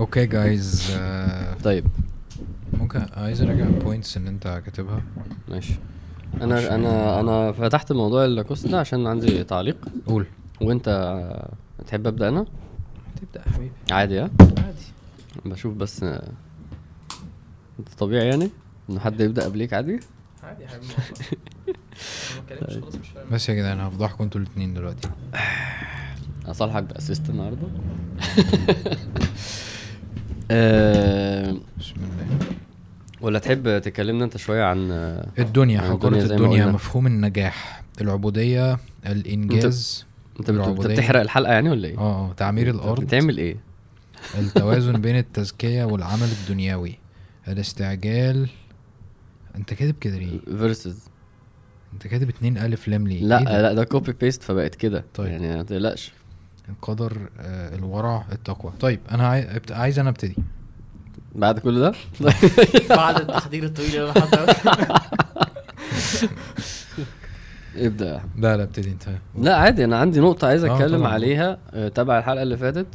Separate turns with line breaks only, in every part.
okay guys
طيب.
ممكن عايز أراجع ال points اللي أنت كاتبها.
ماشي. أنا أنا أنا فتحت موضوع اللاكوست ده عشان عندي تعليق.
قول.
وأنت تحب أبدأ أنا؟
تبدأ يا حبيبي.
عادي ها؟
عادي.
بشوف بس آه، أنت طبيعي يعني؟ ان حد يبدأ قبليك عادي؟
عادي يا حبيبي ما اتكلمتش خلاص مش فارق
بس يا جدعان هفضحكم أنتوا الاثنين دلوقتي.
أصالحك بأسيست النهارده. آه،
بسم الله
ولا تحب تكلمنا انت شوية عن آه،
الدنيا
عن ما
الدنيا
قلنا.
مفهوم النجاح العبودية الإنجاز
انت انت. بتحرق الحلقة يعني ولا إيه؟
آه تعمير الأرض
بتعمل إيه؟
التوازن بين التزكية والعمل الدنيوي الاستعجال انت كاتب كده ليه؟
فيرسز
انت كاتب اتنين ألف لام ليه؟
لا
إيه؟
لا ده copy paste فبقت كده
طيب.
يعني ما تقلقش
القدر آه الورع التقوى. طيب أنا عايز أنا أبتدي.
بعد كل ده؟
بعد التحضير الطويل اللي أنا حاطه
ابدا.
لا لا ابتدي أنت.
لا عادي أنا عندي نقطة عايز
آه، أتكلم.
عليها آه، تبع الحلقة اللي فاتت.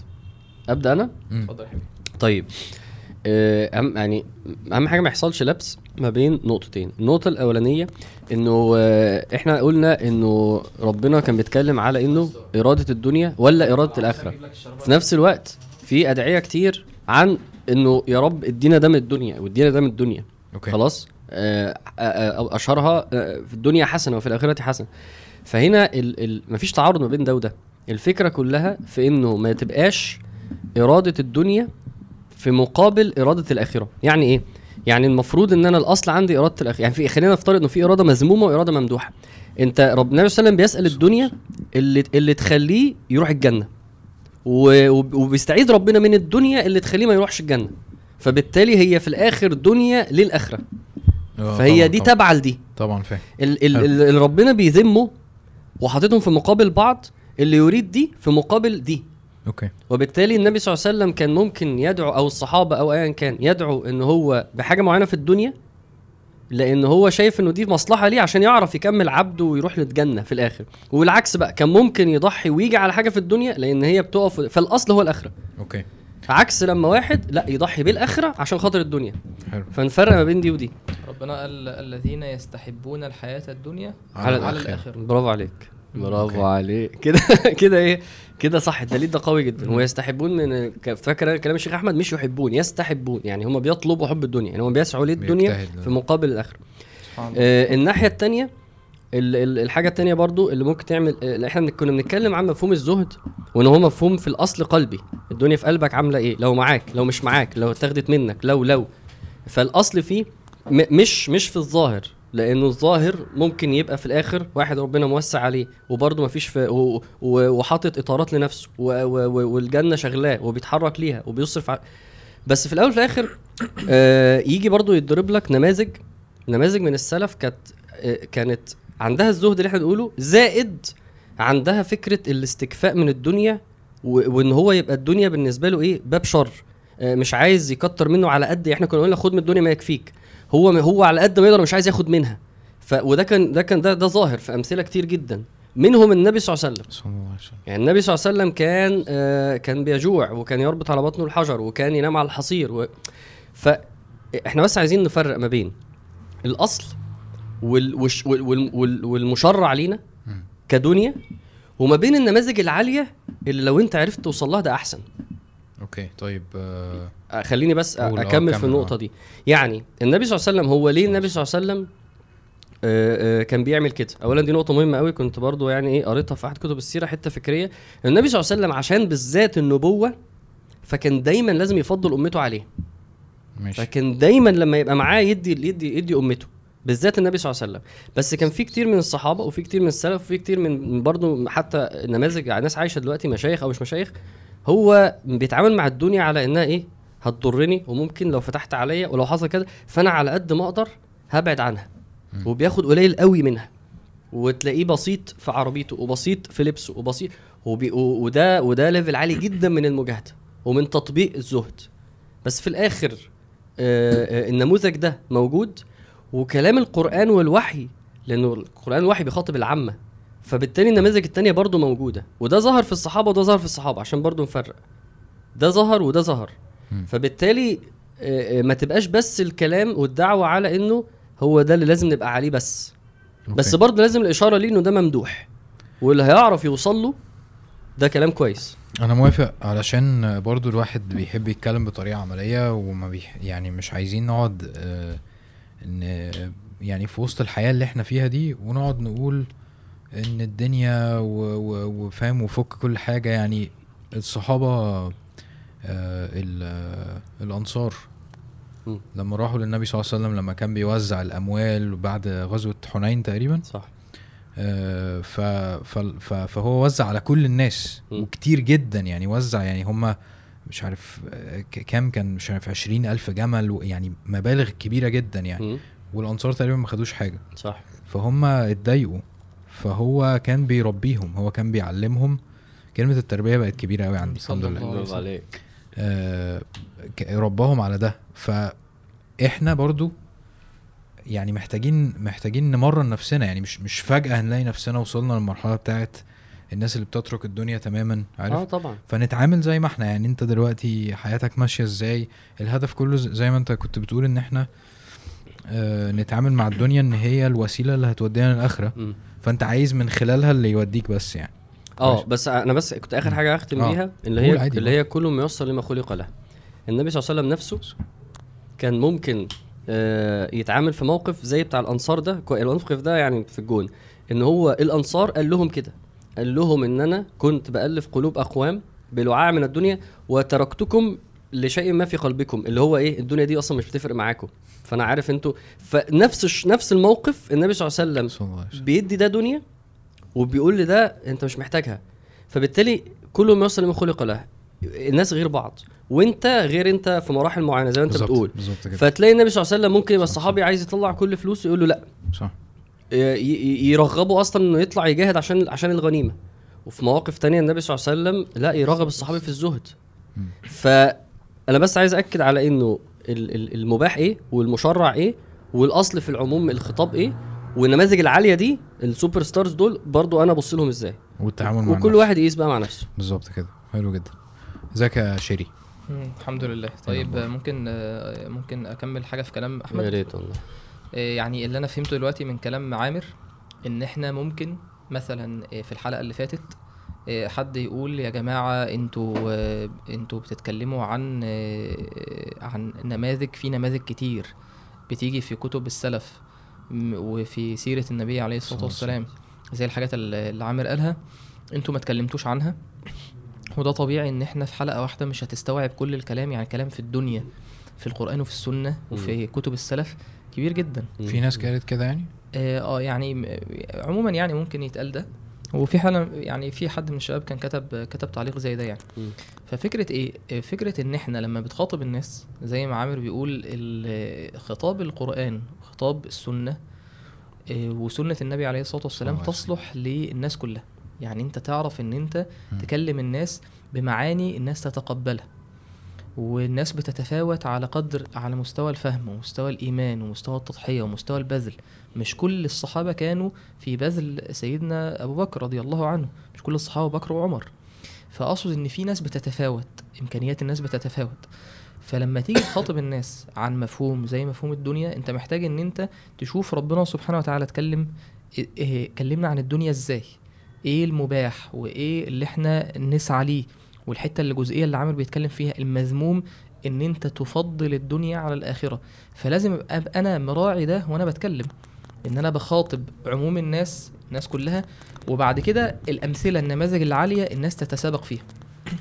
أبدأ
أنا.
اتفضل يا حبيبي.
طيب. آه، اهم يعني أهم حاجة ما يحصلش لبس ما بين نقطتين. النقطة الأولانية إنه آه، إحنا قلنا إنه ربنا كان بيتكلم على إنه إرادة الدنيا ولا إرادة الآخرة. في نفس الوقت في أدعية كتير عن إنه يا رب ادينا ده من الدنيا وادينا ده من الدنيا.
أوكي.
خلاص؟ آه، آه، آه، أشهرها آه، في الدنيا حسنة وفي الآخرة حسنة. فهنا ال ال مفيش تعارض ما بين ده وده. الفكرة كلها في إنه ما تبقاش إرادة الدنيا في مقابل إرادة الاخره يعني إيه؟ يعني المفروض إن أنا الأصل عندي إرادة الاخره يعني في خلينا نفترض إنه في إرادة مذمومة وإرادة ممدوحة. أنت رب النبي صلى الله عليه وسلم بيسأل الدنيا اللي اللي تخليه يروح الجنة. وبيستعيد ربنا من الدنيا اللي تخليه ما يروحش الجنة. فبالتالي هي في الآخر دنيا للأخرة.
آه،
فهي
طبعاً،
دي. تابعه لدي.
طبعا فاهم.
اللي ربنا بيذمه وحاططهم في مقابل بعض اللي يريد دي في مقابل دي.
okay.
وبالتالي النبي صلى الله عليه وسلم كان ممكن يدعو أو الصحابة أو ايا كان يدعو إن هو بحاجة معينة في الدنيا لأن هو شايف إنه دي مصلحة ليه عشان يعرف يكمل عبده ويروح للجنة في الآخر. والعكس بقى كان ممكن يضحي ويجي على حاجة في الدنيا لأن هي بتقف فالاصل هو الآخرة.
okay.
عكس لما واحد لا يضحي بالآخرة عشان خاطر الدنيا.
حلو.
فنفرق ما بين دي ودي.
ربنا قال الذين يستحبون الحياة الدنيا
على
على.
الآخرة.
برافو عليك. برافو. عليك. كده كده إيه؟ كده صح الدليل ده قوي جدا. ويستحبون من فاكر كلام الشيخ أحمد؟ مش يحبون يستحبون. يعني هم بيطلبوا حب الدنيا يعني هم بيسعوا للدنيا. في مقابل
الآخرة.
آه الناحية الثانية الحاجة الثانية برضو اللي ممكن تعمل آه، إحنا كنا بنتكلم عن مفهوم الزهد وإن هو مفهوم في الأصل قلبي. الدنيا في قلبك عاملة إيه؟ لو معاك لو مش معاك لو اتاخدت منك لو لو. فالأصل فيه مش مش في الظاهر. لأنه الظاهر ممكن يبقى في الآخر واحد ربنا موسع عليه وبرضه مفيش في و- و- وحاطط إطارات لنفسه والجنة شغلاه وبيتحرك ليها وبيصرف ع... بس في الأول وفي الآخر آه يجي برضه يضرب لك نماذج نماذج من السلف كانت آه كانت عندها الزهد اللي إحنا بنقوله زائد عندها فكرة الاستكفاء من الدنيا وإن هو يبقى الدنيا بالنسبة له إيه؟ باب شر آه، مش عايز يكتر منه على قد إحنا كنا قلنا خد من الدنيا ما يكفيك. هو هو على قد ما يقدر مش عايز ياخد منها. ف وده كان ده كان ده ده ظاهر في أمثلة كتير جدا. منهم النبي صلى الله عليه وسلم. يعني النبي صلى الله عليه وسلم كان آه كان بيجوع وكان يربط على بطنه الحجر وكان ينام على الحصير و... فاحنا بس عايزين نفرق ما بين الأصل وال... وش... وال... وال... وال... والمشرع لينا. كدنيا وما بين النماذج العالية اللي لو أنت عرفت توصل لها ده أحسن.
أوكي طيب آه
آه، خليني بس
آه،
أكمل في النقطة
آه.
دي. يعني النبي صلى الله عليه وسلم هو ليه النبي صلى الله عليه وسلم آه، آه، كان بيعمل كده؟ اولا دي نقطة مهمة قوي كنت برضو يعني إيه قريتها في أحد كتب السيرة حتة فكرية. النبي صلى الله عليه وسلم عشان بالذات النبوة فكان دايما لازم يفضل أمته عليه.
ماشي.
فكان دايما لما يبقى معاه يدي يدي يدي أمته بالذات النبي صلى الله عليه وسلم. بس كان في كتير من الصحابة وفي كتير من السلف وفي كتير من برضه حتى نماذج ناس عايشة دلوقتي مشايخ أو مش مشايخ هو بيتعامل مع الدنيا على إنها إيه هتضرني وممكن لو فتحت عليا ولو حصل كده فأنا على قد ما أقدر هبعد عنها. وبياخد قليل قوي منها. وتلاقيه بسيط في عربيته وبسيط في لبسه وبسيط وبي وده وده ليفل عالي جدا من المجاهدة ومن تطبيق الزهد. بس في الآخر آه، آه، النموذج ده موجود وكلام القرآن والوحي لأنه القرآن والوحي بيخاطب العامة. فبالتالي النماذج التانية برضو موجودة. وده ظهر في الصحابة وده ظهر في الصحابة عشان برضو نفرق. ده ظهر وده ظهر. فبالتالي آه، آه، ما تبقاش بس الكلام والدعوة على إنه هو ده اللي لازم نبقى عليه بس. بس
أوكي.
برضه لازم الإشارة ليه إنه ده ممدوح. واللي هيعرف يوصل له ده كلام كويس.
أنا موافق علشان برضو الواحد بيحب يتكلم بطريقة عملية وما بيح يعني مش عايزين نقعد آه، إن يعني في وسط الحياة اللي إحنا فيها دي ونقعد نقول إن الدنيا وفاهم وفك كل حاجة يعني الصحابة آه، ال-
الأنصار.
لما راحوا للنبي صلى الله عليه وسلم لما كان بيوزع الأموال بعد غزوة حنين تقريبا
صح
آه، ف ف فهو وزع على كل الناس. وكتير جدا يعني وزع يعني هم مش عارف آه، كام كان مش عارف عشرين ألف جمل يعني مبالغ كبيرة جدا يعني. والأنصار تقريبا ما خدوش حاجة
صح
فهم اتضايقوا فهو كان بيربيهم هو كان بيعلمهم. كلمة التربية بقت كبيرة قوي عندي الحمد
الله
لله.
وسلم.
عليك.
آه، رباهم على ده. فإحنا برضو يعني محتاجين محتاجين نمرن نفسنا. يعني مش مش فجأة هنلاقي نفسنا وصلنا للمرحلة بتاعت الناس اللي بتترك الدنيا تماما عارف؟
آه طبعا.
فنتعامل زي ما إحنا. يعني أنت دلوقتي حياتك ماشية إزاي؟ الهدف كله زي ما أنت كنت بتقول إن إحنا آه نتعامل مع الدنيا إن هي الوسيلة اللي هتودينا للآخرة.
مم.
فانت عايز من خلالها اللي يوديك بس يعني آه.
بس أنا بس كنت
آخر.
حاجة أختم
آه.
بيها اللي هي اللي هي كل ميسر لما خلق له النبي صلى الله عليه وسلم نفسه كان ممكن آه يتعامل في موقف زي بتاع الأنصار ده الموقف ده يعني في الجون إن هو الأنصار قال لهم كده قال لهم إن أنا كنت بألف قلوب أقوام بلعاع من الدنيا وتركتكم لشيء ما في قلبكم اللي هو إيه الدنيا دي أصلا مش بتفرق معاكم. فأنا عارف إنتوا فنفس نفس الموقف النبي صلى الله عليه وسلم بيدي ده دنيا وبيقول لي ده أنت مش محتاجها. فبالتالي كل ما يوصل لما خلق له الناس غير بعض وأنت غير أنت في مراحل معينة زي ما أنت
بالظبط،
بتقول.
بالظبط كده.
فتلاقي النبي صلى الله عليه وسلم ممكن يبقى الصحابي عايز يطلع كل فلوسه يقول له لا.
صح.
ي- يرغبه أصلا إنه يطلع يجاهد عشان عشان الغنيمة. وفي مواقف تانية النبي صلى الله عليه وسلم لا يرغب الصحابي في الزهد.
مم.
فانا بس عايز أكد على إنه ال- ال- المباح إيه والمشرع إيه والأصل في العموم الخطاب إيه والنماذج العالية دي ال super stars دول برضو أنا أبص لهم إزاي.
والتعامل مع
وكل
النفس.
واحد يقيس بقى مع نفسه.
بالظبط كده. حلو جدا. إزيك يا شيري؟
الحمد لله. طيب
الأخبار؟
آه، ممكن آه، ممكن أكمل حاجة في كلام
يا
احمد
ريت والله.
آه، يعني اللي أنا فهمته دلوقتي من كلام عامر إن إحنا ممكن مثلا آه، في الحلقة اللي فاتت حد يقول يا جماعة أنتوا آه، أنتوا بتتكلموا عن آه، عن نماذج في نماذج كتير بتيجي في كتب السلف وفي سيرة النبي عليه
الصلاة
والسلام زي الحاجات اللي عامر قالها أنتوا ما اتكلمتوش عنها. وده طبيعي ان إحنا في حلقة واحدة مش هتستوعب كل الكلام يعني كلام في الدنيا في القرآن وفي السنة وفي كتب السلف كبير جدا.
في ناس قالت كده يعني؟
آه آه، يعني عموما يعني ممكن يتقال ده. وفي حاله يعني في حد من الشباب كان كتب كتب تعليق زي ده يعني.
مم.
ففكرة إيه؟ فكرة إن إحنا لما بتخاطب الناس زي ما عامر بيقول خطاب القرآن خطاب السنة آه، وسنة النبي عليه الصلاة والسلام تصلح للناس كلها. يعني أنت تعرف إن أنت
مم.
تكلم الناس بمعاني الناس تتقبلها. والناس بتتفاوت على قدر على مستوى الفهم ومستوى الإيمان ومستوى التضحية ومستوى البذل. مش كل الصحابة كانوا في بذل سيدنا أبو بكر رضي الله عنه مش كل الصحابة بكر وعمر. فأقصد إن في ناس بتتفاوت إمكانيات الناس بتتفاوت. فلما تيجي تخاطب الناس عن مفهوم زي مفهوم الدنيا أنت محتاج إن أنت تشوف ربنا سبحانه وتعالى اتكلم إيه- كلمنا عن الدنيا إزاي؟ إيه المباح وإيه اللي إحنا نسعى ليه؟ والحتة اللي الجزئيه اللي عامر بيتكلم فيها المذموم إن أنت تفضل الدنيا على الآخرة. فلازم أبقى أنا مراعي ده وأنا بتكلم. إن أنا بخاطب عموم الناس الناس كلها وبعد كده الأمثلة النماذج العالية الناس تتسابق فيها.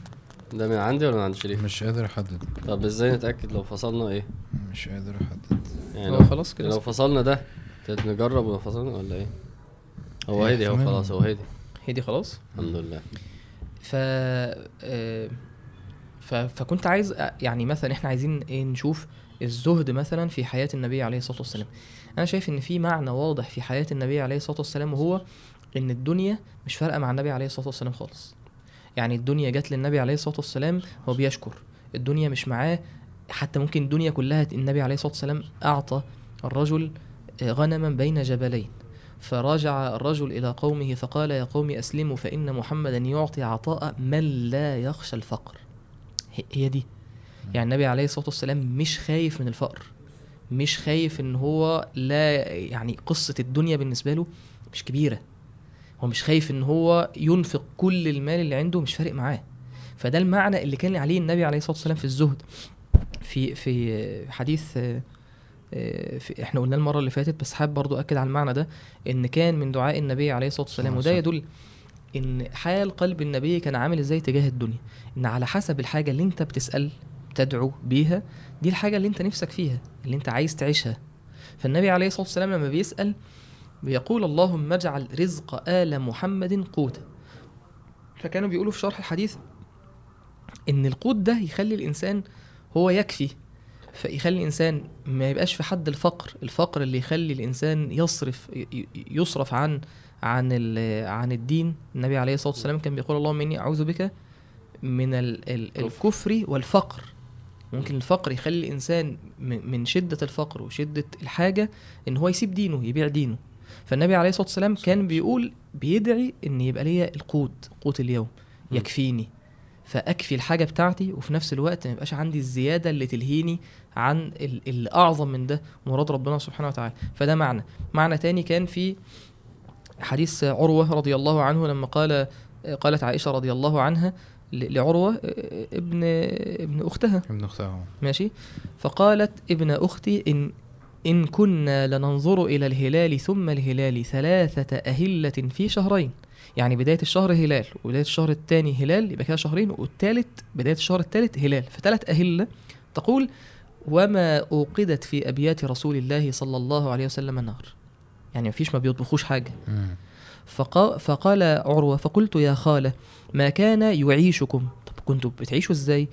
ده من عندي ولا من عند شريف؟
مش قادر أحدد.
طب إزاي نتأكد لو فصلنا إيه؟
مش قادر أحدد.
يعني
هو
لو,
خلاص كده.
لو فصلنا ده نجرب ولو فصلنا ولا إيه؟ هو
إيه،
هدي هو
احتمال.
خلاص هو هدي
هي دي خلاص؟
الحمد لله.
آه، ف فكنت عايز أ- يعني مثلا إحنا عايزين إيه نشوف الزهد مثلا في حياة النبي عليه الصلاة والسلام. أنا شايف إن في معنى واضح في حياة النبي عليه الصلاة والسلام وهو إن الدنيا مش فارقة مع النبي عليه الصلاة والسلام خالص. يعني الدنيا جت للنبي عليه الصلاة والسلام هو بيشكر. الدنيا مش معاه حتى ممكن الدنيا كلها النبي عليه الصلاة والسلام أعطى الرجل آه، غنما بين جبلين. فرجع الرجل إلى قومه فقال يا قوم أسلموا فإن محمدا يعطي عطاء من لا يخشى الفقر. هي- دي. يعني النبي عليه الصلاة والسلام مش خايف من الفقر. مش خايف إن هو لا يعني قصة الدنيا بالنسبة له مش كبيرة. هو مش خايف إن هو ينفق كل المال اللي عنده مش فارق معاه. فده المعنى اللي كان عليه النبي عليه الصلاة والسلام في الزهد. في في حديث إحنا قلنا المرة اللي فاتت بس حابب برضو أكد على المعنى ده إن كان من دعاء النبي عليه الصلاة والسلام وده يدل إن حال قلب النبي كان عامل إزاي تجاه الدنيا. إن على حسب الحاجة اللي أنت بتسأل تدعو بيها دي الحاجة اللي أنت نفسك فيها اللي أنت عايز تعيشها. فالنبي عليه الصلاة والسلام لما بيسأل بيقول اللهم اجعل رزق آل محمد قوتا. فكانوا بيقولوا في شرح الحديث إن القوت ده يخلي الإنسان هو يكفي. فيخلي الإنسان ما يبقاش في حد الفقر. الفقر اللي يخلي الإنسان يصرف يصرف عن عن عن الدين. النبي عليه الصلاة والسلام كان بيقول اللهم إني أعوذ بك من ال ال
كفر.
الكفر والفقر. ممكن الفقر يخلي الإنسان من شدة الفقر وشدة الحاجة إن هو يسيب دينه يبيع دينه. فالنبي عليه الصلاة والسلام كان بيقول بيدعي إن يبقى ليا القوت قوت اليوم. يكفيني. فأكفي الحاجة بتاعتي وفي نفس الوقت ما يبقاش عندي الزيادة اللي تلهيني عن ال- اللي اعظم من ده مراد ربنا سبحانه وتعالى. فده معنى. معنى تاني كان في حديث عروة رضي الله عنه لما قال قالت عائشة رضي الله عنها لعروة ابن ابن أختها.
ابن أختها.
ماشي؟ فقالت ابن أختي إن إن كنا لننظر إلى الهلال ثم الهلال ثلاثة أهلة في شهرين. يعني بداية الشهر هلال وبداية الشهر الثاني هلال يبقى كده شهرين والثالث بداية الشهر الثالث هلال. فثلاث أهلة تقول وما أوقدت في أبيات رسول الله صلى الله عليه وسلم نار. يعني مفيش ما بيطبخوش حاجة. فقا فقال عروة فقلت يا خالة ما كان يعيشكم؟ طب كنتوا بتعيشوا إزاي؟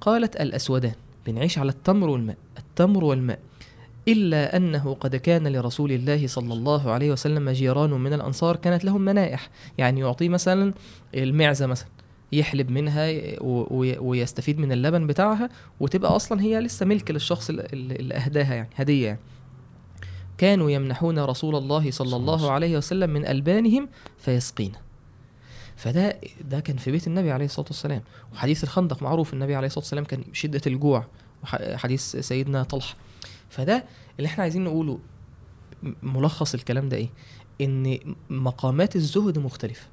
قالت الأسودان بنعيش على التمر والماء. التمر والماء إلا أنه قد كان لرسول الله صلى الله عليه وسلم جيران من الأنصار كانت لهم منائح. يعني يعطيه مثلا المعزة مثلا. يحلب منها ويستفيد من اللبن بتاعها وتبقى أصلا هي لسه ملك للشخص اللي- أهداها يعني هدية يعني. كانوا يمنحون رسول الله صلى الله عليه وسلم من ألبانهم فيسقينا فده ده كان في بيت النبي عليه الصلاة والسلام. وحديث الخندق معروف النبي عليه الصلاة والسلام كان شدة الجوع. حديث سيدنا طلحة. فده اللي إحنا عايزين نقوله ملخص الكلام ده إيه؟ إن مقامات الزهد مختلفة.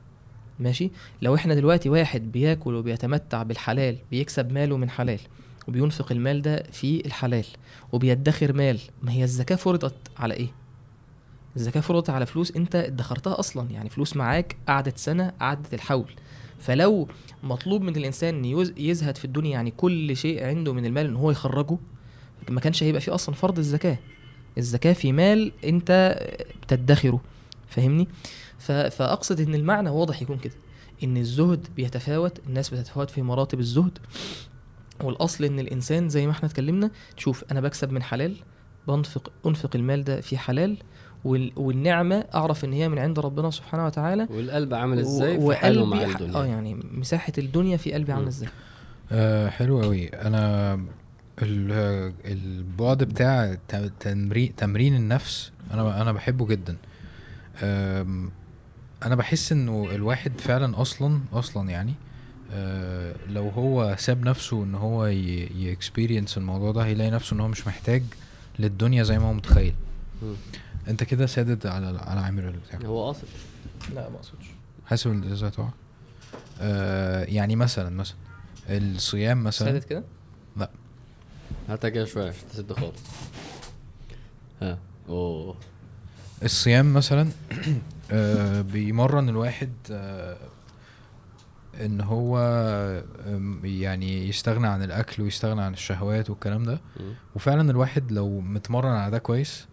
ماشي؟ لو إحنا دلوقتي واحد بياكل وبيتمتع بالحلال بيكسب ماله من حلال وبينفق المال ده في الحلال وبيدخر مال ما هي الزكاة فرضت على إيه؟ الزكاة فرضت على فلوس انت ادخرتها أصلا يعني فلوس معاك قعدت سنة قعدت الحول. فلو مطلوب من الإنسان إن يز- يزهد في الدنيا يعني كل شيء عنده من المال إن هو يخرجه ما كانش هيبقى فيه أصلا فرض الزكاة. الزكاة في مال انت بتدخره. فاهمني؟ فأقصد إن المعنى واضح يكون كده. إن الزهد بيتفاوت الناس بتتفاوت في مراتب الزهد. والأصل إن الإنسان زي ما إحنا اتكلمنا شوف أنا بكسب من حلال بنفق أنفق المال ده في حلال وال- والنعمة أعرف إن هي من عند ربنا سبحانه وتعالى.
والقلب عامل
إزاي
في حاله مع الدنيا؟
آه يعني مساحة الدنيا في قلبي
عاملة.
إزاي.
آه حلو قوي أنا ال- البعد بتاع ت- تمرين تمرين النفس أنا أنا بحبه جدا. أنا بحس إنه الواحد فعلا أصلا أصلا يعني آه لو هو ساب نفسه إن هو يكسبيرينس الموضوع ده هيلاقي نفسه إن هو مش محتاج للدنيا زي ما هو متخيل.
مم.
أنت كده سادد على على عامر بتاعك
هو قاصد.
لا ما اقصدش
حاسب الازازه هتقع آه يعني مثلا مثلا الصيام مثلا.
سادت كده؟
هاتها كده شوية عشان تسد خالص. ها أوه.
الصيام مثلا آه، بيمرن الواحد آه، إن هو يعني يستغنى عن الأكل ويستغنى عن الشهوات والكلام ده. وفعلا الواحد لو متمرن على ده كويس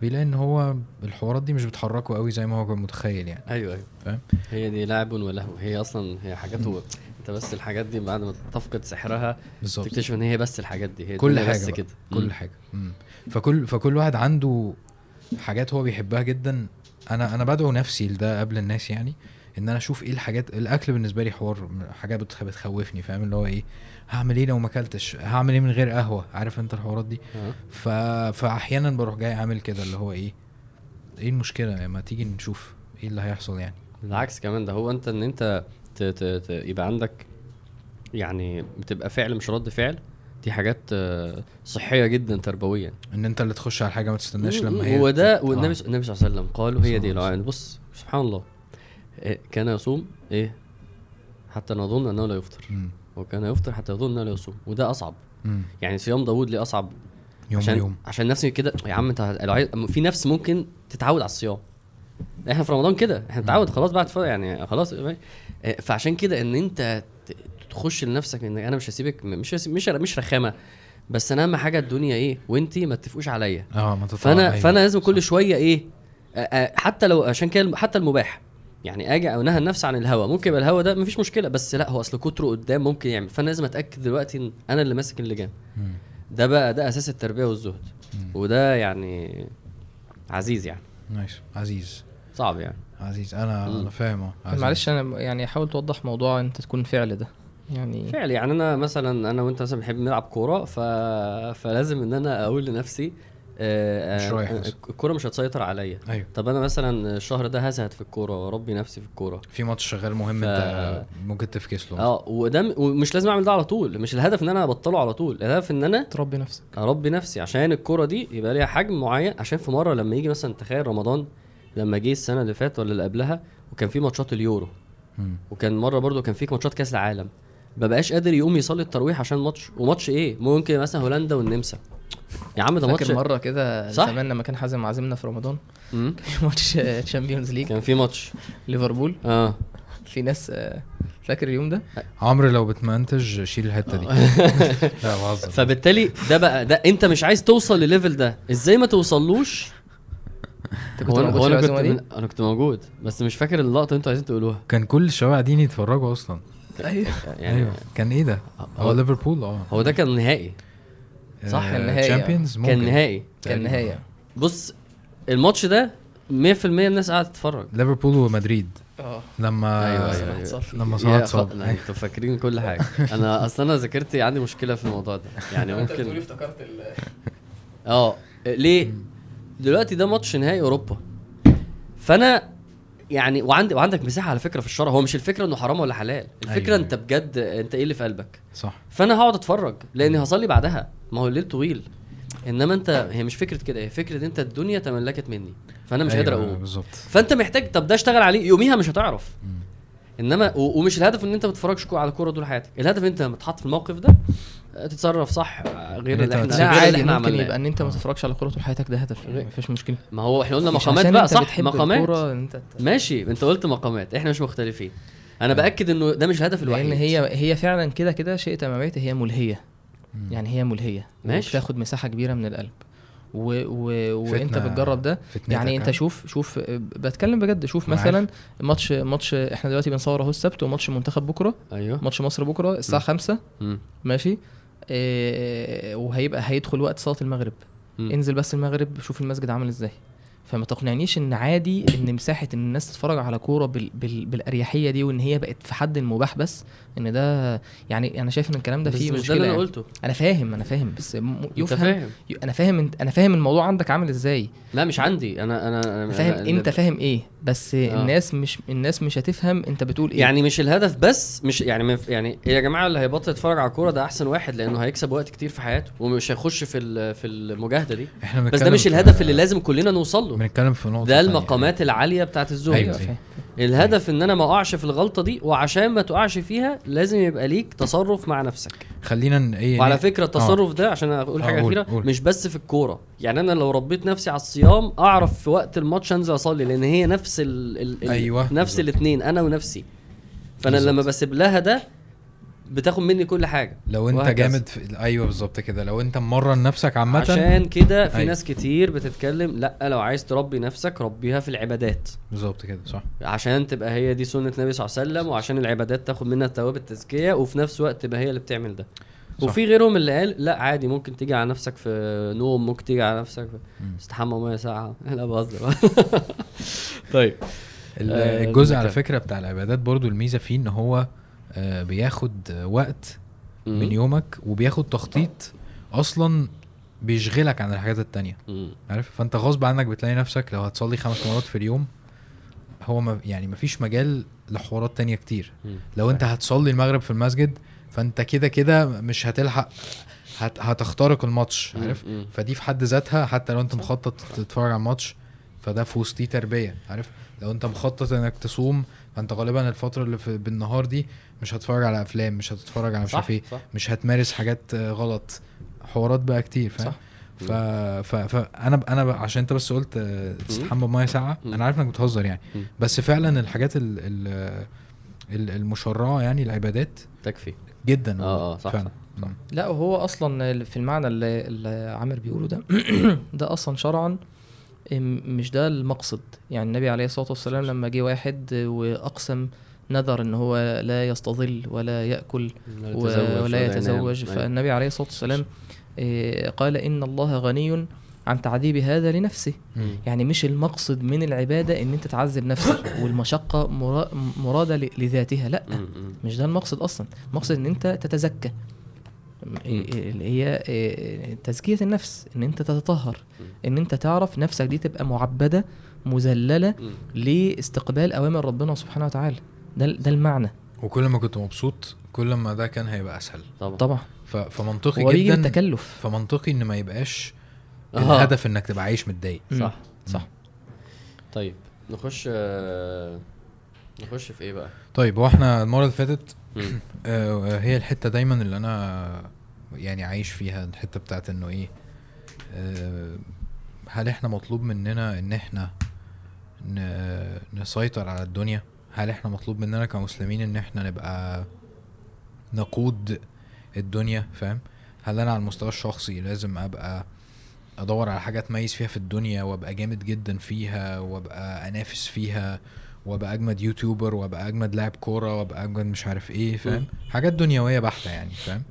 بيلاقي إن هو الحوارات دي مش بتحركه قوي زي ما هو كان متخيل يعني.
أيوه أيوه.
فاهم؟
هي دي لعب ولهو. هي أصلا هي حاجات هو أنت بس الحاجات دي بعد ما تفقد سحرها
بالظبط.
تكتشف إن هي بس الحاجات دي. هي
كل حاجة
بس. كده.
كل. حاجة. مم. فكل فكل واحد عنده حاجات هو بيحبها جدا أنا أنا بدعو نفسي لده قبل الناس يعني إن أنا أشوف إيه الحاجات الأكل بالنسبة لي حوار حاجة بتخ- بتخوفني فاهم؟ اللي هو إيه هعمل إيه لو ما أكلتش؟ هعمل إيه من غير قهوة؟ عارف أنت الحوارات دي؟
أه.
ف... فاحيانا بروح جاي عامل كده اللي هو إيه إيه المشكلة؟ ما تيجي نشوف إيه اللي هيحصل يعني.
بالعكس كمان ده هو أنت إن أنت ت ت ت يبقى عندك يعني بتبقى فعل مش رد فعل دي حاجات آه، صحية جدا تربويا.
إن أنت اللي تخش على حاجة ما تستناش لما هي
هو ده والنبي
آه.
صلى الله عليه وسلم قالوا هي دي يعني بص سبحان الله. إيه، كان يصوم إيه حتى نظن أنه لا يفطر. وكان يفطر حتى يظن أنه لا يصوم. وده أصعب.
مم.
يعني صيام داوود ليه أصعب؟
يوم
عشان
يوم
عشان نفسي كده يا عم أنت لو عايز في نفس ممكن تتعود على الصيام. إحنا في رمضان كده إحنا نتعود خلاص بعد. يعني خلاص آه، فعشان كده إن أنت تخش لنفسك إن أنا مش هسيبك مش هسيب مش مش رخامة. بس أنا اهم حاجة الدنيا إيه وأنتي ما تتفقوش عليا.
آه ما
فأنا
أيوة.
فأنا لازم كل شوية إيه حتى لو عشان كده حتى المباح. يعني آجي انهى النفس عن الهوى ممكن يبقى الهوى ده مفيش مشكلة بس لأ هو أصل كتره قدام ممكن يعمل. فأنا لازم أتأكد دلوقتي إن أنا اللي ماسك اللجام. ده بقى ده أساس التربية والزهد.
مم.
وده يعني عزيز يعني.
نايس عزيز.
صعب يعني.
عزيز. أنا
مم.
أنا فاهم آه عزيز.
معلش أنا يعني حاول توضح موضوع أنت تكون فعل ده. يعني
فعلا يعني أنا مثلا أنا وأنت مثلا بنحب نلعب كورة ف... فلازم إن أنا أقول لنفسي آه،
مش رايح
آه،. الكورة مش هتسيطر عليا.
أيوه.
طب أنا مثلا الشهر ده هزهد في الكورة واربي نفسي في الكورة.
في ماتش شغال مهم
ف-
أنت ممكن تفكس له.
آه وده م- ومش لازم أعمل ده على طول. مش الهدف إن أنا أبطله على طول. الهدف إن أنا
تربي نفسك.
أربي نفسي. عشان الكورة دي يبقى ليها حجم معين. عشان في مرة لما يجي مثلا تخيل رمضان لما جه السنة اللي فاتت ولا اللي قبلها وكان في ماتشات اليورو.
مم.
وكان مرة برضو كان في ماتشات كأس العالم. ما بقاش قادر يقوم يصلي التراويح عشان ماتش وماتش إيه؟ ممكن مثلا هولندا والنمسا. يا عم ده ماتش
فاكر مرة كده؟ زمان لما كان حازم عازمنا في رمضان. في ماتش Champions League
كان في ماتش.
ليفربول.
آه.
في ناس آه، فاكر اليوم ده؟
عمرو لو بت منتج شيل الحتة دي. لا بهزر.
فبالتالي ده بقى ده انت مش عايز توصل لل level ده. إزاي ما توصلوش؟
انت كنت موجود
أنا كنت من... أنا كنت موجود بس مش فاكر اللقطة اللي أنتوا عايزين تقولوها.
كان كل الشباب قاعدين يتفرجوا أصلا.
أيوه.
يعني
أيوه. كان إيه ده؟ هو
هو-
ليفربول؟ آه.
هو ده كان نهائي. صح،
كان نهائي، آه.
تشامبيونز
كان نهائي.
كان نهايه
بص الماتش ده 100% الناس قاعدة تتفرج.
ليفربول ومدريد.
آه.
لما
صلاح
أيوة.
صافي.
لما صلاح
خ...
صاب
لا، أنتوا فاكرين كل حاجة. أنا أصلا أنا ذاكرتي عندي مشكلة في الموضوع ده. يعني ممكن
افتكرت ال
آه ليه؟ دلوقتي ده ماتش نهائي أوروبا. فأنا يعني وعندي وعندك مساحة على فكرة في الشرع. هو مش الفكرة إنه حرام ولا حلال. الفكرة
أيوة.
أنت بجد أنت إيه اللي في قلبك؟
صح.
فأنا هقعد أتفرج لأني هصلي بعدها. ما هو الليل طويل. إنما أنت هي مش فكرة كده. هي فكرة أنت الدنيا تملكت مني. فأنا مش
أيوة،
قادر أقوم.
بالظبط.
فأنت محتاج طب ده اشتغل عليه؟ يوميها مش هتعرف.
مم.
إنما ومش الهدف إن أنت ما تتفرجش على كورة طول حياتك. الهدف إن أنت لما تتحط في الموقف ده تتصرف صح آه، غير
إن
اللي
أنت
إحنا
ما
لا عادي
إحنا
ممكن يبقى ان انت ما تتفرجش على كوره طول حياتك ده هدف يعني مفيش مشكلة.
ما هو إحنا قلنا مقامات بقى صح؟ مقامات.
انت
ماشي انت قلت مقامات إحنا مش مختلفين. أنا بأكد انه ده مش الهدف الوحيد.
لأن هي هي فعلا كده كده شئت ما هي ملهية.
مم.
يعني هي ملهية.
ماشي.
بتاخد مساحة كبيرة من القلب. و... و... وانت بتجرب ده يعني انت
ها؟
شوف شوف بتكلم بجد شوف مثلا ماتش ماتش إحنا دلوقتي بنصور اهو السبت وماتش منتخب بكرة.
أيوه.
ماتش مصر بكرة الساعة 5
مم.
ماشي. وهيبقى هيدخل وقت صلاة المغرب
مم.
انزل بس المغرب شوف المسجد عامل إزاي فما تقنعنيش إن عادي إن مساحة إن الناس تتفرج على كورة بال... بال... بالأريحية دي وإن هي بقت في حد المباح بس إن ده يعني أنا شايف إن الكلام ده
بس
فيه
مش ده اللي أنا
يعني.
قلته.
أنا فاهم أنا فاهم بس يفهم
فاهم.
أنا فاهم انت أنا فاهم الموضوع عندك عامل إزاي.
لا مش عندي. أنا أنا أنا
أنا فاهم
أنا-
انت فاهم إيه بس
آه.
الناس مش الناس مش هتفهم أنت بتقول إيه.
يعني مش الهدف بس مش يعني مف يعني يا جماعة اللي هيبطل يتفرج على الكورة ده أحسن واحد لأنه هيكسب وقت كتير في حياته ومش هيخش في ال- في المجاهدة دي.
إحنا
بس ده مش الهدف اللي لازم كلنا نوصل له.
بنتكلم في نقطة
ده. المقامات العالية بتاعت الزهد
أيوة.
فاهم.
الهدف إن أنا ما أقعش في الغلطة دي وعشان ما تقعش فيها لازم يبقى ليك تصرف مع نفسك
خلينا إيه
وعلى فكرة التصرف ده عشان أقول
آه،
حاجة
أخيرة.
مش بس في الكورة يعني أنا لو ربيت نفسي على الصيام أعرف في وقت الماتش أنزل أصلي لأن هي نفس ال ال
أيوة،
نفس. الاثنين أنا ونفسي فأنا
بالظبط.
لما بسيب لها ده بتاخد مني كل حاجة
لو انت
وهكذا.
جامد في... أيوه بالظبط كده لو انت مرن نفسك عامة
عشان كده في
أيوة.
ناس كتير بتتكلم لأ لو عايز تربي نفسك ربيها في العبادات
بالظبط كده صح
عشان تبقى هي دي سنة النبي صلى الله عليه وسلم وعشان العبادات تاخد منها ثواب التزكية وفي نفس الوقت تبقى هي اللي بتعمل ده
صح.
وفي غيرهم اللي قال لأ عادي ممكن تيجي على نفسك في نوم ممكن تيجي على نفسك. استحمى مية ساعه لا بهزر طيب آه،
الجزء على. فكرة بتاع العبادات برضو الميزة فيه إن هو بياخد آه، وقت
مم.
من يومك وبياخد تخطيط أصلا بيشغلك عن الحاجات التانية. عارف فأنت غصب عنك بتلاقي نفسك لو هتصلي خمس مرات في اليوم هو ما يعني مفيش مجال لحوارات تانية كتير. لو أنت هتصلي المغرب في المسجد فأنت كده كده مش هتلحق هت هتخترق الماتش. عارف. فدي في حد ذاتها حتى لو أنت مخطط تتفرج على الماتش فده في وسطيه تربية عارف لو أنت مخطط إنك تصوم فانت غالبا الفترة اللي في بالنهار دي مش هتتفرج على أفلام مش هتتفرج على مش عارف إيه
صح
مش هتمارس حاجات آه، غلط حوارات بقى كتير فاهم
صح.
ف... ف... فانا أنا ب... عشان أنت بس قلت آه، تستحمى بمية
ساقعة.
أنا عارف إنك بتهزر يعني. بس فعلا الحاجات ال... ال... ال- المشرعة يعني العبادات
تكفي
جدا
آه آه صح
فعلا
صح.
مم.
لا وهو أصلا في المعنى اللي, اللي عامر بيقوله ده ده أصلا شرعا مش ده المقصد. يعني النبي عليه الصلاة والسلام لما جه واحد وأقسم نذر إن هو لا يستظل ولا يأكل و- ولا يتزوج. فالنبي عليه الصلاة والسلام إيه، قال إن الله غني عن تعذيب هذا لنفسه.
مم.
يعني مش المقصد من العبادة إن أنت تعذب نفسك والمشقة مرا- مرادة لذاتها. لأ مش ده المقصد أصلا. المقصد إن أنت تتزكى. اللي هي إيه، تزكية النفس إن أنت تتطهر إن أنت تعرف نفسك دي تبقى معبدة مذلله لاستقبال أوامر ربنا سبحانه وتعالى ده ده المعنى
وكل ما كنت مبسوط كل ما ده كان هيبقى أسهل
طبعا
طبعا.
فمنطقي جدا
بالتكلف
فمنطقي إن ما يبقاش
آه.
الهدف إنك تبقى عايش متضايق
مم.
صح
صح
طيب نخش آه، نخش في إيه بقى؟
طيب هو إحنا المرة اللي فاتت. آه، هي الحتة دايما اللي أنا يعني عايش فيها الحتة بتاعت إنه إيه آه، هل إحنا مطلوب مننا إن إحنا نسيطر على الدنيا؟ هل إحنا مطلوب مننا كمسلمين إن إحنا نبقى نقود الدنيا؟ فاهم؟ هل أنا على المستوى الشخصي لازم أبقى أدور على حاجة أتميز فيها في الدنيا وأبقى جامد جدا فيها وأبقى أنافس فيها؟ وأبقى أجمد يوتيوبر وأبقى أجمد لاعب كورة وأبقى أجمد مش عارف إيه فاهم؟ حاجات دنيوية بحتة يعني فاهم؟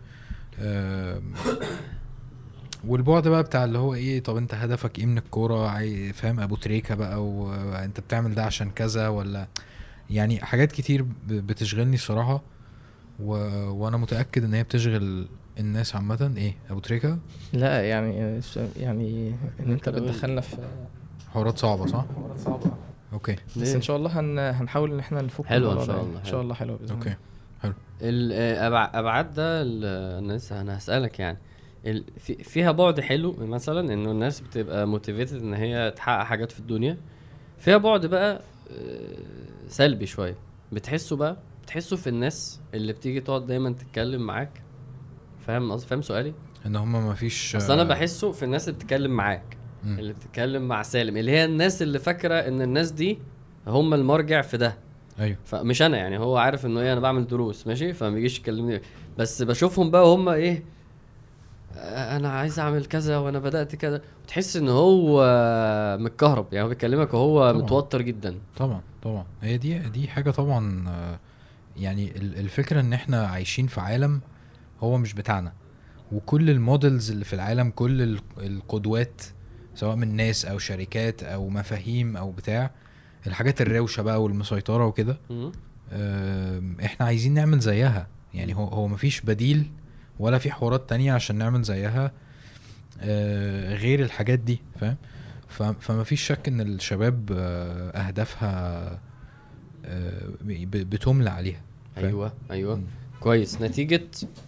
والبعد بقى بتاع اللي هو إيه طب أنت هدفك إيه من الكورة؟ فاهم؟ أبو تريكة بقى وانت بتعمل ده عشان كذا ولا؟ يعني حاجات كتير بتشغلني الصراحة و... وأنا متأكد إن هي بتشغل الناس عامة. إيه أبو تريكة؟
لا يعني يعني
إن أنت
بتدخلنا في
حوارات صعبة صح؟
حوارات صعبة.
أوكي.
بس؟ إن شاء الله هن هنحاول إن إحنا نفك
حلو إن
الموضوع
شاء. الله،
إن
حلو.
شاء الله حلو بإذن
أوكي.
الله.
الابعاد ده أنا لسه أنا هسألك يعني. ال- في فيها بعد حلو مثلا إنه الناس بتبقى موتيفيتد إن هي تحقق حاجات في الدنيا. فيها بعد بقى آه، سلبي شوية. بتحسه بقى بتحسه في الناس اللي بتيجي تقعد دايما تتكلم معاك. فاهم قصدي؟ فاهم سؤالي؟
إن هما ما فيش
أصل أنا بحسه في الناس اللي بتتكلم معاك. اللي بتتكلم مع سالم اللي هي الناس اللي فاكرة إن الناس دي هم المرجع في ده.
أيوه.
فمش أنا يعني هو عارف إنه إيه أنا بعمل دروس ماشي؟ فما بيجيش يكلمني. بس بشوفهم بقى هم إيه آه، أنا عايز أعمل كذا وأنا بدأت كذا. وتحس إن هو متكهرب يعني هو بيكلمك وهو
طبعا.
متوتر جدا.
طبعا طبعا. هي دي دي حاجة طبعا آه، يعني ال- الفكرة إن إحنا عايشين في عالم هو مش بتاعنا. وكل المودلز اللي في العالم كل ال- القدوات سواء من ناس أو شركات أو مفاهيم أو بتاع الحاجات الروشة بقى والمسيطرة وكده إحنا عايزين نعمل زيها يعني هو هو مفيش بديل ولا في حوارات تانية عشان نعمل زيها آه، غير الحاجات دي فاهم ف- فمفيش شك إن الشباب آه، أهدافها آه، بتملى عليها؟
أيوه أيوه
مم.
كويس. نتيجة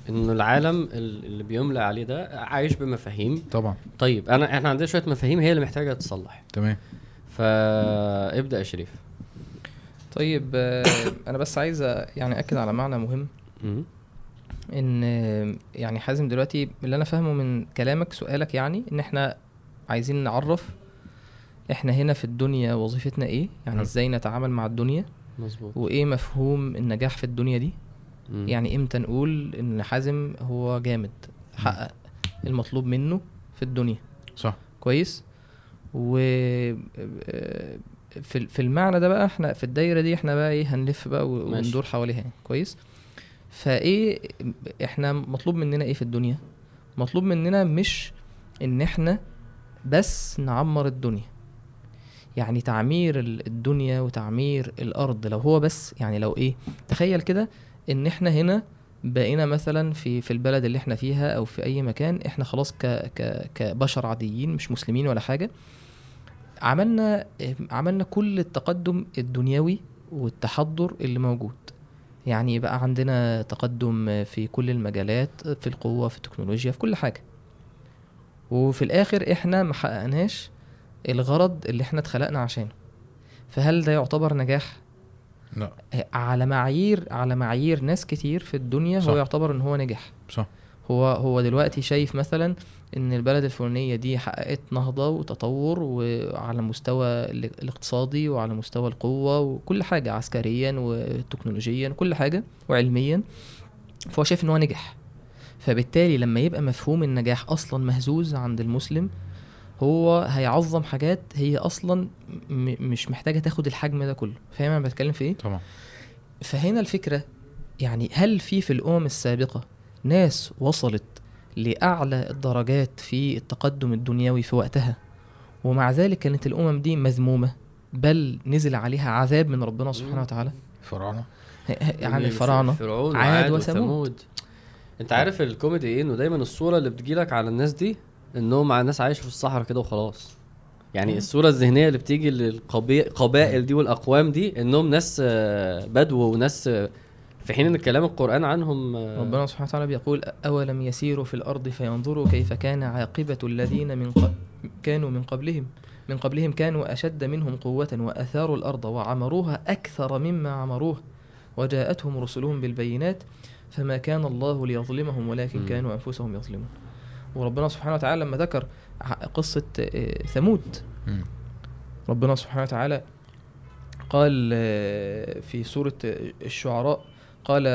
إنه العالم ال- اللي بيملى عليه ده عايش بمفاهيم.
طبعا.
طيب انا إحنا عندنا شوية مفاهيم هي اللي محتاجة تتصلح
تمام.
فابدأ يا شريف.
طيب آه، أنا بس عايز يعني أكد على معنى مهم. إن يعني حازم دلوقتي اللي أنا فاهمه من كلامك سؤالك يعني إن إحنا عايزين نعرف إحنا هنا في الدنيا وظيفتنا إيه يعني. إزاي نتعامل مع الدنيا
مظبوط.
وإيه مفهوم النجاح في الدنيا دي.
مم.
يعني إمتى نقول إن حازم هو جامد؟ حقق المطلوب منه في الدنيا.
صح.
كويس؟ و آه، في في المعنى ده بقى إحنا في الدايرة دي إحنا بقى إيه هنلف بقى. وندور حواليها يعني. كويس؟ فإيه إحنا مطلوب مننا إيه في الدنيا؟ مطلوب مننا مش إن إحنا بس نعمر الدنيا. يعني تعمير ال- الدنيا وتعمير الأرض لو هو بس يعني لو إيه تخيل كده إن إحنا هنا بقينا مثلا في في البلد اللي إحنا فيها أو في أي مكان إحنا خلاص ك ك كبشر عاديين مش مسلمين ولا حاجة. عملنا عملنا كل التقدم الدنيوي والتحضر اللي موجود. يعني بقى عندنا تقدم في كل المجالات في القوة في التكنولوجيا في كل حاجة. وفي الآخر إحنا ما حققناش الغرض اللي إحنا اتخلقنا عشانه. فهل ده يعتبر نجاح؟
لا.
على معايير على معايير ناس كتير في الدنيا
صح.
هو يعتبر إن هو نجح.
صح.
هو هو دلوقتي شايف مثلا إن البلد الفلانية دي حققت نهضة وتطور وعلى مستوى ال- الاقتصادي وعلى مستوى القوة وكل حاجة عسكريا وتكنولوجيا كل حاجة وعلميا. فهو شايف إن هو نجح. فبالتالي لما يبقى مفهوم النجاح أصلا مهزوز عند المسلم هو هيعظم حاجات هي أصلا م- مش محتاجة تاخد الحجم ده كله. فاهم أنا بتكلم في إيه؟
طبعا.
فهنا الفكرة يعني هل في في الأمم السابقة ناس وصلت لأعلى الدرجات في التقدم الدنيوي في وقتها؟ ومع ذلك كانت الأمم دي مذمومة بل نزل عليها عذاب من ربنا سبحانه وتعالى؟
فراعنه
ه- ه- عن الفراعنة
فرعون
عاد. وثمود.
أنت عارف الكوميدي إيه؟ إنه دايما الصورة اللي بتجيلك على الناس دي انهم مع الناس عايشة في الصحراء كده وخلاص. يعني الصورة الذهنية اللي بتيجي للقبائل دي والأقوام دي إنهم ناس آه، بدو وناس آه، في حين إن كلام القرآن عنهم آه،
ربنا سبحانه وتعالى بيقول أولم يسيروا في الأرض فينظروا كيف كان عاقبة الذين من ق... كانوا من قبلهم من قبلهم كانوا أشد منهم قوة وأثاروا الأرض وعمروها أكثر مما عمروها وجاءتهم رسلهم بالبينات فما كان الله ليظلمهم ولكن
مم.
كانوا أنفسهم يظلمون. وربنا سبحانه وتعالى لما ذكر قصة آه، ثمود. ربنا سبحانه وتعالى قال آه، في سورة الشعراء قال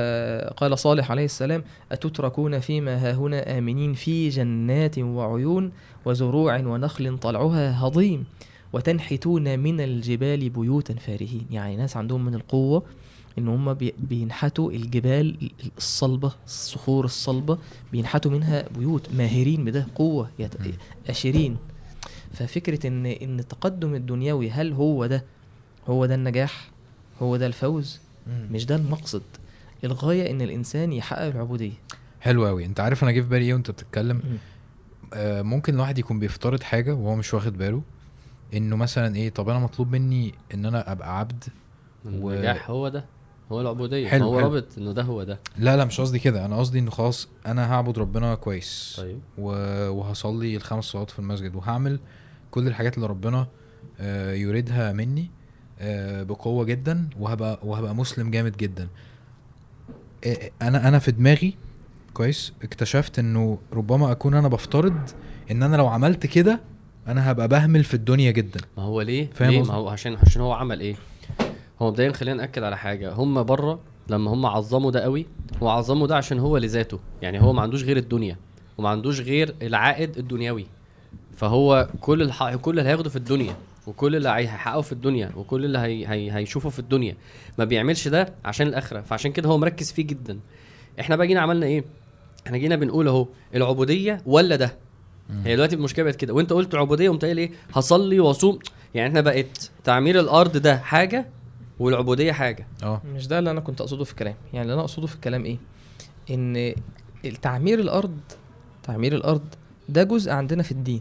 قال صالح عليه السلام أتتركون فيما هاهنا آمنين في جنات وعيون وزروع ونخل طلعها هضيم وتنحتون من الجبال بيوتا فارهين يعني ناس عندهم من القوة إن هم بي- بينحتوا الجبال الصلبة الصخور الصلبة بينحتوا منها بيوت ماهرين بده
مم.
أشرين. ففكرة إن إن التقدم الدنيوي هل هو ده هو ده النجاح هو ده الفوز؟ مش ده المقصد. الغاية إن الإنسان يحقق العبودية.
حلو قوي أنت عارف أنا جه في بالي إيه وأنت بتتكلم؟ آه ممكن الواحد يكون بيفترض حاجة وهو مش واخد باله إنه مثلا إيه طب أنا مطلوب مني إن أنا أبقى عبد و-
النجاح هو ده؟ هو العبودية
حلو،
هو. رابط إنه ده هو ده
لا لا مش قصدي كده أنا قصدي إنه خلاص أنا هعبد ربنا كويس
طيب
و... وهصلي الخمس صلوات في المسجد وهعمل كل الحاجات اللي ربنا آه، يريدها مني آه، بقوة جدا وهبقى وهبقى مسلم جامد جدا آه، أنا أنا في دماغي كويس اكتشفت إنه ربما أكون أنا بفترض إن أنا لو عملت كده أنا هبقى بهمل في الدنيا جدا
ما هو ليه؟
فاهم
ليه؟ ما هو عشان عشان هو عمل إيه؟ هو مبدئيا خلينا نأكد على حاجة. هم بره لما هم عظموا ده قوي هو عظموا ده عشان هو لذاته. يعني هو ما عندوش غير الدنيا وما عندوش غير العائد الدنيوي. فهو كل الح... كل اللي هياخده في الدنيا وكل اللي هي- هيحققه في الدنيا وكل اللي هي... هي... هيشوفه في الدنيا ما بيعملش ده عشان الآخرة. فعشان كده هو مركز فيه جدا. إحنا بقى جينا عملنا إيه؟ إحنا جينا بنقول أهو العبودية ولا ده؟ هي دلوقتي المشكلة بقت كده. وأنت قلت عبودية قايل إيه؟ هصلي وأصوم. يعني إحنا بقت تعمير الأرض ده حاجة والعبودية حاجة.
آه.
مش ده اللي أنا كنت أقصده في الكلام. يعني اللي أنا أقصده في الكلام إيه؟ إن تعمير الأرض تعمير الأرض ده جزء عندنا في الدين.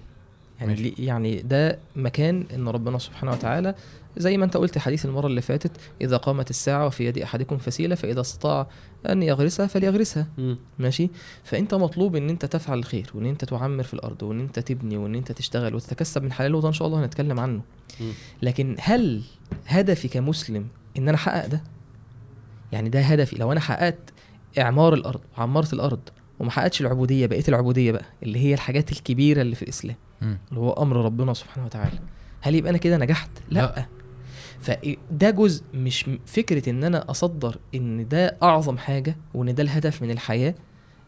يعني
ماشي.
يعني ده مكان إن ربنا سبحانه وتعالى زي ما أنت قلت حديث المرة اللي فاتت إذا قامت الساعة وفي يد أحدكم فسيلة فإذا استطاع أن يغرسها فليغرسها
مم.
ماشي فأنت مطلوب إن أنت تفعل الخير وإن أنت تعمر في الأرض وإن أنت تبني وإن أنت تشتغل وتتكسب من حلال وده إن شاء الله هنتكلم عنه
مم.
لكن هل هدفي كمسلم إن أنا أحقق ده يعني ده هدفي لو أنا حققت إعمار الأرض وعمرت الأرض وما حققتش العبودية بقيت العبودية بقى اللي هي الحاجات الكبيرة اللي في
الإسلام.
اللي هو أمر ربنا سبحانه وتعالى. هل يبقى أنا كده نجحت؟ لا,
لا.
فده جزء مش فكرة إن أنا أصدر إن ده أعظم حاجة وإن ده الهدف من الحياة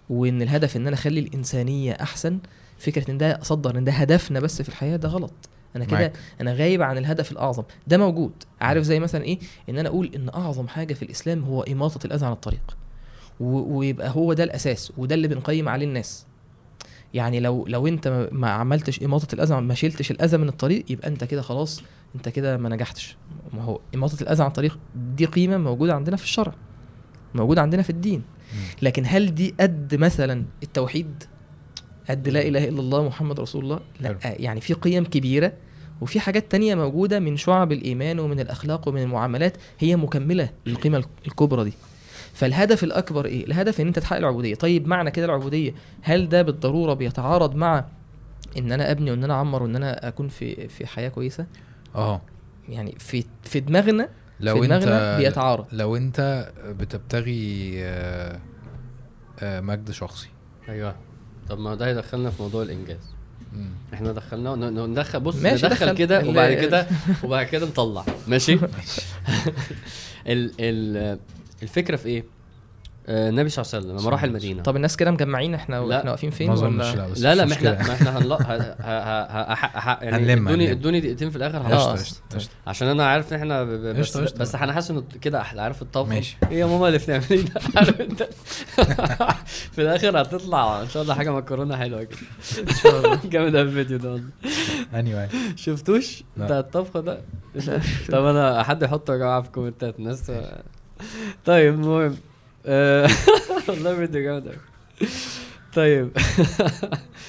وإن الهدف إن أنا أخلي الإنسانية أحسن فكرة إن ده أصدر إن ده هدفنا بس في الحياة ده غلط. أنا كده. أنا غايب عن الهدف الأعظم. ده موجود. عارف زي مثلا إيه؟ إن أنا أقول إن أعظم حاجة في الإسلام هو إماطة الأذى عن الطريق. و- ويبقى هو ده الأساس وده اللي بنقيم عليه الناس. يعني لو لو انت ما- عملتش اماطه الأذى ما شيلتش الأذى من الطريق يبقى انت كده خلاص انت كده ما نجحتش. ما هو اماطه الأذى عن الطريق دي قيمة موجودة عندنا في الشرع موجودة عندنا في الدين. لكن هل دي قد مثلا التوحيد؟ قد لا إله إلا الله محمد رسول الله؟ لا. يعني في قيم كبيرة وفي حاجات تانية موجودة من شعب الإيمان ومن الأخلاق ومن المعاملات هي مكملة للقيمة الكبرى دي. فالهدف الأكبر إيه؟ الهدف إن أنت تحقق العبودية. طيب معنى كده العبودية؟ هل ده بالضرورة بيتعارض مع إن أنا أبني وإن أنا أعمر وإن أنا أكون في في حياة كويسة؟
آه.
يعني في في دماغنا
لو
في دماغنا
أنت
بيتعارض.
لو أنت بتبتغي آه، آه، مجد شخصي.
أيوه. طب ما ده هيدخلنا في موضوع الإنجاز.
مم.
إحنا دخلناه ندخل بص
ماشي،
ندخل
دخل.
كده وبعد كده وبعد كده نطلع. ماشي. ال ال الفكرة في إيه؟ آه، النبي صلى الله عليه وسلم لما راح المدينة.
طب الناس كده مجمعين إحنا
لا،
وإحنا واقفين فين ولا؟
لا
لا لا ما
إحنا.
ما إحنا هنلا ه- ه- ه- ه- ه- ه- يعني ادوني. ادوني دقيقتين في
الآخر
قشطة، قشطة.
عشان أنا عارف إن إحنا بس. بس أنا حاسس إنه كده أحلى. عارف الطبخ؟
ماشي.
إيه يا ماما اللي بتعمليه ده عارف أنت؟ في الآخر هتطلع. إن شاء الله حاجة مكرونه حلوة كده.
إن شاء الله.
جامد قوي الفيديو ده والله.
اني واي
شفتوش. بتاع الطبخه ده؟ طب أنا حد يحطه يا جماعة في الكومنتات. الناس طيب المهم والله فيديو جامد قوي طيب.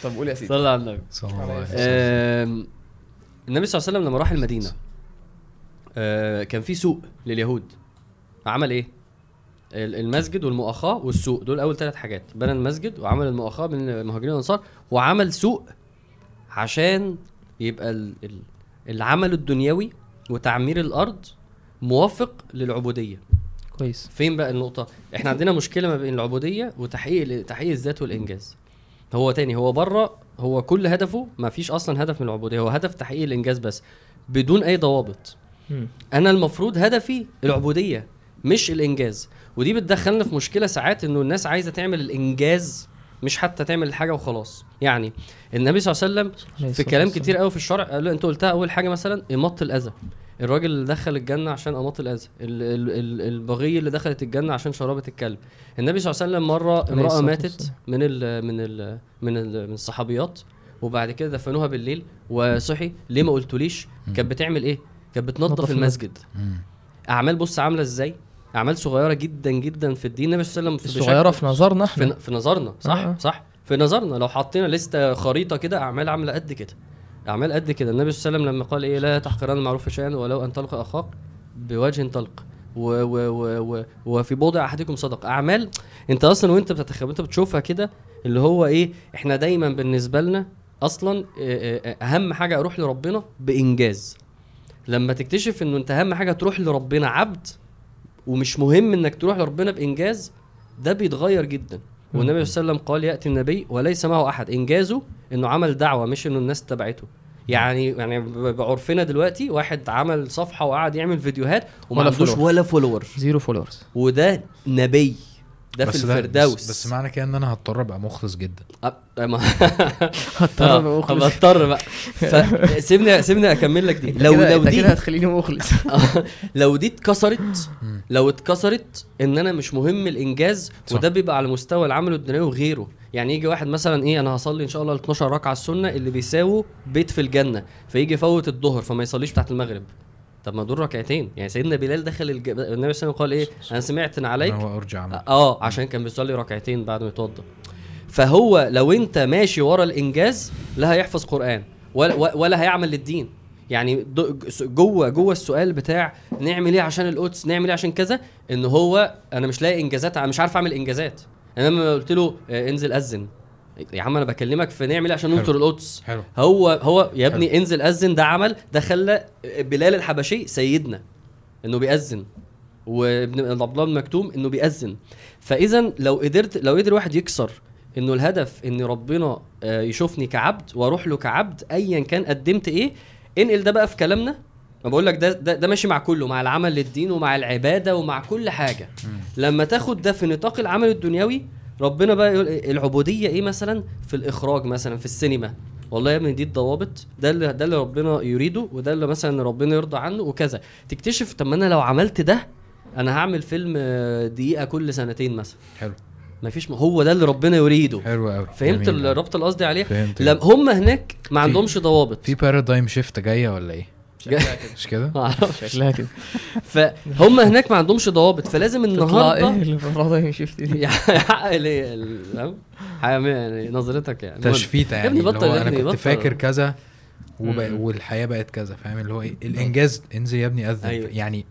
طب قول يا سيدي.
صلى على النبي.
صلى الله عليه وسلم.
النبي صلى الله عليه وسلم لما راح المدينة آه، كان في سوق لليهود. عمل إيه؟ ال- المسجد والمؤاخاه والسوق دول أول ثلاث حاجات. بنى المسجد وعمل المؤاخاه بين المهاجرين والانصار وعمل سوق عشان يبقى ال- ال- العمل الدنيوي وتعمير الأرض موافق للعبودية.
كويس
فين بقى النقطة؟ إحنا عندنا مشكلة ما بين العبودية وتحقيق تحقيق الذات والإنجاز. هو تاني هو بره هو كل هدفه ما فيش أصلا هدف من العبودية هو هدف تحقيق الإنجاز بس بدون أي ضوابط. أنا المفروض هدفي العبودية مش الإنجاز ودي بتدخلنا في مشكلة ساعات إنه الناس عايزة تعمل الإنجاز مش حتى تعمل الحاجة وخلاص. يعني النبي صلى الله عليه وسلم في كلام. كتير قوي في الشرع قال له انت قلتها أول حاجة مثلا اماط الأذى. الراجل اللي دخل الجنة عشان اماط الأذى. ال- ال- ال- البغي اللي دخلت الجنة عشان شرابة الكلب. النبي صلى الله عليه وسلم مرة
امرأة
ماتت. من ال من ال من ال من الصحابيات وبعد كده دفنوها بالليل. وصحي ليه ما قلتوليش؟ كانت بتعمل إيه؟ كانت بتنظف
نظف
المسجد. أعمال بص عاملة إزاي؟ أعمال صغيرة جدا جدا في الدين. النبي صلى الله عليه وسلم في
الصغيره في نظرنا
في,
إحنا
في نظرنا صح؟
آه.
صح. في نظرنا. لو حطينا لستة خريطة كده أعمال عاملة قد كده. أعمال قد كده. النبي صلى الله عليه وسلم لما قال إيه؟ لا تحقرن المعروف شيئا ولو أن تلقى أخاك بوجه طلق و و و و وفي بوضع أحدكم صدق. أعمال أنت أصلا وأنت بتتخيل انت بتشوفها كده اللي هو إيه؟ إحنا دايما بالنسبة لنا أصلا أهم حاجة أروح لربنا بإنجاز. لما تكتشف إنه أنت أهم حاجة تروح لربنا عبد ومش مهم إنك تروح لربنا بإنجاز ده بيتغير جدا. والنبي صلى الله عليه وسلم قال يأتي النبي وليس معه أحد. إنجازه إنه عمل دعوة مش إنه الناس تبعته. يعني يعني بعرفنا دلوقتي واحد عمل صفحة وقعد يعمل فيديوهات وما عندوش. ولا follower
zero followers
وده نبي. ده في الفردوس.
بس, بس معنى كده إن أنا هضطر أبقى مخلص جدا.
هضطر أبقى
آه،
مخلص
هضطر بقى. فسيبني سيبني أكمل لك دي. لو لو
أنت
دي
كده هتخليني مخلص.
لو دي اتكسرت لو اتكسرت إن أنا مش مهم الإنجاز
صح.
وده بيبقى على مستوى العمل الدنيوي وغيره. يعني يجي واحد مثلا إيه أنا هصلي إن شاء الله ال 12 ركعة السنة اللي بيساووا بيت في الجنة فيجي يفوت الظهر فما يصليش بتاعت المغرب. طب ما دول ركعتين. يعني سيدنا بلال دخل الج... النبي صلى الله عليه وسلم قال إيه؟ أنا سمعت إن عليك.
هو أرجع عمل
آه عشان كان بيصلي ركعتين بعد ما يتوضأ. فهو لو أنت ماشي ورا الإنجاز لا هيحفظ قرآن ولا, ولا هيعمل للدين. يعني جوه جوه السؤال بتاع نعمل إيه عشان القدس نعمل إيه عشان كذا؟ إن هو أنا مش لاقي إنجازات أنا مش عارف أعمل إنجازات. أنا لما قلت له آه، انزل أذن. يا عم أنا بكلمك في نعمل إيه عشان
حلو.
ننصر القدس.
حلو.
هو هو يا ابني انزل أذن ده عمل ده خلى بلال الحبشي سيدنا إنه بيأذن وابن عبد الله بن مكتوم إنه بيأذن. فإذا لو قدرت لو قدر واحد يكسر إنه الهدف إن ربنا آه، يشوفني كعبد وأروح له كعبد ايا كان قدمت إيه انقل ده بقى في كلامنا. ما بقول لك ده, ده ده ماشي مع كله مع العمل للدين ومع العبادة ومع كل حاجة. لما تاخد ده في نطاق العمل الدنيوي ربنا بقى يقول إيه؟ العبودية إيه مثلا؟ في الإخراج مثلا في السينما. والله يا ابني دي الضوابط ده اللي ده اللي ربنا يريده وده اللي مثلا ربنا يرضى عنه وكذا. تكتشف طب ما أنا لو عملت ده أنا هعمل فيلم آه، دقيقة كل سنتين مثلا.
حلو.
مفيش م... هو ده اللي ربنا يريده.
حلو قوي
فهمت الربط اللي قصدي عليه
فهمت
هم هناك ما عندهمش ضوابط.
في بارادايم شيفت جاية ولا إيه؟ مش كده؟
ما أعرفش.
شكلها كده.
فهم هناك ما عندهمش ضوابط فلازم النهارده
إيه اللي المفروض يمشي في دي
يحقق ليه؟ يعني نظرتك يعني.
تشفيته
يا
يعني
ابني
اللي هو
أنا
كنت. فاكر كذا. والحياة بقت كذا فاهم؟ اللي هو إيه الإنجاز انزل يا ابني أذن.
أيوة.
يعني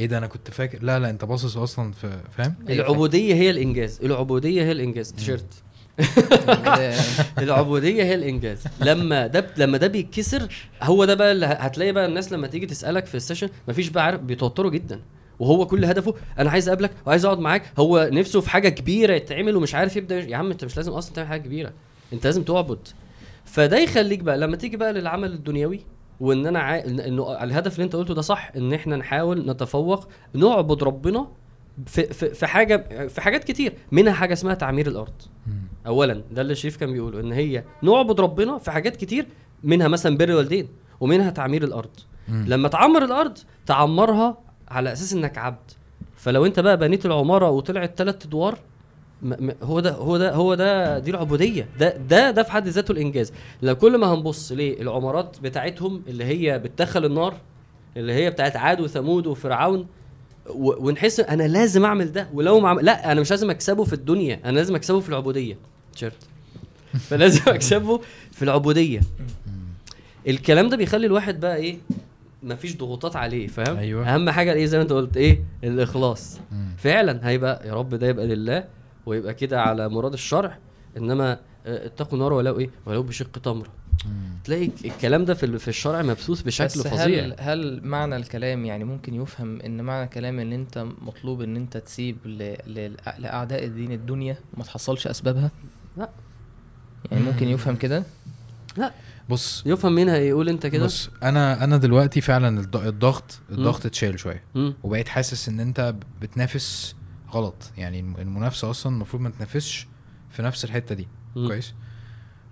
إيه ده؟ أنا كنت فاكر لا لا أنت باصص أصلا في فاهم؟
العبودية هي الإنجاز. العبودية هي الإنجاز. تيشيرت. العبودية هي الإنجاز. لما ده لما ده بيتكسر هو ده بقى اللي هتلاقي بقى الناس لما تيجي تسألك في ال session مفيش بقى عارف بيتوتروا جدا. وهو كل هدفه أنا عايز أقابلك وعايز أقعد معاك. هو نفسه في حاجة كبيرة يتعمل ومش عارف يبدأ يا عم أنت مش لازم أصلا تعمل حاجة كبيرة. أنت لازم تعبد. فده يخليك بقى لما تيجي بقى للعمل الدنيوي وإن أنا عا... إنه الهدف اللي أنت قلته ده صح إن إحنا نحاول نتفوق نعبد ربنا في في في حاجة في حاجات كتير. منها حاجة اسمها تعمير
الأرض.
اولا ده اللي الشريف كان بيقوله إن هي نعبد ربنا في حاجات كتير منها مثلا بر الوالدين ومنها تعمير الأرض.
مم.
لما تعمر الأرض تعمرها على أساس إنك عبد. فلو أنت بقى بنيت العمارة وطلعت ثلاث أدوار هو ده هو ده هو ده دي العبودية. ده ده ده في حد ذاته الإنجاز. لو كل ما هنبص للعمارات بتاعتهم اللي هي بتدخل النار اللي هي بتاعت عاد وثمود وفرعون ونحس أنا لازم أعمل ده ولو ما عمل... لا أنا مش لازم أكسبه في الدنيا أنا لازم أكسبه في العبودية. تيشيرت فلازم اكسبه في العبودية الكلام ده بيخلي الواحد بقى إيه مفيش ضغوطات عليه فاهم
أيوة.
أهم حاجة إيه زي ما أنت قلت إيه الإخلاص
مم.
فعلا هيبقى يا رب ده يبقى لله ويبقى كده على مراد الشرع إنما آه، اتقوا النار ولو إيه ولو بشق تمره. تلاقي الكلام ده في ال- في الشرع مبثوث بشكل
بس
فظيع
هل هل معنى الكلام يعني ممكن يفهم إن معنى الكلام إن أنت مطلوب إن أنت تسيب ل... ل... لأعداء الدين الدنيا وما تحصلش أسبابها؟
لا.
يعني ممكن يفهم كده؟
بص
يفهم منها إيه؟ يقول أنت كده؟
بص أنا أنا دلوقتي فعلا الض- الضغط الضغط اتشال
شوية.
وبقيت حاسس إن أنت بتنافس غلط. يعني الم- المنافسة أصلا المفروض ما تنافسش في نفس الحتة دي.
مم.
كويس؟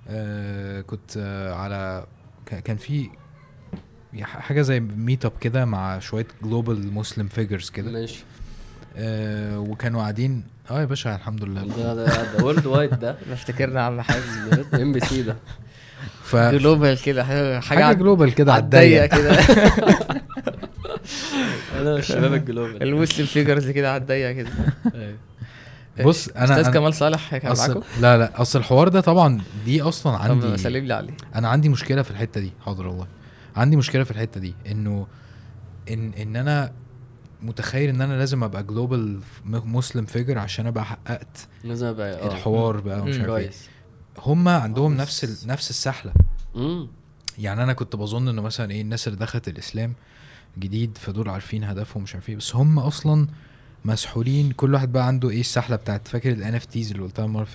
آه كنت آه على كان في حاجة زي meetup كده مع شوية global Muslim figures كده.
ماشي.
آه وكانوا قاعدين آه يا باشا الحمد لله.
ده ده worldwide ده.
افتكرنا عم حازم.
ام بي سي ده.
ف
global كده
حاجة
حاجة
global كده على الضيق
كده.
أنا الشباب ال
global. ال Muslim figures كده على الضيق كده.
بص أنا
أستاذ
أنا
كمال صالح كان
أصل
معاكم؟
لا لا أصل الحوار ده طبعا دي أصلا
طب
عندي
سلم لي عليه.
أنا عندي مشكلة في الحتة دي. حاضر والله. عندي مشكلة في الحتة دي. إنه ان إن أنا متخيل إن أنا لازم أبقى global Muslim figure عشان أبقى حققت
لازم أبقى آه.
الحوار بقى ومش. عارف
إيه.
هم عندهم
آه،
نفس ال... نفس
السحلة.
يعني أنا كنت بظن إنه مثلا إيه الناس اللي دخلت الإسلام جديد فدول عارفين هدفهم مش عارف إيه. بس هم أصلا مسحولين. كل واحد بقى عنده إيه السحلة بتاعت فاكر ال NFTs اللي قلتها المرة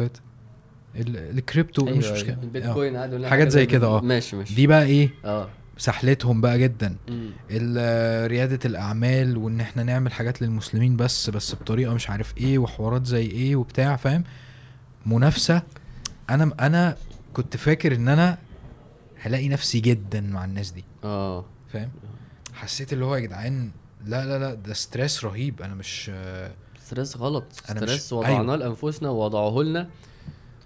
اللي الكريبتو
أيوة،
مش
أيوة.
مشكلة. آه.
البيتكوين
حاجات زي كده، آه.
ماشي ماشي.
دي بقى إيه؟
آه.
سحلتهم بقى جدا. ريادة الأعمال وإن إحنا نعمل حاجات للمسلمين بس بس بطريقة مش عارف إيه وحوارات زي إيه وبتاع فاهم؟ منافسة. أنا أنا كنت فاكر إن أنا هلاقي نفسي جدا مع الناس دي.
آه.
فاهم؟ حسيت اللي هو يا جدعان لا لا لا ده stress رهيب. أنا مش
stress غلط. stress وضعناه
أيوة.
لأنفسنا ووضعوه لنا.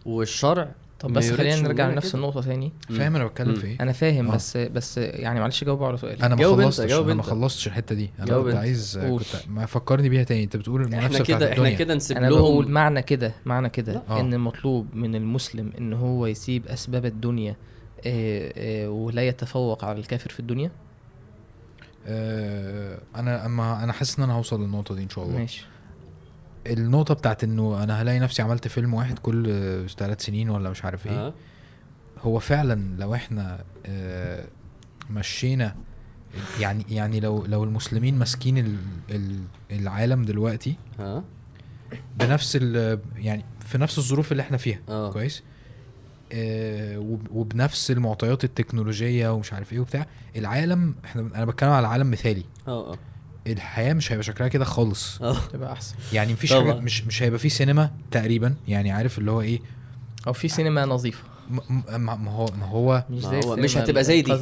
والشرع
طب بس خلينا نرجع لنفس. النقطة تاني
فاهم أنا بتكلم. في إيه
أنا فاهم
آه.
بس بس يعني معلش جاوب على سؤالي
أنا ما خلصتش أنا ما. خلصتش الحتة دي
أنا
كنت. عايز
قول.
كنت ما فكرني بيها تاني أنت بتقول
إحنا
المنافسه بتاعت
كده
إحنا
كده نسيب
أنا بقول
لهم
معنى كده معنى كده
آه.
إن المطلوب من المسلم إن هو يسيب أسباب الدنيا آه، آه، ولا يتفوق على الكافر في الدنيا
آه أنا أما أنا حاسس إن أنا هوصل للنقطة دي إن شاء الله
ماشي
النقطة بتاعت إنه أنا هلاقي نفسي عملت فيلم واحد كل ثلاث سنين ولا مش عارف إيه.
أه.
هو فعلا لو إحنا آه مشينا يعني يعني لو لو المسلمين ماسكين ال- ال- العالم دلوقتي
أه.
بنفس يعني في نفس الظروف اللي إحنا فيها كويس؟ آه وب- وبنفس المعطيات التكنولوجية ومش عارف إيه وبتاع العالم إحنا أنا بتكلم على عالم مثالي.
أه أه.
الحياة مش هيبقى شكلها كده خالص.
آه.
تبقى أحسن.
يعني مفيش. حاجة مش مش هيبقى فيه سينما تقريبا يعني عارف اللي هو إيه؟
أو في سينما نظيفة.
م- م- ما ما هو ما هو
مش
ما هو مش هتبقى زي دي.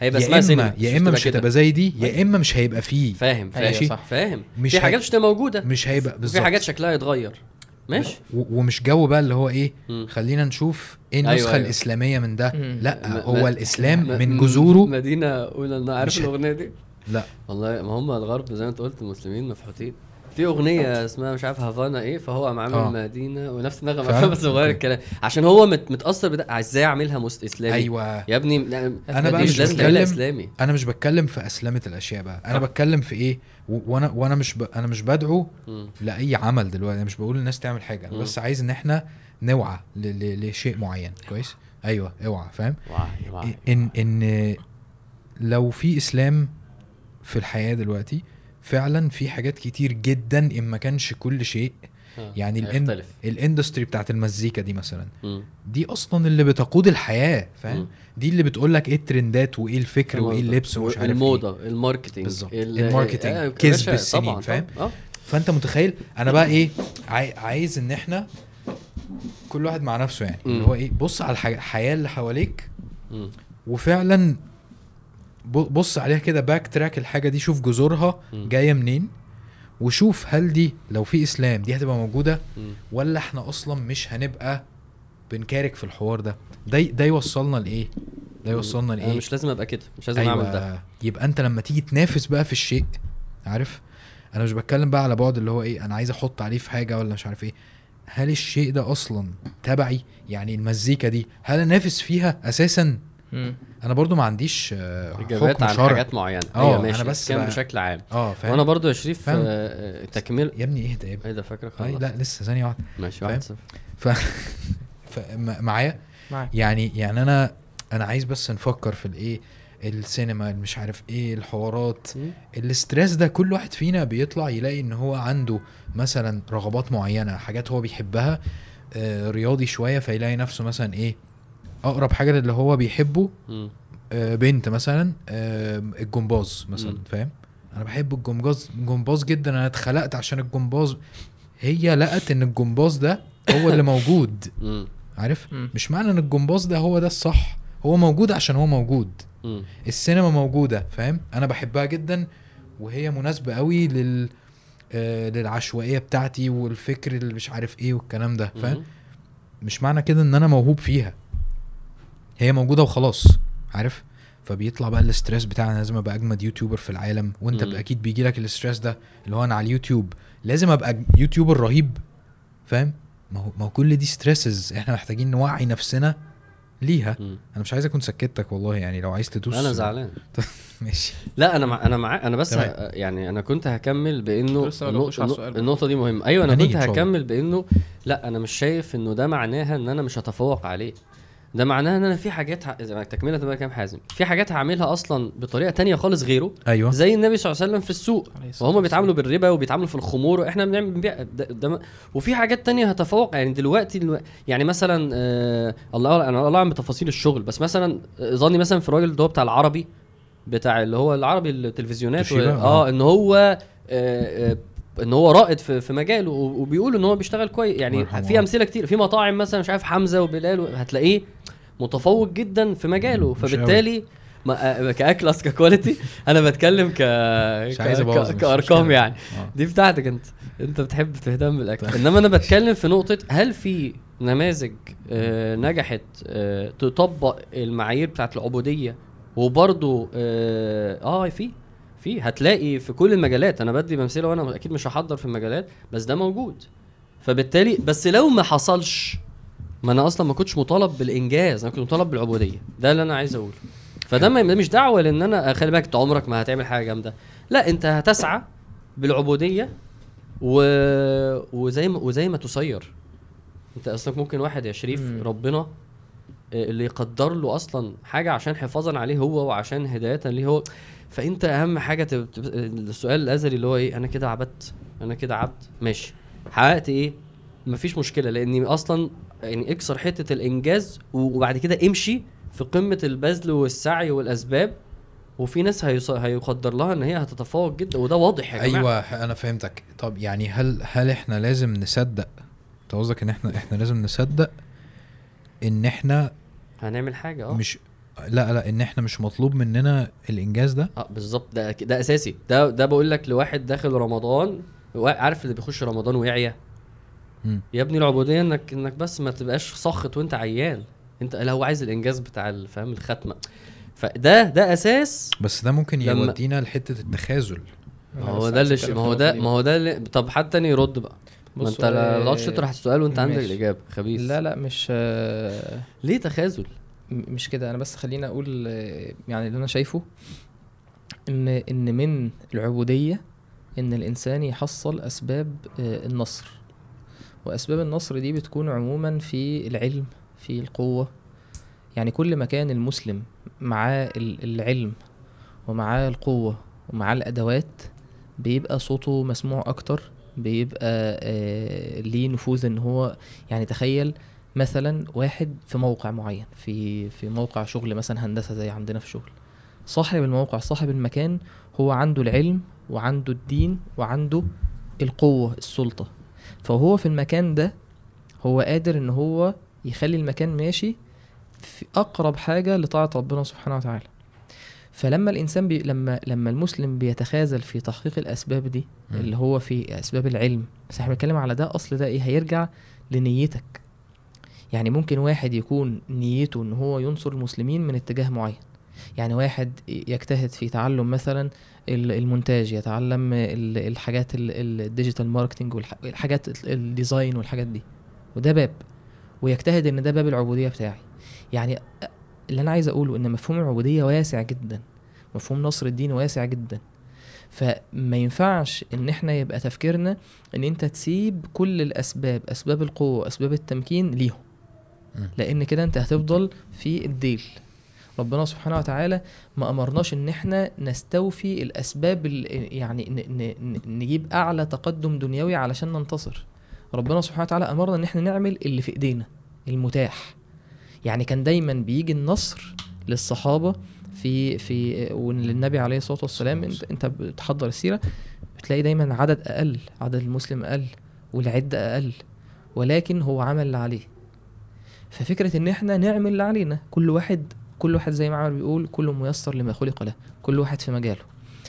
هيبقى اسمها سينما.
يا إما مش. هتبقى زي دي. يا إما مش هيبقى فيه.
فاهم
أيوة
فاهم
صح.
فاهم.
مش
في حاجات مش هتبقى موجودة.
مش هيبقى
وفي
بالظبط.
حاجات شكلها يتغير. ماشي.
ومش جو بقى اللي هو إيه؟
مم.
خلينا نشوف
إيه
النسخة
أيوة.
الإسلامية من ده.
مم.
لا هو الإسلام
م-
من
م-
جذوره
مدينة اولى أنا عارف الأغنية دي.
لا.
والله ما هم الغرب زي ما انت قلت المسلمين مفحوطين. في أغنية اسمها مش عارف هافانا إيه فهو قام عامل
آه.
مدينة ونفس النغمه؟ بس
أوكي.
الكلام. عشان هو مت متأثر بده إزاي أعملها مست إسلامي؟
أيوه.
يا ابني لا،
أنا بقى
مش
بتكلم-
إسلامي.
أنا مش بتكلم في أسلمة الأشياء بقى. أنا
آه.
بتكلم في إيه؟ وأنا وأنا مش ب... أنا مش بدعو
مم.
لأي عمل دلوقتي. أنا مش بقول الناس تعمل حاجة.
أنا.
بس عايز إن إحنا نوعى ل... ل... لشيء معين. كويس؟ أيوه اوعى فاهم؟ ان إن لو في إسلام في الحياة دلوقتي فعلا في حاجات كتير جدا إن ما كانش كل شيء
آه،
يعني.
ال
industry بتاعت المزيكا دي مثلا
مم.
دي أصلا اللي بتقود
الحياة.
فاهم دي اللي بتقول لك إيه ال trendات وإيه الفكر وإيه اللبس ومش عارف الموضة
ال marketing
بالظبط.
ال-
ال
marketing. آه،
كسب السنين، فاهم؟
آه
فأنت متخيل أنا بقى إيه عاي... عايز إن إحنا كل واحد مع نفسه يعني اللي. هو إيه بص على الحياة اللي حواليك
مم.
وفعلا بص عليها كده backtrack الحاجة دي شوف جذورها. جاية منين وشوف هل دي لو في إسلام دي هتبقى
موجودة.
ولا إحنا أصلا مش هنبقى بن كارك في الحوار ده. ده ده يوصلنا لإيه؟ ده يوصلنا
أنا
لايه
مش لازم أبقى كده مش لازم أعمل ده.
أيوة. يبقى أنت لما تيجي تنافس بقى في الشيء عارف؟ أنا مش بتكلم بقى على بعد اللي هو إيه أنا عايز أحط عليه في حاجة ولا مش عارف إيه. هل الشيء ده أصلا تبعي؟ يعني المزيكا دي هل أنافس فيها أساسا؟
مم.
أنا برضو ما عنديش آه، إجابات
عن حاجات
معينة.
آه،
أنا
ماشي
بس
بس كان
بقى-
بشكل عام.
آه فاهم؟
وأنا برضو يا شريف
فاهم.
آه، تكمل
يا ابني اهدى يا ابني.
إيه ده فاكرك
أي
خلاص.
لا لسه ثانية واحدة.
ماشي؟ واحد صفر.
ف... ف... معايا؟
معاك.
يعني يعني أنا أنا عايز بس نفكر في الإيه؟ السينما مش عارف إيه الحوارات.
مم.
الاسترس ده كل واحد فينا بيطلع يلاقي إن هو عنده مثلا رغبات معينة حاجات هو بيحبها آه رياضي شوية فيلاقي نفسه مثلا إيه؟ أقرب حاجة للي هو بيحبه. آه بنت مثلا آه الجمباز مثلا
مم.
فاهم أنا بحب الجمباز الجمباز جدا أنا اتخلقت عشان الجمباز هي لقت إن الجمباز ده هو اللي موجود
مم.
عارف
مم.
مش معنى إن الجمباز ده هو ده الصح هو موجود عشان هو موجود
مم.
السينما موجودة فاهم أنا بحبها جدا وهي مناسبة قوي لل آه للعشوائية بتاعتي والفكر اللي مش عارف إيه والكلام ده فاهم. مش معنى كده إن أنا موهوب فيها هي موجودة وخلاص عارف؟ فبيطلع بقى ال stress بتاع أنا لازم أبقى أجمد YouTuber في العالم وأنت أكيد بيجي لك ال stress ده اللي هو أنا على اليوتيوب لازم أبقى YouTuber رهيب فاهم؟ ما هو ما هو كل دي stresses إحنا محتاجين نوعي نفسنا ليها.
مم.
أنا مش عايز أكون سكتك والله يعني لو عايز تدوس.
أنا زعلان.
ماشي.
لا أنا مع أنا مع أنا بس. ه... يعني أنا كنت هكمل
بإنه.
النقطة دي مهمة. أيوه
أنا
كنت. هكمل بإنه لا أنا مش شايف إنه ده معناها إن أنا مش هتفوق عليه. ده معناها إن أنا في حاجات ه... تكمله تبقى كام حازم في حاجات هعملها أصلا بطريقة تانية خالص غيره
أيوه
زي النبي صلى الله عليه وسلم في السوق وهم. بيتعاملوا بالربا وبيتعاملوا في الخمور وإحنا بنعمل بنبيع ده ده وفي حاجات تانية هتفوق يعني دلوقتي الو- يعني مثلا آه الله أنا الله أعلم بتفاصيل الشغل بس مثلا آه، ظني مثلا في الراجل اللي هو بتاع العربي بتاع اللي هو العربي التلفزيونات و... آه
آه.
إن هو آه آه إن هو رائد في, في مجاله و- وبيقولوا إن هو بيشتغل كويس يعني. في أمثلة كتير في مطاعم مثلا مش عارف حمزة وبلال هتلاقيه متفوق جدا في مجاله. فبالتالي ما آه، كا class ك quality أنا بتكلم ك
مش عايز
ك-
كأرقام.
يعني
آه.
دي بتاعتك أنت أنت بتحب تهتم بالأكل إنما أنا بتكلم في نقطة هل في نماذج آه نجحت آه تطبق المعايير بتاعت العبودية وبرضه آه, آه في في هتلاقي في كل المجالات. أنا بدي امثله وأنا أكيد مش هحضر في المجالات بس ده موجود. فبالتالي بس لو ما حصلش ما أنا أصلا ما كنتش مطالب بالإنجاز أنا كنت مطالب بالعبودية. ده اللي أنا عايز أقوله. فده ما- مش دعوة لأن أنا خلي بالك أنت عمرك ما هتعمل حاجة جامدة. لا أنت هتسعى بالعبودية و... وزي ما وزي ما تسير. أنت أصلا ممكن واحد يا شريف
مم.
ربنا آه، اللي يقدر له أصلا حاجة عشان حفاظا عليه هو وعشان هدايه ليه هو. فأنت أهم حاجة تب... السؤال الأزلي اللي هو إيه أنا كده عبدت أنا كده عبد ماشي. حققت إيه؟ مفيش مشكلة لاني أصلا يعني اكسر حتة الإنجاز وبعد كده امشي في قمة البذل والسعي والأسباب وفي ناس هيص... هيقدر لها إن هي هتتفوق جدا وده واضح يا جماعة.
أيوه أنا فهمتك. طب يعني هل هل إحنا لازم نصدق؟ أنت قصدك إن إحنا إحنا لازم نصدق إن إحنا
هنعمل حاجة آه.
مش لا لا إن إحنا مش مطلوب مننا الإنجاز ده.
آه بالظبط. ده ده أساسي. ده ده بقول لك لواحد داخل رمضان عارف اللي بيخش رمضان ويعيا. يا ابني العبودية إنك إنك بس ما تبقاش ساخط وأنت عيان. أنت لا هو عايز الإنجاز بتاع فاهم الختمة. فده ده أساس.
بس ده ممكن يودينا لحتة التخاذل.
ما هو ده اللي ما هو ده. ما هو ده اللي طب حد تاني يرد بقى؟ ما أنت لا- ما تقعدش تطرح السؤال وانت عندك. الإجابة. خبيث.
لا لا مش آه،
ليه تخاذل؟
مش كده. أنا بس خليني أقول يعني اللي أنا شايفه إن إن من العبودية إن الإنسان يحصل أسباب آه، النصر. وأسباب النصر دي بتكون عموما في العلم في القوة. يعني كل ما كان المسلم معاه ال- العلم ومعاه القوة ومعاه الأدوات بيبقى صوته مسموع أكتر بيبقى آه ليه نفوذ إن هو يعني تخيل مثلا واحد في موقع معين في في موقع شغل مثلا هندسة زي عندنا في شغل. صاحب الموقع صاحب المكان هو عنده العلم وعنده الدين وعنده القوة السلطة. فهو في المكان ده هو قادر إن هو يخلي المكان ماشي في أقرب حاجة لطاعة ربنا سبحانه وتعالى. فلما الإنسان بي لما لما المسلم بيتخاذل في تحقيق الأسباب دي. اللي هو في أسباب العلم بس إحنا بنتكلم على ده أصل ده إيه؟ هيرجع لنيتك. يعني ممكن واحد يكون نيته إن هو ينصر المسلمين من اتجاه معين. يعني واحد يجتهد في تعلم مثلا ال- المونتاج يتعلم ال- الحاجات ال- ال- ال digital marketing والحاجات ال- ال design والحاجات دي. وده باب. ويجتهد إن ده باب العبودية بتاعي. يعني اللي أنا عايز أقوله إن مفهوم العبودية واسع جدا. مفهوم نصر الدين واسع جدا. فما ينفعش إن إحنا يبقى تفكيرنا إن أنت تسيب كل الأسباب أسباب القوة أسباب التمكين ليهم. لأن كده أنت هتفضل في الديل. ربنا سبحانه وتعالى ما أمرناش إن إحنا نستوفي الأسباب ال- يعني نجيب أعلى تقدم دنيوي علشان ننتصر. ربنا سبحانه وتعالى أمرنا إن إحنا نعمل اللي في إيدينا المتاح. يعني كان دايما بيجي النصر للصحابة في في وللنبي عليه الصلاة والسلام أنت أنت بتحضر السيرة بتلاقي دايما عدد أقل عدد المسلم أقل والعدة أقل. ولكن هو عمل اللي عليه. ففكرة إن إحنا نعمل اللي علينا. كل واحد كل واحد زي ما عمر بيقول كل ميسر لما خلق له. كل واحد في مجاله.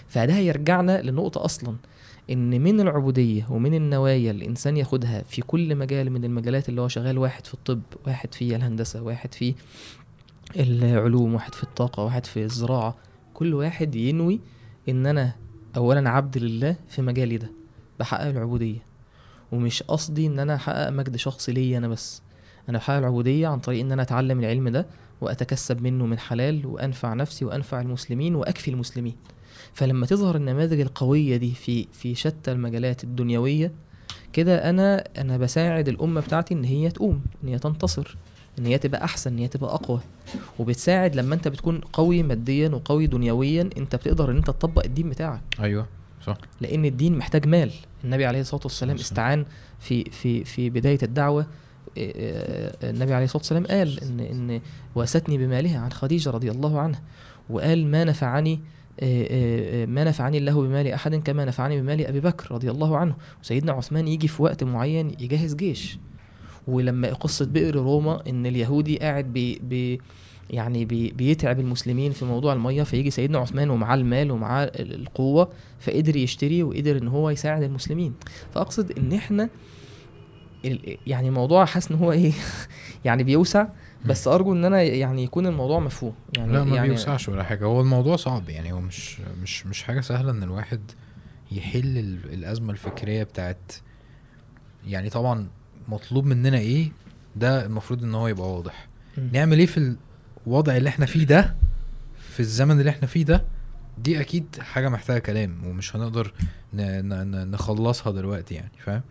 فده هيرجعنا لنقطة أصلا إن من العبودية ومن النوايا الإنسان ياخدها في كل مجال من المجالات اللي هو شغال واحد في الطب واحد في الهندسة واحد في العلوم واحد في الطاقة واحد في الزراعة كل واحد ينوي إن أنا اولا عبد لله في مجالي ده بحقق العبودية. ومش قصدي إن أنا أحقق مجد شخصي ليا أنا بس. أنا بحقق العبوديه عن طريق إن أنا أتعلم العلم ده وأتكسب منه من حلال وأنفع نفسي وأنفع المسلمين وأكفي المسلمين. فلما تظهر النماذج القوية دي في في شتى المجالات الدنيوية كده أنا أنا بساعد الأمة بتاعتي إن هي تقوم إن هي تنتصر إن هي تبقى أحسن إن هي تبقى أقوى. وبتساعد لما أنت بتكون قوي ماديا وقوي دنيويا أنت بتقدر إن أنت تطبق الدين بتاعك.
أيوه صح.
لأن الدين محتاج مال. النبي عليه الصلاة والسلام. استعان في في في بداية الدعوة النبي عليه الصلاة والسلام قال إن إن وواستني بمالها عن خديجة رضي الله عنها وقال ما نفعني إيه، إيه، ما نفعني الله بمال أحد كما نفعني بمال أبي بكر رضي الله عنه. وسيدنا عثمان يجي في وقت معين يجهز جيش. ولما قصه بئر رومة إن اليهودي قاعد بي بي يعني بي بيتعب المسلمين في موضوع المية فيجي سيدنا عثمان ومعاه المال ومعاه ال- القوة فقدر يشتري وقدر إن هو يساعد المسلمين. فأقصد إن إحنا يعني الموضوع حاسس إن هو إيه يعني بيوسع بس أرجو إن أنا يعني يكون الموضوع مفهوم. يعني
لا ما
يعني
بيوسعش ولا حاجة. هو الموضوع صعب يعني هو مش مش مش حاجة سهلة إن الواحد يحل ال- الأزمة الفكرية بتاعت يعني طبعا مطلوب مننا إيه ده المفروض إن هو يبقى واضح.
مم.
نعمل إيه في الوضع اللي إحنا فيه ده في الزمن اللي إحنا فيه ده دي أكيد حاجة محتاجة كلام ومش هنقدر نخلصها دلوقتي يعني فاهم؟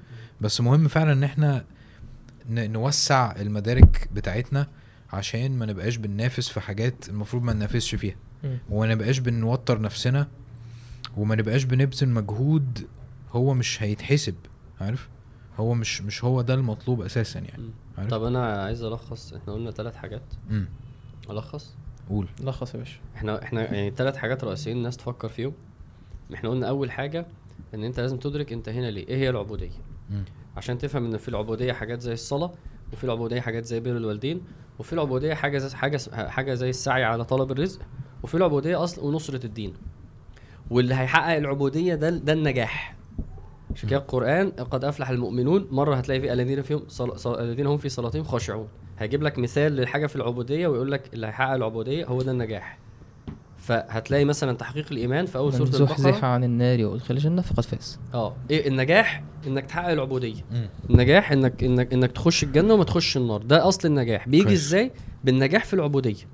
بس مهم فعلا إن إحنا ن- نوسع المدارك بتاعتنا عشان ما نبقاش بننافس في حاجات المفروض ما ننافسش فيها. وما نبقاش بنوتر نفسنا وما نبقاش بنبذل مجهود هو مش هيتحسب عارف؟ هو مش مش هو ده المطلوب أساسا يعني. عارف؟
طب أنا عايز ألخص إحنا قلنا ثلاث حاجات.
امم
ألخص؟
قول.
لخص يا باشا.
إحنا إحنا يعني ثلاث حاجات رئيسيين الناس تفكر فيهم. إحنا قلنا أول حاجة إن أنت لازم تدرك أنت هنا ليه إيه هي
العبودية.
عشان تفهم إن في العبودية حاجات زي الصلاة وفي العبودية حاجات زي بر الوالدين وفي العبودية حاجة زي حاجة حاجة زي السعي على طلب الرزق وفي العبودية أصل ونصرة الدين. واللي هيحقق العبودية ده ده النجاح. عشان كده القرآن قد أفلح المؤمنون مرة هتلاقي في الذين فيهم صل... صل... الذين هم في صلاتهم خاشعون. هيجيب لك مثال للحاجه في العبودية ويقول لك اللي هيحقق العبودية هو ده النجاح. فهتلاقي مثلا تحقيق الإيمان في أول
من
سورة
زحزح
البقرة.
عن النار وأدخل الجنة فقد فاز.
آه إيه النجاح إنك تحقق العبودية.
مم.
النجاح إنك إنك إنك تخش الجنة وما تخش النار. ده أصل النجاح. بيجي
كويس.
إزاي؟ بالنجاح في العبودية.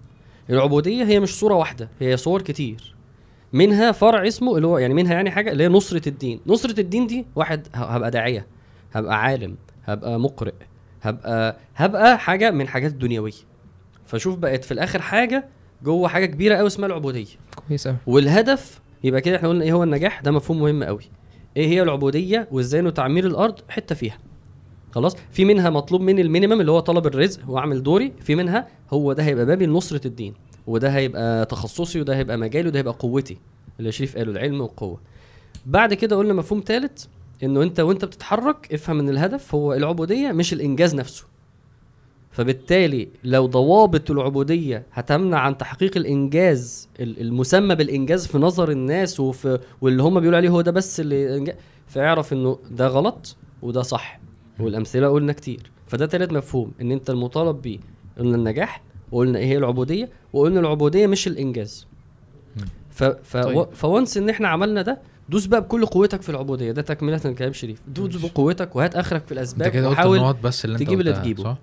العبودية هي مش صورة واحدة هي صور كتير. منها فرع اسمه اللي هو يعني منها يعني حاجة اللي هي نصرة الدين. نصرة الدين دي واحد هبقى داعية هبقى عالم هبقى مقرئ هبقى هبقى حاجة من حاجات الدنيويه فشوف بقت في الآخر حاجة جوه حاجة كبيرة قوي اسمها العبودية.
كويس قوي
والهدف يبقى كده إحنا قلنا إيه هو النجاح؟ ده مفهوم مهم قوي إيه هي العبودية؟ وإزاي انه تعمير الأرض حتة فيها. خلاص؟ في منها مطلوب مني المينيمم اللي هو طلب الرزق وأعمل دوري. في منها هو ده هيبقى بابي لنصرة الدين. وده هيبقى تخصصي وده هيبقى مجالي وده هيبقى قوتي. اللي شريف قاله العلم والقوة. بعد كده قلنا مفهوم ثالث إنه أنت وأنت بتتحرك افهم إن الهدف هو العبودية مش الإنجاز نفسه. فبالتالي لو ضوابط العبودية هتمنع عن تحقيق الإنجاز ال- المسمى بالإنجاز في نظر الناس وفي واللي هم بيقولوا عليه هو ده بس اللي فاعرف إنه ده غلط وده صح والأمثلة قلنا كتير فده تالت مفهوم إن أنت المطالب بيه قلنا النجاح وقلنا إيه هي العبودية وقلنا العبودية مش الإنجاز
مم.
ف ف
طيب.
فونس إن إحنا عملنا ده دوس بقى بكل قوتك في العبودية ده تكملة كلام شريف دوس. بقوتك وهات آخرك في
أنت
الاسباب
كده قلت النقط بس اللي أنت
تجيب اللي تجيبه.
صح؟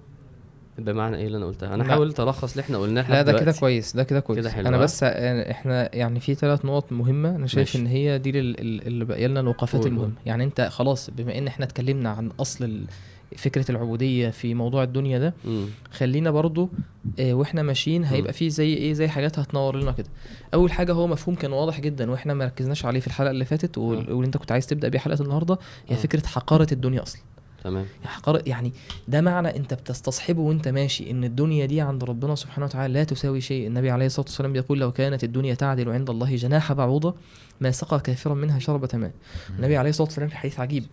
بمعنى إيه اللي أنا قلتها
أنا.
حاولت ألخص اللي إحنا قلناه
لا ده كده. كويس ده كده كويس
كده حلو،
أنا
ها؟
بس آه، إحنا يعني في ثلاث نقط مهمة أنا شايف
ماشي.
إن هي دي ال- ال- اللي باقي لنا الوقفات المهمة يعني أنت خلاص بما إن إحنا اتكلمنا عن أصل فكرة العبودية في موضوع الدنيا ده
مم.
خلينا برضو آه، وإحنا ماشيين هيبقى فيه زي إيه زي حاجات هتنور لنا كده أول حاجة هو مفهوم كان واضح جدا وإحنا ما ركزناش عليه في الحلقة اللي فاتت وال-
آه.
واللي أنت كنت عايز تبدأ بيه حلقة النهارده هي
آه.
فكرة حقارة الدنيا أصلا
تمام.
يعني ده معنى انت بتستصحبه وانت ماشي ان الدنيا دي عند ربنا سبحانه وتعالى لا تساوي شيء. النبي عليه الصلاة والسلام بيقول لو كانت الدنيا تعدل عند الله جناح بعوضة ما سقى كافرا منها شربة ماء النبي عليه الصلاة والسلام في حديث عجيب.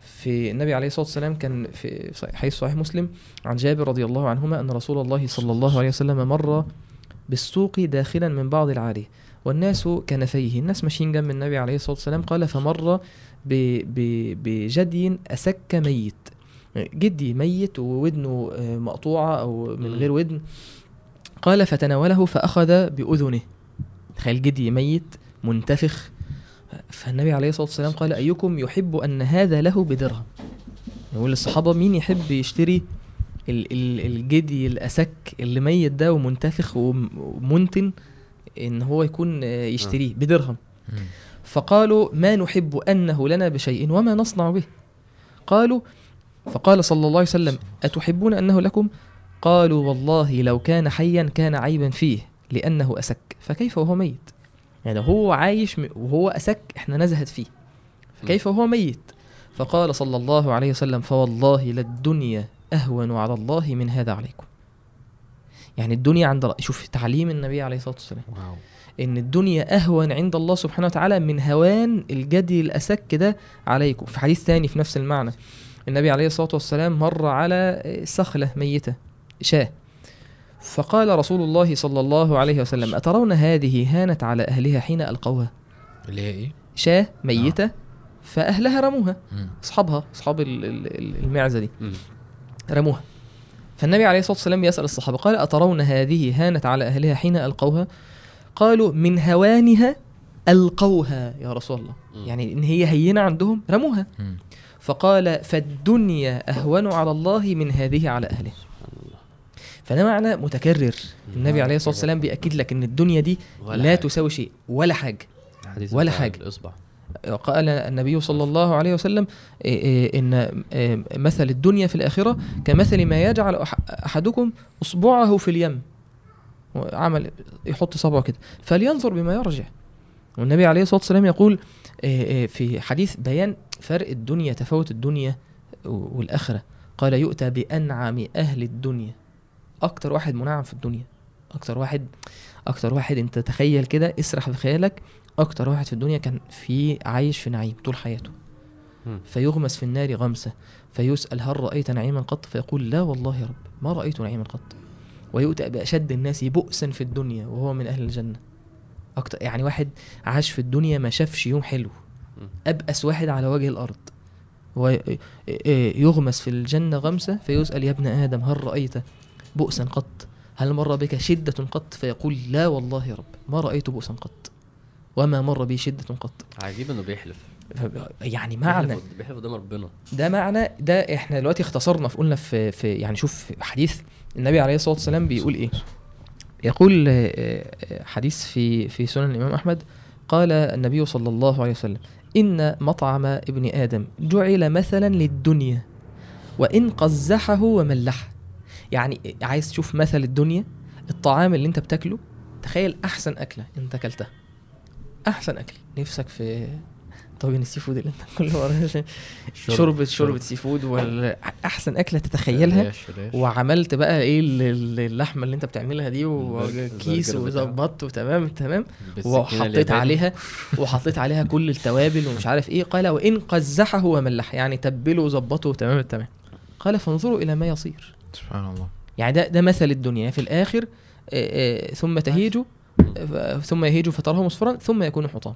في النبي عليه الصلاة والسلام كان في حديث صحيح مسلم عن جابر رضي الله عنهما أن رسول الله صلى الله عليه وسلم مر بالسوق داخلا من بعض العاليه والناس كنفيه. الناس ماشيين جنب النبي عليه الصلاة والسلام قال فمر بجدي أسك ميت. جدي ميت وودنه آه، مقطوعة أو من. غير ودن. قال فتناوله فأخذ بأذنه. تخيل جدي ميت منتفخ. فالنبي عليه الصلاة والسلام قال أيكم يحب أن هذا له بدرهم؟ يقول للصحابه مين يحب يشتري ال- ال- الجدي الأسك اللي ميت ده ومنتفخ وم- ومنتن إن هو يكون آه، يشتريه بدرهم؟
مم.
فقالوا ما نحب أنه لنا بشيء وما نصنع به. قالوا فقال صلى الله عليه وسلم أتحبون أنه لكم؟ قالوا والله لو كان حيا كان عيبا فيه لأنه أسك. فكيف وهو ميت؟ يعني هو عايش وهو أسك إحنا نزهت فيه. فكيف وهو ميت؟ فقال صلى الله عليه وسلم فوالله للدنيا أهون على الله من هذا عليكم. يعني الدنيا عند شوف تعليم النبي عليه الصلاة والسلام.
واو.
إن الدنيا أهون عند الله سبحانه وتعالى من هوان الجدي الأسك ده عليكم. في حديث ثاني في نفس المعنى. النبي عليه الصلاة والسلام مر على سخلة ميتة شاة. فقال رسول الله صلى الله عليه وسلم أترون هذه هانت على أهلها حين ألقوها؟
اللي هي إيه؟
شاة ميتة فأهلها رموها.
مم.
أصحابها أصحاب ال- ال- المعزة دي. رموها. فالنبي عليه الصلاة والسلام يسأل الصحابة قال أترون هذه هانت على أهلها حين ألقوها؟ قالوا من هوانها ألقوها يا رسول الله
مم.
يعني إن هي هينة عندهم رموها
مم.
فقال فالدنيا أهون على الله من هذه على
الله
فده معنى متكرر النبي عليه الصلاة والسلام بيأكد لك إن الدنيا دي لا. تساوي شيء ولا
حاجة
ولا.
الإصبع
قال النبي صلى الله عليه وسلم إيه إيه إن إيه مثل الدنيا في الآخرة كمثل ما يجعل أحدكم أصبعه في اليم عمل يحط صبعه كده. فلينظر بما يرجع. والنبي عليه الصلاة والسلام يقول إيه إيه في حديث بيان فرق الدنيا تفاوت الدنيا والآخرة. قال يؤتى بأنعم أهل الدنيا. أكتر واحد منعم في الدنيا. أكتر واحد أكتر واحد أنت تخيل كده اسرح في خيالك أكتر واحد في الدنيا كان في عايش في نعيم طول حياته. فيغمس في النار غمسة. فيسأل هل رأيت نعيما قط؟ فيقول لا والله يا رب ما رأيت نعيما قط. ويؤتى بأشد الناس بؤسا في الدنيا وهو من أهل الجنة. أكتر يعني واحد عاش في الدنيا ما شافش يوم حلو. أبأس واحد على وجه الأرض. ويغمس في الجنة غمسة فيسأل يا ابن آدم هل رأيت بؤسا قط؟ هل مر بك شدة قط؟ فيقول لا والله يا رب ما رأيت بؤسا قط. وما مر بي شدة قط.
عجيب إنه بيحلف.
يعني معنى
بيحلف بيحلف قدام ربنا.
ده معنى ده إحنا دلوقتي اختصرنا في قلنا في, في يعني شوف حديث النبي عليه الصلاة والسلام بيقول إيه؟ يقول آه، آه، حديث في في سنن الإمام أحمد قال النبي صلى الله عليه وسلم إن مطعم ابن آدم جعل مثلا للدنيا وإن قزحه وملحه. يعني عايز تشوف مثل الدنيا الطعام اللي أنت بتاكله تخيل أحسن أكلة أنت أكلتها. أحسن أكل. نفسك في طاجن ال seafood اللي انت كل مرة شوربه شوربه seafood ولا أحسن أكلة تتخيلها. وعملت بقى إيه ال- ال- اللحمة اللي انت بتعملها دي وكيس. وظبطت وتمام تمام. وحطيت. عليها وحطيت عليها كل التوابل ومش عارف إيه. قال وإن قزحه وملح يعني تبله وظبطه تمام التمام قال فانظروا إلى ما يصير.
سبحان الله.
يعني ده ده مثل الدنيا. في الآخر آه، آه، ثم تهيج آه، ثم يهيج فتراه مصفرا ثم يكون حطام.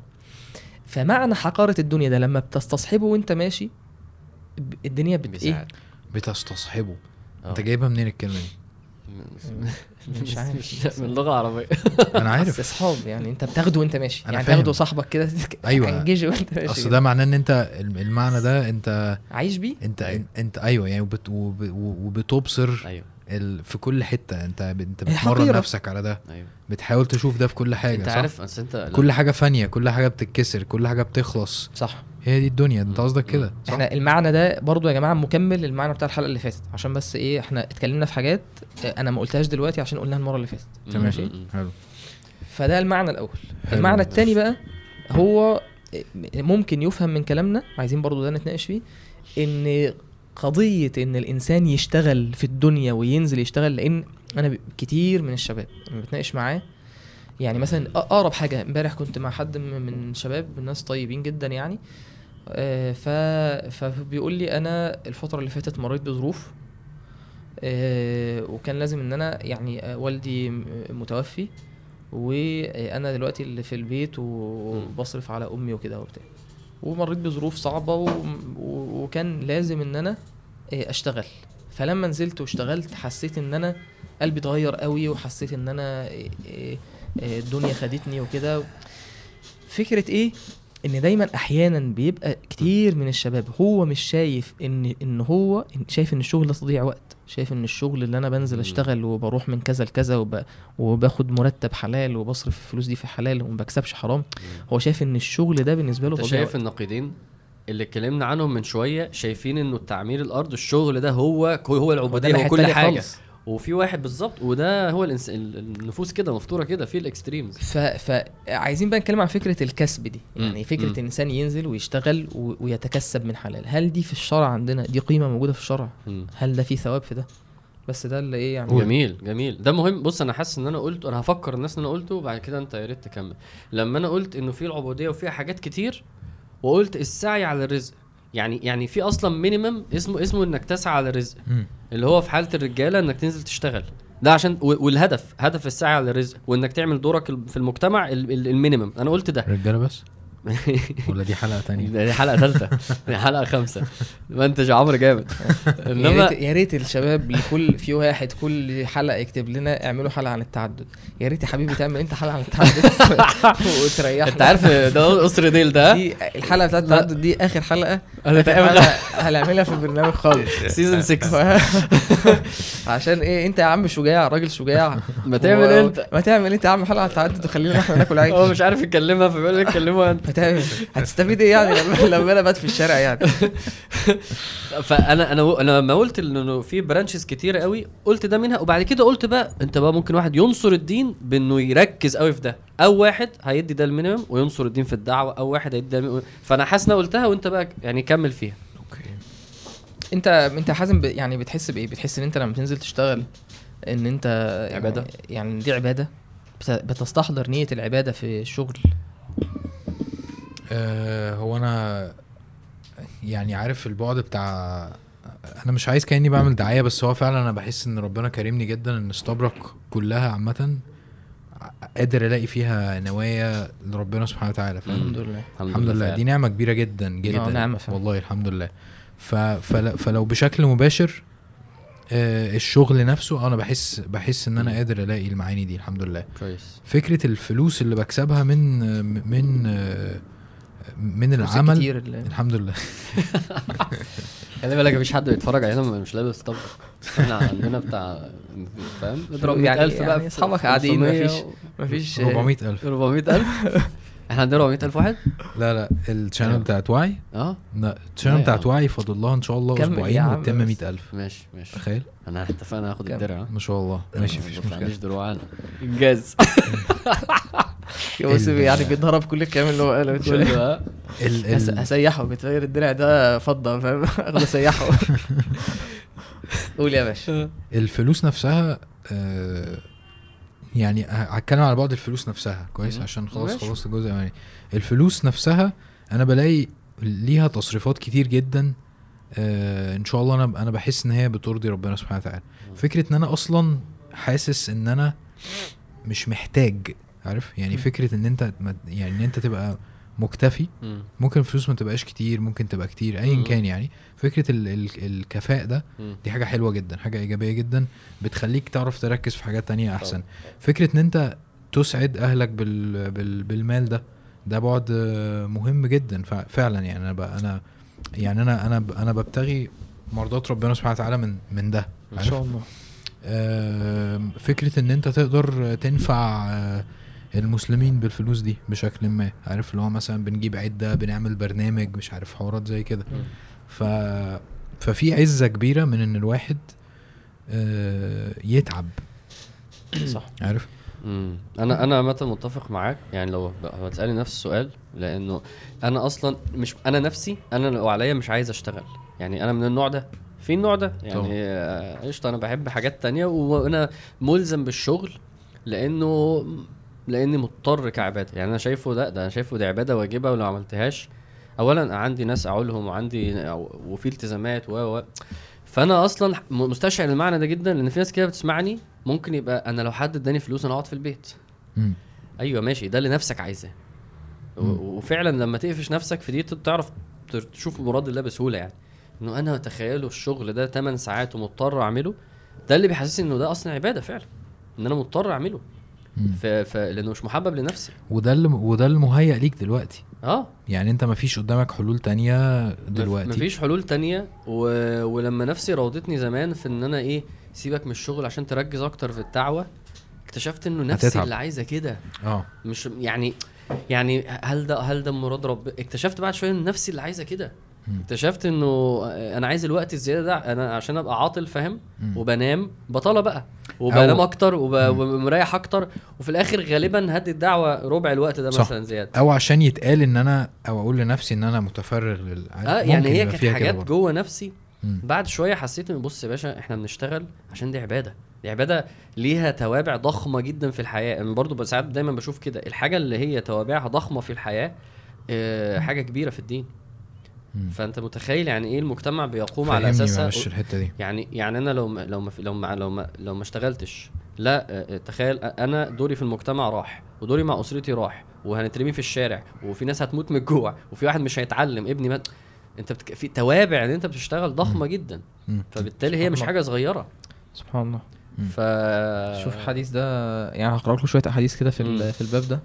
فمعنى حقارة الدنيا ده لما بتستصحبه وانت ماشي الدنيا بت
إيه؟
بتستصحبه.
آه.
انت جايبها منين الكلمة دي؟
مش عارف.
من لغة عربية.
أنا عارف.
استصحاب يعني انت بتاخده وانت ماشي.
أنا
يعني. تاخده صاحبك كده
أيوة.
انجيجه وانت ماشي أصل.
ده معناه إن انت الم- المعنى ده انت
عايش بيه؟
انت انت, أيوه يعني وبت وب- وبتبصر
أيوه.
ال في كل حتة. انت ب- انت بتمرن. نفسك على ده.
أيوه.
بتحاول تشوف ده في كل حاجة
أنت
صح؟
عارف أصل أنت
كل حاجة فانية كل حاجة بتتكسر كل حاجة بتخلص.
صح.
هي دي الدنيا. انت قصدك كده صح؟
إحنا المعنى ده برضو يا جماعة مكمل للمعنى بتاع الحلقة اللي فاتت. عشان بس إيه إحنا اتكلمنا في حاجات أنا ما قلتهاش دلوقتي عشان قلناها المرة اللي فاتت.
تمام.
ماشي.
حلو.
فده المعنى الأول.
حلو.
المعنى الثاني بقى هو ممكن يفهم من كلامنا عايزين برضو ده نتناقش فيه إن قضية إن الإنسان يشتغل في الدنيا وينزل يشتغل لأن أنا كتير من الشباب لما بتناقش معاه. يعني مثلا أقرب حاجة امبارح كنت مع حد من من شباب ناس طيبين جدا يعني. آه، ف فبيقول لي أنا الفترة اللي فاتت مريت بظروف. آه، وكان لازم إن أنا يعني آه، والدي متوفي. وأنا دلوقتي اللي في البيت وبصرف على أمي وكده وبتاع. ومريت بظروف صعبة و... و... وكان لازم إن أنا آه، أشتغل. فلما نزلت واشتغلت حسيت إن أنا قلبي اتغير قوي وحسيت إن أنا آه، آه، الدنيا خدتني وكده. فكرة إيه؟ إن دايما أحيانا بيبقى كتير من الشباب هو مش شايف ان إن هو شايف إن الشغل ده وقت. شايف إن الشغل اللي أنا بنزل. أشتغل وبروح من كذا لكذا وب... وباخد مرتب حلال وبصرف الفلوس دي في حلال وما بكسبش حرام هو شايف إن الشغل ده بالنسبة له
شايف النقيضين اللي اتكلمنا عنهم من شوية شايفين إنه التعمير الأرض الشغل ده هو هو العبودية
الناحية
هو كل
التانية حاجة.
وفي واحد بالظبط وده هو الإنس... ال- النفوس كده مفطورة كده في الإكستريمز.
ف... فعايزين بقى نتكلم عن فكرة الكسب دي. يعني
مم.
فكرة
مم.
الإنسان ينزل ويشتغل و... ويتكسب من حلال. هل دي في الشرع عندنا؟ دي قيمة موجودة في الشرع؟ هل ده في ثواب في ده؟ بس ده اللي إيه يعني
جميل جميل. ده مهم. بص أنا حاسس إن أنا قلت أنا هفكر الناس إن أنا قلته وبعد كده أنت يا ريت تكمل. لما أنا قلت إنه في العبودية وفيها حاجات كتير وقلت السعي على الرزق يعني يعني في أصلا minimum اسمه اسمه إنك تسعى على
مم.
اللي هو في حالة الرجالة إنك تنزل تشتغل. ده عشان والهدف هدف السعي على الرزق وإنك تعمل دورك في المجتمع ال- ال- ال minimum. أنا قلت ده.
رجالة بس؟ ولا دي حلقة تانية؟
دي حلقة ثالثه دي حلقة خمسة. منتج عمرو جامد.
يا
إنما
ريت يا ريت الشباب لكل في واحد كل حلقة يكتب لنا اعملوا حلقة عن التعدد. يا ريت يا حبيبي تعمل انت حلقة عن التعدد. وتريحنا.
انت عارف ده قصر ديل ده؟
دي الحلقة بتاعت التعدد دي آخر حلقة. هنعملها في البرنامج خالص.
season 6
عشان إيه؟ انت يا عم شجاع راجل شجاع.
ما تعمل انت.
ما تعمل انت يا عم حلقة عن التعدد وخلينا إحنا ناكل عيش.
هو مش عارف يكلمها فبيقول لك كلمها انت.
هتعمل هتستفيد إيه يعني لما لما أنا بات في الشارع يعني؟
فانا أنا أنا لما قلت إنه في branches كتيره قوي قلت ده منها. وبعد كده قلت بقى أنت بقى ممكن واحد ينصر الدين بإنه يركز قوي في ده. أو واحد هيدي ده ال minimum وينصر الدين في الدعوة أو واحد هيدي ده. فأنا حاسس قلتها وأنت بقى يعني كمل فيها.
okay.
انت أنت حازم ب... يعني بتحس بإيه؟ بتحس إن أنت لما تنزل تشتغل إن أنت يعني-
عبادة؟
يعني دي عبادة؟ بت... بتستحضر نية العبادة في الشغل؟
آه هو أنا يعني عارف البعد بتاع أنا مش عايز كأني بعمل دعاية بس هو فعلا أنا بحس إن ربنا كرمني جدا إن استبرق كلها عامة قادر ألاقي فيها نوايا لربنا سبحانه وتعالى فاهم؟
الحمد لله.
الحمد لله.
فعلا.
دي نعمة كبيرة جدا جدا.
نعمة فعلا.
والله الحمد لله. ف... فل... فلو بشكل مباشر آه الشغل نفسه أنا بحس بحس إن
أنا.
قادر ألاقي المعاني دي الحمد لله.
كويس.
فكرة الفلوس اللي بكسبها من من آه، من العمل
كتير اللي-
الحمد لله.
خلي بالك مفيش حد بيتفرج علينا مش لابس طب إحنا عندنا بتاع فاهم؟ اضرب
يعني-
100000 بقى
يعني
في
أصحابك قاعدين
500
مفيش- مفيش
400000
400000 إحنا عندنا 400000 واحد؟
لا لا الشانل
أيوة.
بتاعت وعي
آه.
لا الشانل
يا
بتاعت
عم.
وعي فاضل الله إن شاء الله
يا أسبوعين
وتتم
بس.
100000
ماشي ماشي.
تخيل؟
أنا اتفقنا هاخد؟ الدرع.
ما شاء الله. ماشي مفيش
ما
مشكلة.
عنديش دروع أنا. إنجاز.
بس
ال-
يعني بيتهرب كل الكلام اللي هو قاله. هس-
ال
هسيحه بتغير الدرع ده فضة فاهم؟ أخده اسيحه قول يا باشا.
الفلوس نفسها آه يعني هتكلم على بعض الفلوس نفسها كويس
مم.
عشان خلاص. خلصت الجزء الاولاني الفلوس نفسها أنا بلاقي ليها تصريفات كتير جدا آه إن شاء الله أنا أنا بحس إن هي بترضي ربنا سبحانه وتعالى. فكرة إن أنا أصلا حاسس إن أنا مش محتاج عارف يعني
مم.
فكرة إن أنت يعني إن أنت تبقى مكتفي
مم.
ممكن الفلوس ما تبقاش كتير ممكن تبقى كتير ايا. كان يعني فكرة ال ال الكفاء ده
مم.
دي حاجة حلوة جدا حاجة إيجابية جدا بتخليك تعرف تركز في حاجات تانية أحسن فكرة إن أنت تسعد أهلك بال بال بالمال ده ده بعد مهم جدا فع- فعلا يعني أنا ب- أنا يعني أنا أنا أنا ببتغي مرضات ربنا سبحانه وتعالى من من ده إن؟
شاء الله
فكرة إن أنت تقدر تنفع المسلمين بالفلوس دي بشكل ما. عارف اللي هو مثلا بنجيب عدة بنعمل برنامج مش عارف حوارات زي كده. ف ففي عزة كبيرة من إن الواحد آه، يتعب.
صح.
عارف؟
مم. أنا أنا عامة متفق معاك. يعني لو هتسألني نفس السؤال لأنه أنا أصلا مش أنا نفسي أنا لو عليا مش عايز أشتغل. يعني أنا من النوع ده. في النوع ده.
طبعا.
يعني آه، قشطة أنا بحب حاجات تانية. وأنا ملزم بالشغل لأنه لاني مضطر كعباده. يعني أنا شايفه ده ده أنا شايفه دي عباده واجبه ولو عملتهاش اولا عندي ناس اعولهم وعندي وفي التزامات و و. فأنا أصلا م- مستشعر المعنى ده جدا لأن في ناس كده بتسمعني ممكن يبقى أنا لو حد إداني فلوس أنا أقعد في البيت.
مم.
أيوه ماشي ده اللي نفسك عايزاه. وفعلا لما تقفش نفسك في دي تعرف تشوف مراد الله بسهولة يعني. إنه أنا تخيلوا الشغل ده 8 ساعات ومضطر أعمله ده اللي بيحسسني إنه ده أصلا عبادة فعلا. إن أنا مضطر أعمله.
مم.
ف... ف... لأنه مش محبب لنفسي.
وده اللي وده المهيأ ليك دلوقتي.
آه.
يعني أنت مفيش قدامك حلول تانية دلوقتي.
مفيش حلول تانية و... ولما نفسي راودتني زمان في إن أنا إيه سيبك من الشغل عشان تركز أكتر في الدعوة اكتشفت إنه نفسي
هتتعب.
اللي عايزة كده.
آه.
مش يعني يعني هل ده هل ده مراد رب اكتشفت بعد شوية إن نفسي اللي عايزة كده. اكتشفت إنه أنا عايز الوقت الزيادة ده أنا عشان أبقى عاطل فاهم. وبنام بطالة بقى. وبنام
أكتر.
ومريح أكتر وفي الآخر غالبا هدي الدعوة ربع الوقت ده. مثلا زيادة
أو عشان يتقال إن أنا أو أقول لنفسي إن أنا متفرغ لل
آه يعني هي كانت حاجات. جوه نفسي
مم.
بعد شوية حسيت إن بص يا باشا إحنا بنشتغل عشان دي عبادة دي عبادة ليها توابع ضخمة جدا في الحياة أنا برضو ساعات دايما بشوف كده الحاجة اللي هي توابعها ضخمة في الحياة آه حاجة كبيرة في الدين
مم.
فأنت متخيل يعني إيه المجتمع بيقوم على أساسها؟
معلش الحتة دي.
يعني يعني أنا لو ما لو ما في- لو ما لو ما لو ما اشتغلتش لا آه، تخيل أنا دوري في المجتمع راح ودوري مع أسرتي راح وهنترمي في الشارع وفي ناس هتموت من الجوع وفي واحد مش هيتعلم ابني مات. أنت بتك... في توابع إن أنت بتشتغل ضخمة جدا.
مم.
فبالتالي هي مش حاجة صغيرة.
سبحان الله.
ف
شوف الحديث ده يعني هقرأ لكم شوية أحاديث كده في
مم.
في الباب ده.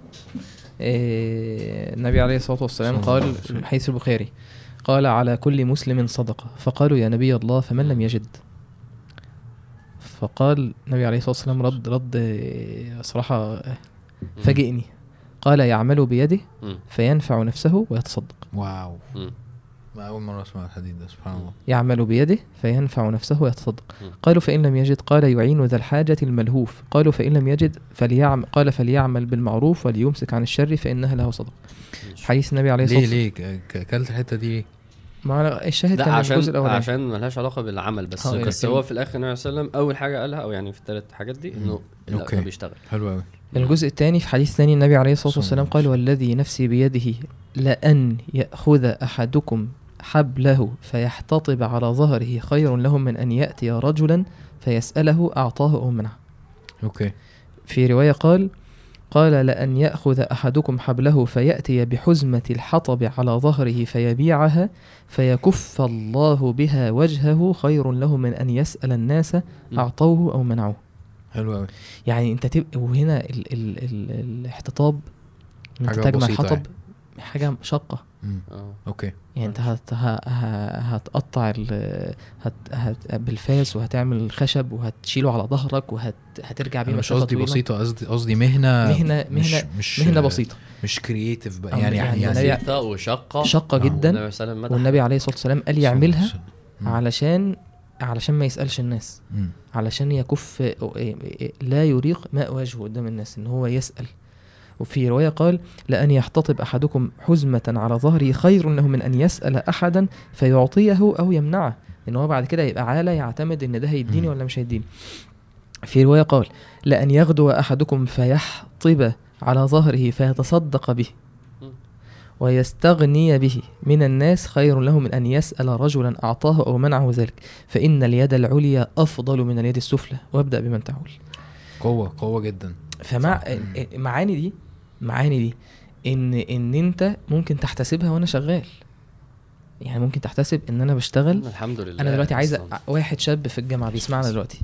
إيه النبي عليه الصلاة والسلام قال حديث البخاري. قال على كل مسلم صدقة. فقالوا يا نبي الله فمن لم يجد؟ فقال النبي عليه الصلاة والسلام رد رد صراحة
مم.
فاجئني. قال يعمل بيده. فينفع نفسه ويتصدق.
واو. أول مرة أسمع الحديث ده سبحان الله.
يعمل بيده فينفع نفسه ويتصدق. قالوا فإن لم يجد قال يعين ذا الحاجة الملهوف. قالوا فإن لم يجد فليعمل قال فليعمل بالمعروف وليمسك عن الشر فإنها له صدق
ماشي.
حديث النبي عليه الصلاة
ليه
والسلام.
ليه؟ ك- ك- كلت الحتة دي
ما الشاهد
لا
كان
عشان
الجزء الأولاني.
عشان ملهاش علاقة بالعمل بس.
آه،
بس
لكن-
هو في الآخر النبي صلى الله عليه وسلم أول حاجة قالها أو يعني في الثلاث حاجات دي
إنه.
ما بيشتغل.
حلو قوي
الجزء الثاني في حديث ثاني النبي عليه الصلاة
صلى
والسلام قال والذي نفسي بيده لأن يأخذ أحدكم حبله فيحتطب على ظهره خير له من أن يأتي رجلا فيسأله أعطاه أو منعه
أوكي.
في رواية قال قال لأن يأخذ أحدكم حبله فيأتي بحزمة الحطب على ظهره فيبيعها فيكف الله بها وجهه خير له من أن يسأل الناس أعطوه أو منعوه.
حلو قوي
يعني أنت تبقى وهنا ال ال ال الاحتطاب أنت تجمع الحطب حاجة شاقة.
آه. okay.
يعني أنت هت هتقطع ال- هت هت بالفاس وهتعمل الخشب وهتشيله على ظهرك وهترجع بيه
أنا مش قصدي. بسيطة قصدي قصدي مهنه
مهنة
مش
مهنة
مش
مهنة بسيطة.
مش كرييتيف بقى. يعني
يعني
يعني,
بسيطة وشقة
شاقة
آه،
جدا.
والنبي عليه.
والنبي الصلاة والسلام قال يعملها. علشان علشان ما يسألش الناس. علشان يكف لا يريق ماء وجهه قدام الناس إن هو يسأل. وفي رواية قال لأن يحتطب أحدكم حزمة على ظهره خير له من أن يسأل أحدا فيعطيه أو يمنعه. إن هو بعد كده يبقى عالة يعتمد إن ده هيديني. ولا مش هيديني. في رواية قال لأن يغدو أحدكم فيحطب على ظهره فيتصدق به. ويستغني به. من الناس خير له من أن يسأل رجلا أعطاه أو منعه ذلك. فإن اليد العليا أفضل من اليد السفلى. وابدأ بمن تعول.
قوة قوة جدا.
فمع
صح.
معاني دي معاني دي إن إن أنت ممكن تحتسبها وأنا شغال. يعني ممكن تحتسب إن أنا بشتغل
الحمد لله
أنا دلوقتي عايز واحد شاب في الجامعة بيسمعنا دلوقتي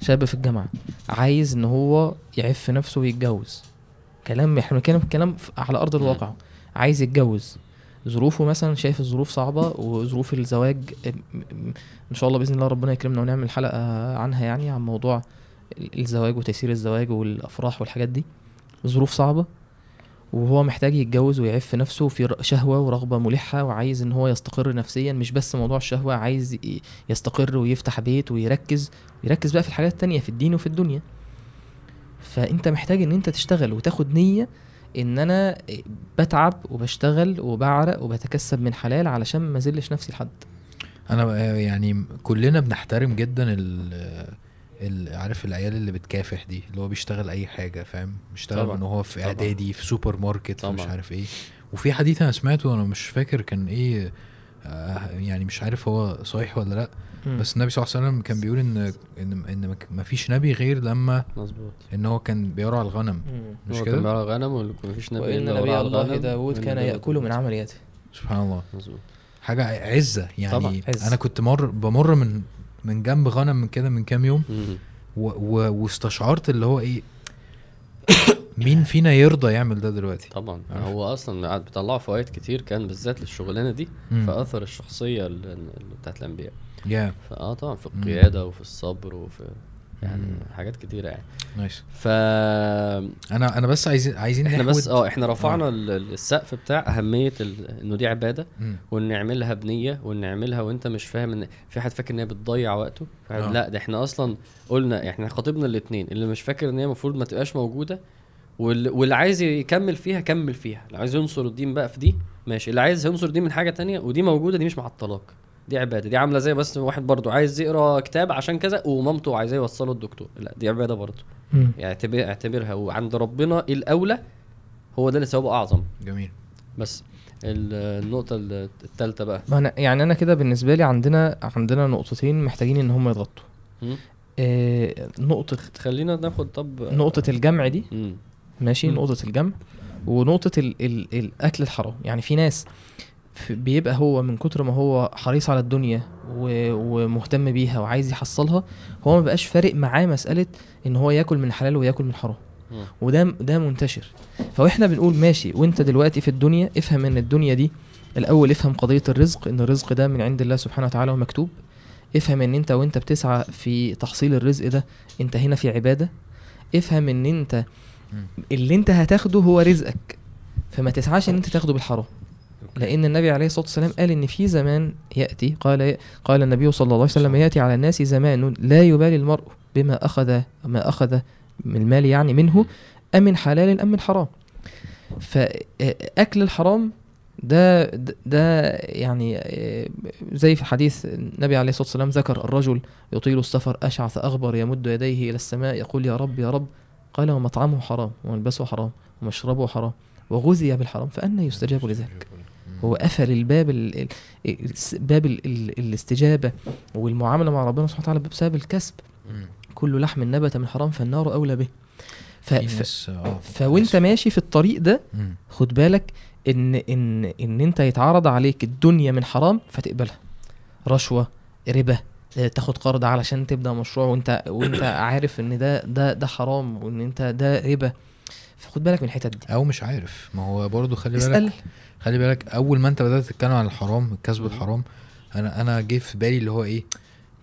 شاب في الجامعة عايز إن هو يعف نفسه ويتجوز. كلام إحنا بنتكلم كلام على
أرض.
الواقع. عايز يتجوز. ظروفه مثلا شايف الظروف صعبة وظروف الزواج إن شاء الله بإذن الله ربنا يكرمنا ونعمل حلقة عنها يعني عن موضوع ال- الزواج وتيسير الزواج والأفراح والحاجات دي. ظروف صعبة وهو محتاج يتجوز ويعف نفسه في ر- شهوة ورغبة ملحة وعايز إن هو يستقر نفسيا مش بس موضوع الشهوة عايز يستقر ويفتح بيت ويركز ويركز بقى في الحاجات التانية في الدين وفي الدنيا. فأنت محتاج إن أنت تشتغل وتاخد نية إن أنا بتعب وبشتغل وبعرق وبتكسب من حلال علشان ما أزلش نفسي لحد.
أنا يعني كلنا بنحترم جدا عارف العيال اللي بتكافح دي اللي هو بيشتغل أي حاجة فاهم بيشتغل
طبعا.
من هو في
طبعا.
إعدادي في سوبر ماركت في مش
طبعا.
عارف إيه وفي حديث أنا سمعته أنا مش فاكر كان إيه آه، يعني مش عارف هو صحيح ولا لأ
مم.
بس النبي صلى الله عليه وسلم كان بيقول إن إن إن ما فيش نبي غير لما
مظبوط
إن هو كان بيرعى الغنم
مم.
مش
هو
كده؟
كان بيرعى غنم ومفيش نبي وإن
نبي الله
الغنم، وإن
كان يأكل من عمل يده
سبحان الله
مظبوط
حاجة عزة يعني
طبعا،
عز.
أنا كنت مر بمر من من جنب غنم من كده من كام يوم
مم.
و و واستشعرت اللي هو إيه مين فينا يرضى يعمل ده دلوقتي
طبعا
عارف.
هو أصلا قاعد بيطلعوا فوائد كتير كان بالذات للشغلانة دي
مم.
في اثر الشخصيه اللي بتاعت الأنبياء
يا
فآه طبعا في
مم.
القيادة وفي الصبر وفي يعني
مم.
حاجات كتيرة يعني.
نايس.
ف
أنا أنا بس عايزين عايزين إحنا
بس آه إحنا رفعنا ال- السقف بتاع أهمية ال- إنه دي عبادة
مم.
وان نعملها بنية وان نعملها وأنت مش فاهم إن في حد فاكر إن هي بتضيع وقته؟
آه.
لا ده إحنا أصلا قلنا إحنا خاطبنا الاثنين اللي مش فاكر إن هي المفروض ما تبقاش موجودة واللي, واللي عايز يكمل فيها كمل فيها. اللي عايز ينصر الدين بقى في دي ماشي. اللي عايز ينصر الدين من حاجة تانية ودي موجودة دي مش معطلاك. دي عبادة دي عاملة زي بس واحد برضو عايز يقرأ كتاب عشان كذا ومامته عايزاه يوصله الدكتور. لا دي عبادة برضو.
مم.
يعني اعتبر اعتبرها. وعند ربنا الأولى هو ده اللي ثوابه أعظم.
جميل.
بس ال- النقطة الثالثه بقى.
ما أنا يعني أنا كده بالنسبة لي عندنا عندنا نقطتين محتاجين إن هم يتغطوا. آه نقطة
خلينا ناخد طب
نقطة الجمع دي.
مم.
ماشي
مم.
نقطة الجمع. ونقطة ال ال الأكل الحرام. يعني في ناس بيبقى هو من كتر ما هو حريص على الدنيا ومهتم بيها وعايز يحصلها هو ما بقاش فارق معاه مسألة إن هو ياكل من حلال وياكل من حرام. وده ده منتشر. فإحنا بنقول ماشي وإنت دلوقتي في الدنيا افهم إن الدنيا دي الأول افهم قضية الرزق إن الرزق ده من عند الله سبحانه وتعالى ومكتوب افهم إن إنت وإنت بتسعى في تحصيل الرزق ده إنت هنا في عبادة. افهم إن
إنت.
اللي إنت هتاخده هو رزقك. فما تسعاش إن إنت تاخده بالحرام. لأن النبي عليه الصلاة والسلام قال إن في زمان يأتي قال قال النبي صلى الله عليه وسلم يأتي على الناس زمان لا يبالي المرء بما أخذ ما أخذ من المال يعني منه أم من حلال أم من حرام. فاكل الحرام ده ده- ده يعني آه، زي في حديث النبي عليه الصلاة والسلام ذكر الرجل يطيل السفر أشعث أغبر يمد يديه إلى السماء يقول يا رب يا رب. قال ومطعمه حرام وملبسه حرام ومشربه حرام وغذي بالحرام فأنا يستجاب لذلك. هو قفل الباب ال باب ال ال الاستجابة والمعاملة مع ربنا سبحانه وتعالى بسبب الكسب. كل لحم نبت من حرام فالنار أولى به. ف... ف...
آه
فوانت ماشي في الطريق ده. خد بالك إن إن إن أنت يتعرض عليك الدنيا من حرام فتقبلها. رشوة ربا آه، تاخد قرض علشان تبدأ مشروع وأنت وأنت عارف إن ده ده ده حرام وإن أنت ده ربا. فخد بالك من الحتت دي.
أو مش عارف. ما هو برضو خلي بالك
اسأل.
خلي بالك أول ما أنت بدأت تتكلم عن الحرام الكسب الحرام أنا أنا جه في بالي اللي هو إيه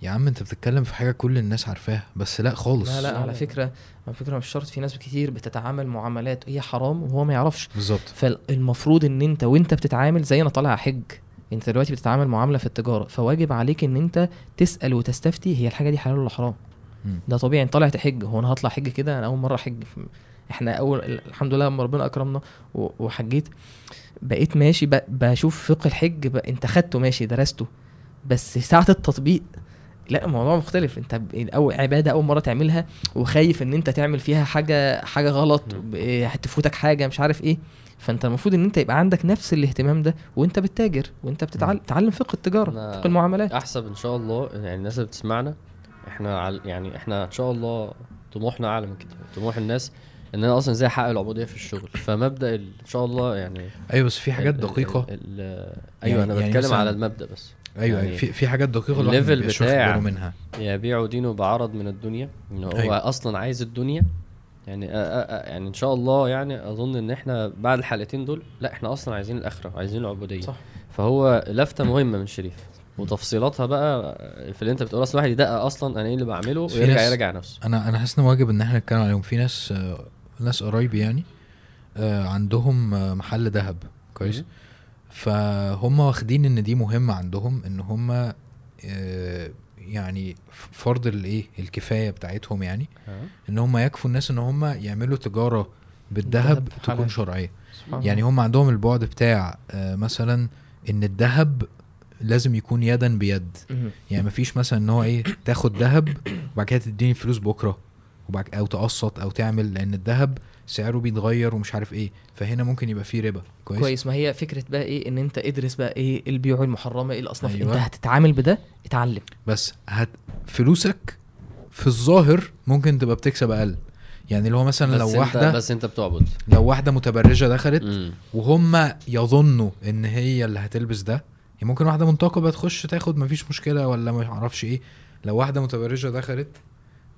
يا عم أنت بتتكلم في حاجة كل الناس عارفاها بس لأ خالص.
لا لا على فكرة على فكرة مش شرط في ناس كتير بتتعامل معاملات هي حرام وهو ما يعرفش.
بالظبط.
فالمفروض إن أنت وأنت بتتعامل زي أنا طالع حج. أنت دلوقتي بتتعامل معاملة في التجارة فواجب عليك إن أنت تسأل وتستفتي هي الحاجة دي حلال ولا حرام. ده طبيعي انت طالع تحج هو أنا هطلع حج كده؟ أنا أول مرة أحج. إحنا اول الحمد لله لما ربنا أكرمنا وحجيت بقيت ماشي بشوف فقه الحج ب... انت خدته ماشي درسته بس ساعة التطبيق لا الموضوع مختلف. انت اول عبادة أول مرة تعملها وخايف إن انت تعمل فيها حاجة حاجة غلط إيه، هتفوتك حاجة مش عارف إيه. فأنت المفروض إن انت يبقى عندك نفس الاهتمام ده وانت بتتاجر وانت بتتعلم تتعلم فقه
التجارة
فقه المعاملات.
احسب إن شاء الله يعني الناس اللي بتسمعنا إحنا. يعني إحنا إن شاء الله طموحنا أعلى من كده طموح الناس إن أنا أصلا إزاي أحقق العبودية في الشغل فمبدأ. إن شاء الله يعني
أيوه بس في حاجات
ال-
دقيقة
ال... ال... أيوه
يعني-
أنا
يعني
بتكلم على المبدأ بس
أيوه
يعني
في في حاجات دقيقة
الليفل بتاع-
منها
يبيع دينه بعرض من الدنيا إن هو
أيوة.
أيوة. أصلا عايز الدنيا يعني. يعني إن شاء الله يعني أظن إن إحنا بعد الحلقتين دول لأ إحنا أصلا عايزين الآخرة عايزين العبودية
صح.
فهو لفتة مهمة من شريف وتفصيلاتها بقى في اللي أنت بتقول أصلا الواحد يدقق أصلا أنا إيه اللي بعمله ويرجع يراجع نفسه
أنا أنا حاسس إن واجب إن إحنا نتكلم عليهم في ناس ناس قرايبي يعني آه، عندهم آه، محل ذهب كويس. فهم واخدين إن دي مهمة عندهم إن هم آه، يعني فرض الإيه الكفاية بتاعتهم يعني إن هم يكفوا الناس إن هم يعملوا تجارة بالذهب تكون. شرعية
سبحان
يعني. هم عندهم البعد بتاع مثلا إن الذهب لازم يكون يدا بيد. يعني مفيش مثلا إن هو إيه تاخد ذهب وبعد كده تديني فلوس بكرة وبعد أو تقسط أو تعمل لأن الذهب سعره بيتغير ومش عارف إيه. فهنا ممكن يبقى فيه ربا. كويس,
كويس. ما هي فكرة بقى إيه؟ إن أنت ادرس بقى إيه البيوع المحرمة إيه الأصناف.
أيوة.
أنت هتتعامل بده اتعلم.
بس هت فلوسك في الظاهر ممكن تبقى بتكسب أقل. يعني اللي هو مثلا لو واحدة
بس أنت بتعبد.
لو واحدة متبرجة دخلت. وهم يظنوا إن هي اللي هتلبس ده يعني ممكن واحدة منتقبة تخش تاخد مفيش مشكلة ولا ما أعرفش إيه. لو واحدة متبرجة دخلت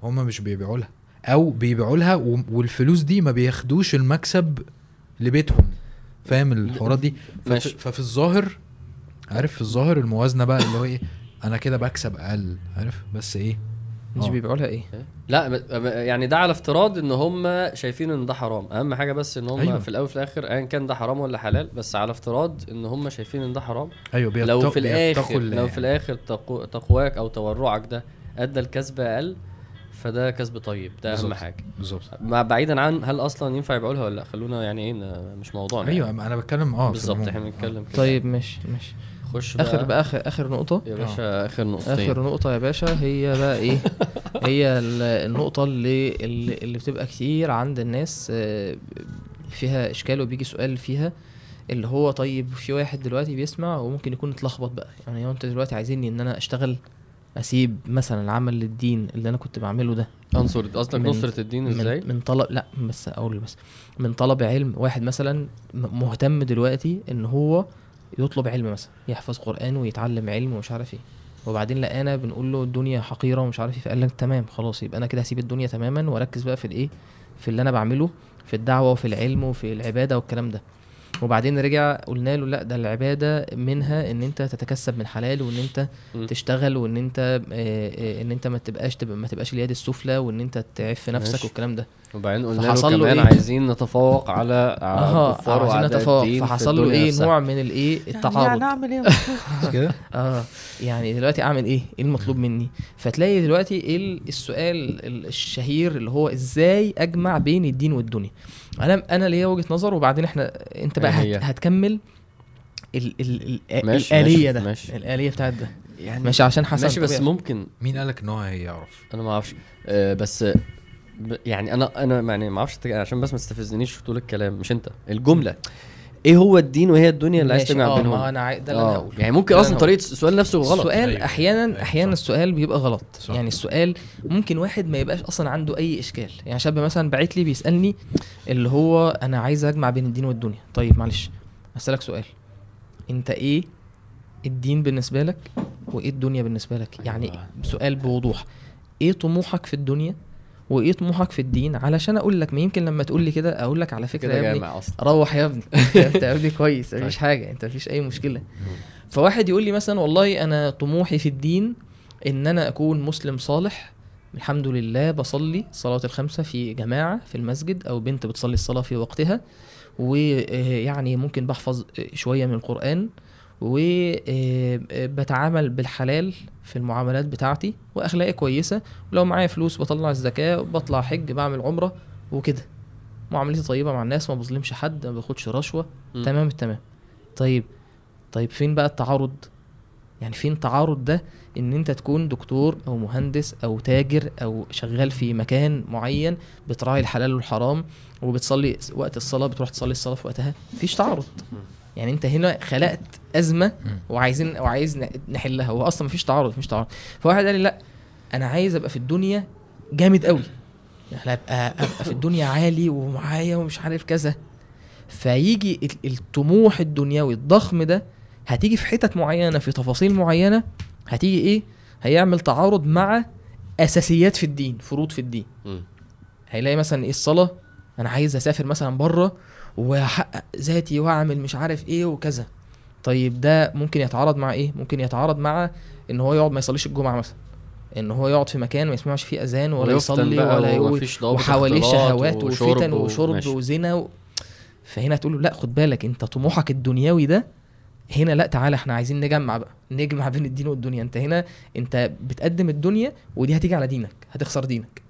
هم مش بيبيعوا لها. أو بيبيعوا لها والفلوس دي ما بياخدوش المكسب لبيتهم. فاهم الحوارات دي؟ ففي, الظاهر عارف في الظاهر الموازنة بقى اللي هو إيه؟ أنا كده بكسب أقل عارف؟ بس إيه؟
مش
آه.
بيبيعوا لها إيه؟
لا يعني ده على افتراض إن هم شايفين إن ده حرام. أهم حاجة بس إن هم
أيوة.
في الأول وفي الآخر ايا كان ده حرام ولا حلال بس على افتراض إن هم شايفين إن ده حرام.
أيوه بيتق...
لو في
الآخر
لو في. الآخر تقو... تقواك أو تورعك ده أدى الكسب أقل فده كسب طيب ده أهم
بالظبط.
حاجة.
بالظبط.
بعيدا عن هل أصلا ينفع يبيعوا لها ولا لأ خلونا يعني إيه مش موضوعنا
أيوه
يعني.
أنا بتكلم آه
بالظبط. إحنا بنتكلم كده.
طيب ماشي ماشي.
خش بقى.
آخر بقى آخر آخر نقطة؟
يا باشا آخر نقطتين.
آخر نقطة يا باشا هي بقى إيه؟ هي ال- النقطة اللي اللي, بتبقى كتير عند الناس آه، فيها إشكال وبيجي سؤال فيها اللي هو طيب في واحد دلوقتي بيسمع وممكن يكون اتلخبط بقى. يعني هو أنت دلوقتي عايزيني إن أنا أشتغل أسيب مثلا العمل للدين اللي أنا كنت بعمله ده.
انصر قصدك نصرة الدين إزاي؟
من, من طلب لا بس أقول بس من طلب علم. واحد مثلا مهتم دلوقتي إن هو يطلب علم مثلا يحفظ قرآن ويتعلم علم ومش عارف إيه. وبعدين لقانا بنقول له الدنيا حقيرة ومش عارف إيه فقال لك تمام خلاص يبقى أنا كده هسيب الدنيا تماما وأركز بقى في الإيه؟ في اللي أنا بعمله في الدعوة وفي العلم وفي العبادة والكلام ده. وبعدين رجع قلنا له لا ده العبادة منها إن أنت تتكسب من حلال وإن أنت
مم.
تشتغل وإن أنت آه، آه، إن أنت ما تبقاش تبقى ما تبقاش اليد السفلى وإن أنت تعف نفسك
ماشي.
والكلام ده.
وبعدين قلنا له كمان
إيه؟
عايزين نتفوق على
آه
الكفار
عايزين
واعداء
نتفوق. فحصل له
إيه.
نوع من الإيه؟ التعارض.
نعمل إيه؟
مش كده؟
آه. يعني دلوقتي أعمل إيه؟ إيه المطلوب مني؟ فتلاقي دلوقتي إيه ال- السؤال ال- الشهير اللي هو إزاي أجمع بين الدين والدنيا؟ أنا أنا ليا وجهة نظر وبعدين إحنا انت بقى
هي؟
هت هتكمل ال ال ال
ماشي،
الآلية
ماشي،
ده
ماشي.
الآلية بتاعت ده
يعني
ماشي عشان حسن
ماشي بس
طبيعي.
ممكن
مين قالك إن هو هيعرف
أنا ما أعرفش آه بس ب- يعني أنا أنا يعني ما أعرفش عشان بس ما تستفزنيش طول الكلام مش أنت الجملة إيه هو الدين وهي الدنيا اللي عايز تجمع
آه
بينهم؟
ما أنا عاي... ده اللي أنا
آه،
هقوله.
يعني ممكن
أصلا
طريقة السؤال نفسه غلط.
السؤال
أيوة.
أحيانا
أيوة،
أحيانا
صح.
السؤال بيبقى غلط.
صح.
يعني السؤال ممكن واحد ما يبقاش أصلا عنده أي إشكال. يعني شاب مثلا باعت لي بيسألني اللي هو أنا عايز أجمع بين الدين والدنيا. طيب معلش اسالك سؤال. أنت إيه الدين بالنسبة لك وإيه الدنيا بالنسبة لك؟ يعني
أيوة.
سؤال بوضوح. إيه طموحك في الدنيا وايه طموحك في الدين علشان أقول لك ما يمكن لما تقول لي كده أقول لك على
فكرة
يا ابني روح يا ابني. انت يا ابني كويس مفيش
طيب.
حاجة أنت مفيش أي مشكلة. فواحد يقول لي مثلا والله أنا طموحي في الدين إن أنا أكون مسلم صالح. الحمد لله بصلي صلاة الخمسة في جماعة في المسجد أو بنت بتصلي الصلاة في وقتها. ويعني ممكن بحفظ شوية من القرآن. وبتعامل بالحلال في المعاملات بتاعتي وأخلاقي كويسة ولو معايا فلوس بطلع الزكاة بطلع حج بعمل عمرة وكده. معاملتي طيبة مع الناس ما بظلمش حد ما باخدش رشوة.
مم.
تمام التمام طيب طيب فين بقى التعارض؟ يعني فين تعارض ده؟ إن أنت تكون دكتور أو مهندس أو تاجر أو شغال في مكان معين بتراعي الحلال والحرام وبتصلي وقت الصلاة بتروح تصلي الصلاة في وقتها؟ مفيش تعارض. يعني انت هنا خلقت
أزمة.
وعايزين وعايز نحلها. هو أصلا مفيش تعارض مفيش تعارض. فواحد قال لي لا أنا عايز أبقى في الدنيا جامد قوي يعني ابقى أبقى في الدنيا عالي ومعايا ومش عارف كذا. فيجي ال- الطموح الدنيوي الضخم ده هتيجي في حتت معينة في تفاصيل معينة هتيجي إيه؟ هيعمل تعارض مع أساسيات في الدين فروض في الدين. هيلاقي مثلا إيه الصلاة؟ أنا عايز أسافر مثلا بره واحقق ذاتي وأعمل مش عارف إيه وكذا. طيب ده ممكن يتعارض مع إيه؟ ممكن يتعارض مع إن هو يقعد ما يصليش الجمعة مثلا. إن هو يقعد في مكان ما يسمعش فيه أذان ولا يصلي ولا يقول وحواليه شهوات وفتن وشرب
ماشي.
وزنا و... فهنا تقول له لا خد بالك أنت طموحك الدنيوي ده هنا لا تعالى إحنا عايزين نجمع بقى. نجمع بين الدين والدنيا. أنت هنا أنت بتقدم الدنيا ودي هتيجي على دينك هتخسر دينك.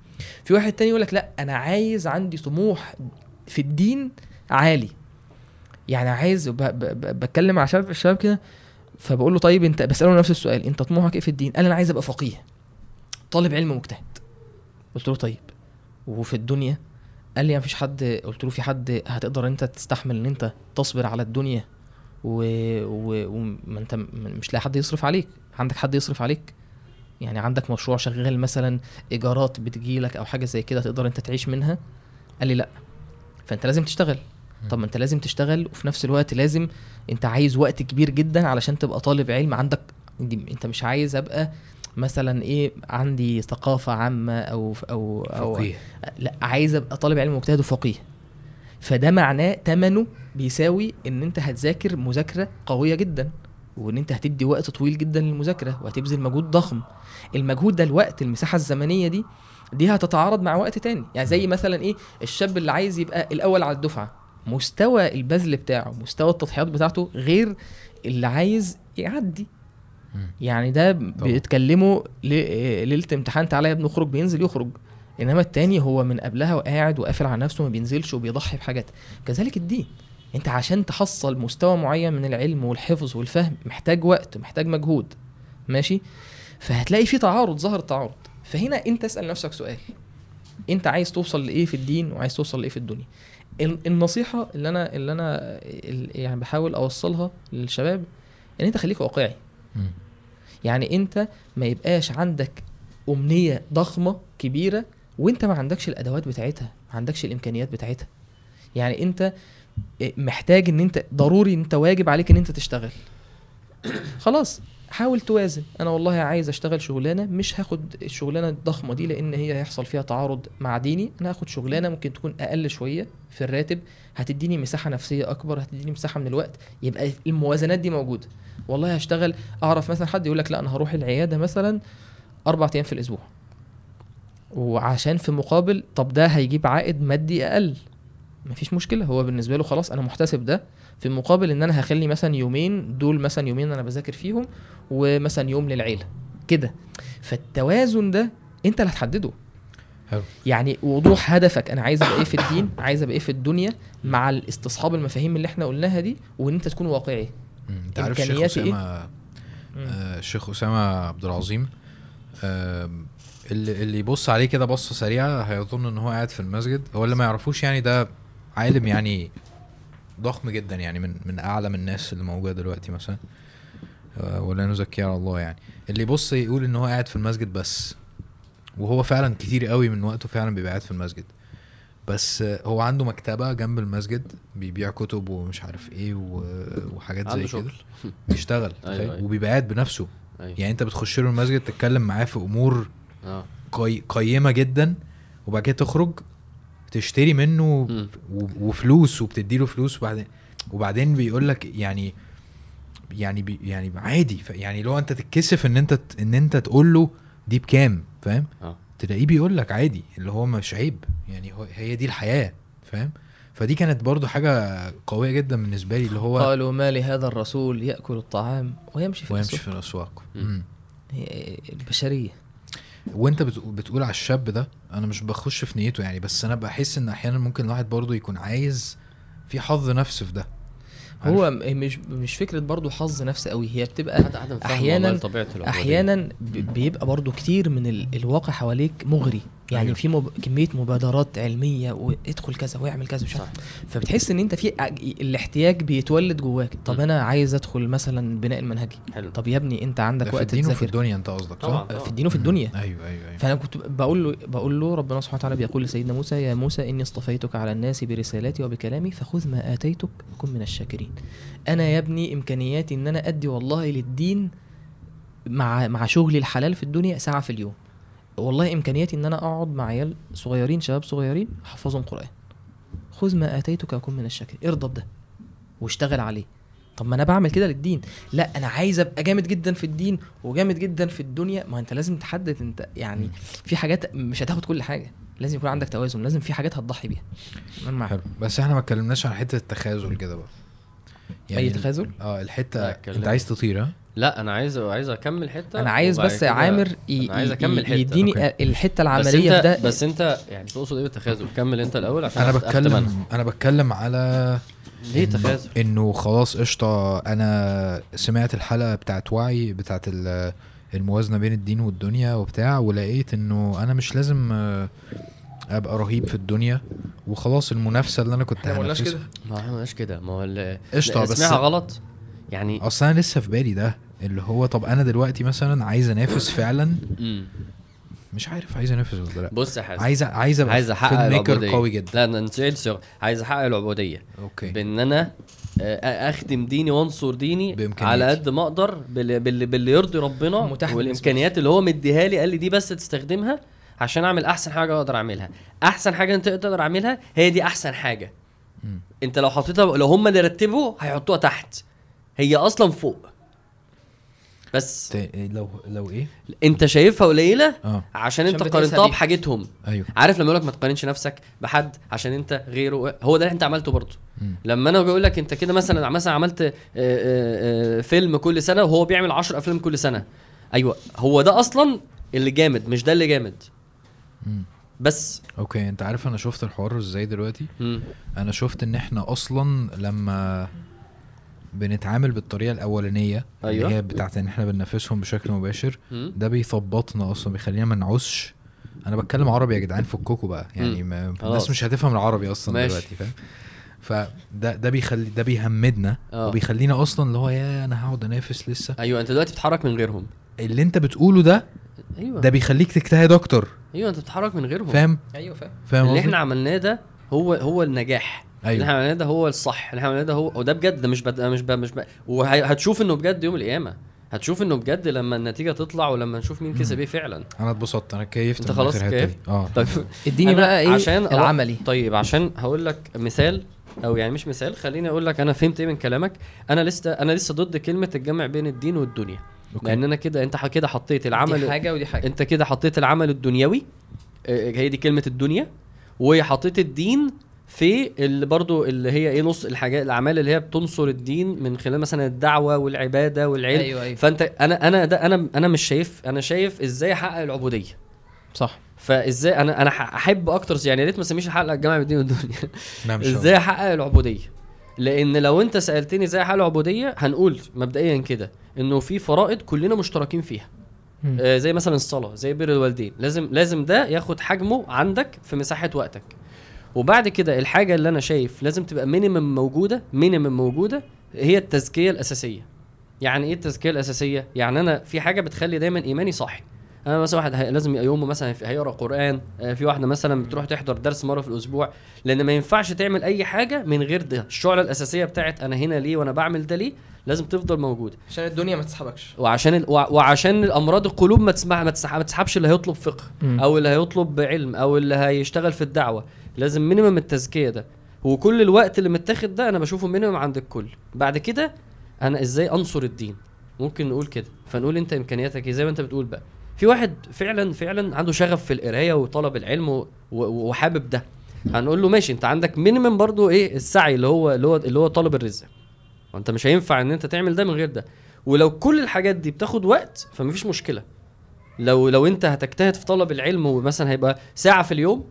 في واحد تاني يقول لك لا أنا عايز عندي طموح في الدين عالي. يعني عايز. بتكلم مع شباب الشباب كده فبقول له طيب انت بسأله نفس السؤال انت طموحك إيه في الدين؟ قال أنا عايز أبقى فقيه. طالب علم مجتهد. قلت له طيب. وفي الدنيا قال لي مفيش حد قلت له في حد هتقدر انت تستحمل ان انت تصبر على الدنيا و... و... وما انت مش لاقي حد يصرف عليك. عندك حد يصرف عليك؟ يعني عندك مشروع شغال مثلا إيجارات بتجيلك أو حاجة زي كده تقدر انت تعيش منها؟ قال لي لأ. فأنت لازم تشتغل. طب ما انت لازم تشتغل وفي نفس الوقت لازم انت عايز وقت كبير جدا علشان تبقى طالب علم. عندك دي انت مش عايز أبقى مثلا إيه عندي ثقافة عامة أو أو أو
فقيه.
لا عايز أبقى طالب علم مجتهد وفقيه. فده معناه تمنه بيساوي إن أنت هتذاكر مذاكرة قوية جدا وإن أنت هتدي وقت طويل جدا للمذاكرة وهتبذل مجهود ضخم. المجهود ده الوقت المساحة الزمنية دي دي هتتعارض مع وقت تاني. يعني زي مثلا إيه الشاب اللي عايز يبقى الأول على الدفعة. مستوى البذل بتاعه مستوى التضحيات بتاعته غير اللي عايز يعدي. يعني ده بيتكلموا ليلة امتحان تعالى يا ابني اخرج بينزل يخرج. إنما التاني هو من قبلها وقاعد وقافل على نفسه ما بينزلش وبيضحي بحاجات. كذلك الدين. أنت عشان تحصل مستوى معين من العلم والحفظ والفهم محتاج وقت محتاج مجهود. ماشي؟ فهتلاقي في تعارض ظهر تعارض. فهنا أنت اسأل نفسك سؤال. أنت عايز توصل لإيه في الدين وعايز توصل لإيه في الدنيا؟ ال- النصيحة اللي أنا اللي أنا يعني بحاول أوصلها للشباب إن أنت خليك واقعي. يعني أنت ما يبقاش عندك أمنية ضخمة كبيرة وأنت ما عندكش الأدوات بتاعتها ما عندكش الإمكانيات بتاعتها. يعني أنت محتاج إن أنت ضروري أنت واجب عليك إن أنت تشتغل. خلاص. حاول توازن. أنا والله عايز أشتغل شغلانة مش هاخد الشغلانة الضخمة دي لأن هي هيحصل فيها تعارض مع ديني. أنا هاخد شغلانة ممكن تكون أقل شوية في الراتب هتديني مساحة نفسية أكبر هتديني مساحة من الوقت يبقى الموازنات دي موجودة. والله هشتغل أعرف مثلا حد يقول لك لا أنا هروح العيادة مثلا أربع أيام في الأسبوع. وعشان في مقابل طب ده هيجيب عائد مادي أقل. مفيش مشكلة هو بالنسبة له خلاص أنا محتسب ده. في مقابل إن أنا هخلي مثلا يومين دول مثلا يومين أنا بذاكر فيهم ومثلا يوم للعيلة. كده. فالتوازن ده أنت اللي هتحدده.
حلو.
يعني وضوح هدفك. أنا عايز أبقى إيه في الدين؟ عايز أبقى إيه في الدنيا مع الاستصحاب المفاهيم اللي إحنا قلناها دي؟ وإن أنت تكون واقعي.
أنت عارف الشيخ
إمكانياتي إيه؟
اسامه آه، الشيخ أسامة عبد العظيم. آم، اللي اللي يبص عليه كده بصة سريعة هيظن إن هو قاعد في المسجد. هو اللي ما يعرفوش يعني ده عالم يعني ضخم جدا يعني من من اعلم الناس اللي موجودة دلوقتي مثلا. آه، ولا نزكي على الله يعني. اللي يبص يقول إن هو قاعد في المسجد بس. وهو فعلا كتير قوي من وقته فعلا بيبقى قاعد في المسجد. بس آه، هو عنده مكتبة جنب المسجد بيبيع كتب ومش عارف إيه وحاجات زي كده. بيشتغل
أيوة، أيوة.
وبيبقى قاعد بنفسه.
أيوه.
يعني أنت بتخش له المسجد تتكلم معاه في أمور
آه.
قي... قيمة جدا وبعد كده تخرج تشتري منه. وفلوس وبتدي له فلوس وبعدين وبعدين بيقول لك يعني يعني بي... يعني عادي. يعني لو انت تتكسف ان انت. ان انت تقول له دي بكام فاهم
آه
تلاقيه بيقول لك عادي اللي هو مش عيب يعني هو هي دي الحياة فاهم فدي كانت برضو حاجة قوية جدا بالنسبة لي اللي هو
قالوا ما لهذا الرسول يأكل الطعام ويمشي في
ويمشي
الأسواق.
في
الأسواق البشرية
وانت بتقول, بتقول على الشاب ده أنا مش بخش في نيته يعني بس أنا بحس ان أحيانا ممكن الواحد برضه يكون عايز في حظ نفس في ده؟
هو مش مش فكرة برضو حظ نفس قوي هي بتبقى. أحيانا ب- بيبقى برضو كتير من ال- الواقع حواليك مغري يعني
أيوة.
في مب... كمية مبادرات علمية وادخل كذا واعمل كذا مش عارف فبتحس إن أنت في الاحتياج بيتولد جواك. طب
م.
أنا عايز أدخل مثلا بناء المنهجي.
حلو.
طب يا ابني
أنت
عندك
في
وقت
الدين وفي
تذاكر.
الدنيا أنت قصدك صح؟
في الدين وفي الدنيا.
أيوه أيوه أيوه.
فأنا كنت بقول له بقول له ربنا سبحانه وتعالى بيقول لسيدنا موسى يا موسى إني اصطفيتك على الناس برسالاتي وبكلامي فخذ ما آتيتك وكن من الشاكرين. أنا يا ابني إمكانياتي إن أنا أدي والله للدين مع مع شغلي الحلال في الدنيا ساعة في اليوم. والله إمكانياتي إن أنا أقعد مع عيال صغيرين شباب صغيرين أحفظهم قرآن. خذ ما آتيتك وكن من الشاكرين. ارضى بده؟ واشتغل عليه. طب ما أنا بعمل كده للدين. لا أنا عايز أبقى جامد جدا في الدين وجامد جدا في الدنيا. ما أنت لازم تحدد أنت يعني. في حاجات مش هتاخد كل حاجة. لازم يكون عندك توازن. لازم في حاجات هتضحي بيها. أنا معاك.
حلو. بس إحنا ما اتكلمناش عن حتة التخاذل كده بقى.
أي
ال-
تخاذل؟
آه
الحتة
أنت.
عايز تطير ها؟
لا أنا عايز عايز أكمل حتة
أنا عايز بس عامر ي...
أنا عايز
ي-
أكمل حتة.
يديني
أوكي.
الحتة
العملية في
انت
ده.
بس أنت يعني تقصد إيه بالتخاذل؟ كمل أنت الأول عشان أنا
بتكلم أنا. بتكلم على
ليه تخاذل؟
إنه خلاص قشطة أنا سمعت الحلقة بتاعت وعي بتاعت ال- الموازنة بين الدين والدنيا وبتاع ولقيت إنه أنا مش لازم أبقى رهيب في الدنيا وخلاص المنافسة اللي أنا كنت
إحنا ما قلناش
هنافسها-
كده.
ما إحنا مالناش كده. ما هو لا،
بس-
اسمعها غلط. يعني
أصل أنا لسه في بالي ده. اللي هو طب أنا دلوقتي مثلا عايز أنافس فعلا. مش عارف عايز أنافس ولا لأ.
بص يا حازم.
عايز عايز أبقى
عايز
أحقق
العبودية.
قوي جدا.
لا أنا نسيت. عايز أحقق العبودية.
أوكي.
بإن أنا آه، أخدم ديني وأنصر ديني. على قد ما أقدر باللي, باللي, يرضي ربنا والإمكانيات اللي هو مديها لي. قال لي دي بس تستخدمها عشان أعمل أحسن حاجة أقدر أعملها. أحسن حاجة أنت تقدر أعملها هي دي أحسن حاجة.
مم.
أنت لو حطيتها لو هم اللي رتبوا هيحطوها تحت. هي أصلا فوق. بس.
ت- لو لو إيه؟
انت شايفها قليلة؟
آه.
عشان انت قارنتها. بحاجتهم.
أيوه.
عارف لما يقول لك ما تقارنش نفسك بحد عشان انت غيره؟ هو ده اللي انت عملته برضه. لما أنا بقول لك انت كده مثلا مثلا عملت آه، آه، آه، فيلم كل سنة وهو بيعمل 10 أفلام كل سنة. أيوه. هو ده أصلا اللي جامد مش ده اللي جامد.
مم.
بس.
أوكي أنت عارف أنا شفت الحوار إزاي دلوقتي؟
مم.
أنا شفت إن إحنا أصلا لما بنتعامل بالطريقة الأولانية
أيوة.
اللي هي بتاعت إن إحنا بننافسهم بشكل مباشر. ده بيثبطنا أصلا بيخلينا ما نعوزش أنا بتكلم عربي يا جدعان فككوا بقى يعني. ما. الناس مش هتفهم العربي أصلا
ماشي.
دلوقتي فاهم فده ده بيخلي ده بيهمدنا
آه.
وبيخلينا أصلا اللي هو يا أنا هقعد أنافس لسه
أيوه أنت دلوقتي بتتحرك من غيرهم
اللي أنت بتقوله ده
أيوه
ده بيخليك تجتهد أكتر
أيوه أنت بتتحرك من غيرهم
فاهم
أيوه فاهم
فاهم
اللي؟ إحنا عملناه ده هو هو النجاح اللي
أيوه.
إحنا عملناه ده هو الصح. اللي إحنا عملناه ده هو وده بجد ده مش بد... مش ب... مش ب... وهتشوف إنه بجد يوم القيامة. هتشوف إنه بجد لما النتيجة تطلع ولما نشوف مين كسب إيه فعلا.
أنا اتبسطت. أنا كيفت أنت
خلاص
آخر الحتة
كيف؟
دي. آه.
طيب.
اديني بقى إيه
عشان أو-
العملي.
طيب عشان هقول لك مثال أو يعني مش مثال خليني أقول لك أنا فهمت إيه من كلامك. أنا لسه أنا لسه ضد كلمة الجمع بين الدين والدنيا.
أوكي.
لأن أنا كده أنت كده حطيت
دي
العمل
حاجة ودي حاجة.
أنت كده حطيت العمل الدنيوي. آه، هي دي كلمة الدنيا. وحطيت الدين في اللي برضو اللي هي إيه نص الحاجات الأعمال اللي هي بتنصر الدين من خلال مثلا الدعوة والعبادة والعلم.
أيوه أيوه.
فأنت أنا أنا ده أنا أنا مش شايف أنا شايف إزاي أحقق العبودية.
صح.
فإزاي أنا أنا ح- أحب أكتر يعني يا ريت ما اسميش الحلقة الجامعة بالدين والدنيا.
نعم مش
إزاي أحقق العبودية؟ لأن لو أنت سألتني إزاي أحقق العبودية هنقول مبدئيا كده إنه في فرائض كلنا مشتركين فيها. آه زي مثلا الصلاة زي بر الوالدين. لازم لازم ده ياخد حجمه عندك في مساحة وقتك. وبعد كده الحاجة اللي أنا شايف لازم تبقى minimum موجودة minimum موجودة هي التزكية الأساسية. يعني إيه التزكية الأساسية؟ يعني أنا في حاجة بتخلي دايما إيماني صاحي. أنا مثلا واحد لازم يومه مثلا في- هيقرأ قرآن آه، في واحدة مثلا بتروح تحضر درس مرة في الأسبوع لأن ما ينفعش تعمل أي حاجة من غير ده. الشعلة الأساسية بتاعت أنا هنا ليه وأنا بعمل ده ليه لازم تفضل موجودة.
عشان الدنيا ما تسحبكش.
وعشان ال... وع- وعشان الأمراض القلوب ما تسمع ما. ما تسحبش اللي هيطلب فقه
مم.
أو اللي هيطلب علم أو اللي هيشتغل في الدعوة. لازم minimum التزكية ده. وكل الوقت اللي متاخد ده أنا بشوفه minimum عند الكل. بعد كده أنا إزاي أنصر الدين؟ ممكن نقول كده. فنقول أنت إمكانياتك إيه؟ زي ما أنت بتقول بقى. في واحد فعلا فعلا عنده شغف في القراية وطلب العلم. وحابب ده. هنقول له ماشي أنت عندك مينيمم برضو إيه؟ السعي اللي هو اللي هو اللي هو طلب الرزق. وأنت مش هينفع إن أنت تعمل ده من غير ده. ولو كل الحاجات دي بتاخد وقت فمفيش مشكلة. لو لو أنت هتجتهد في طلب العلم ومثلا هيبقى ساعة في اليوم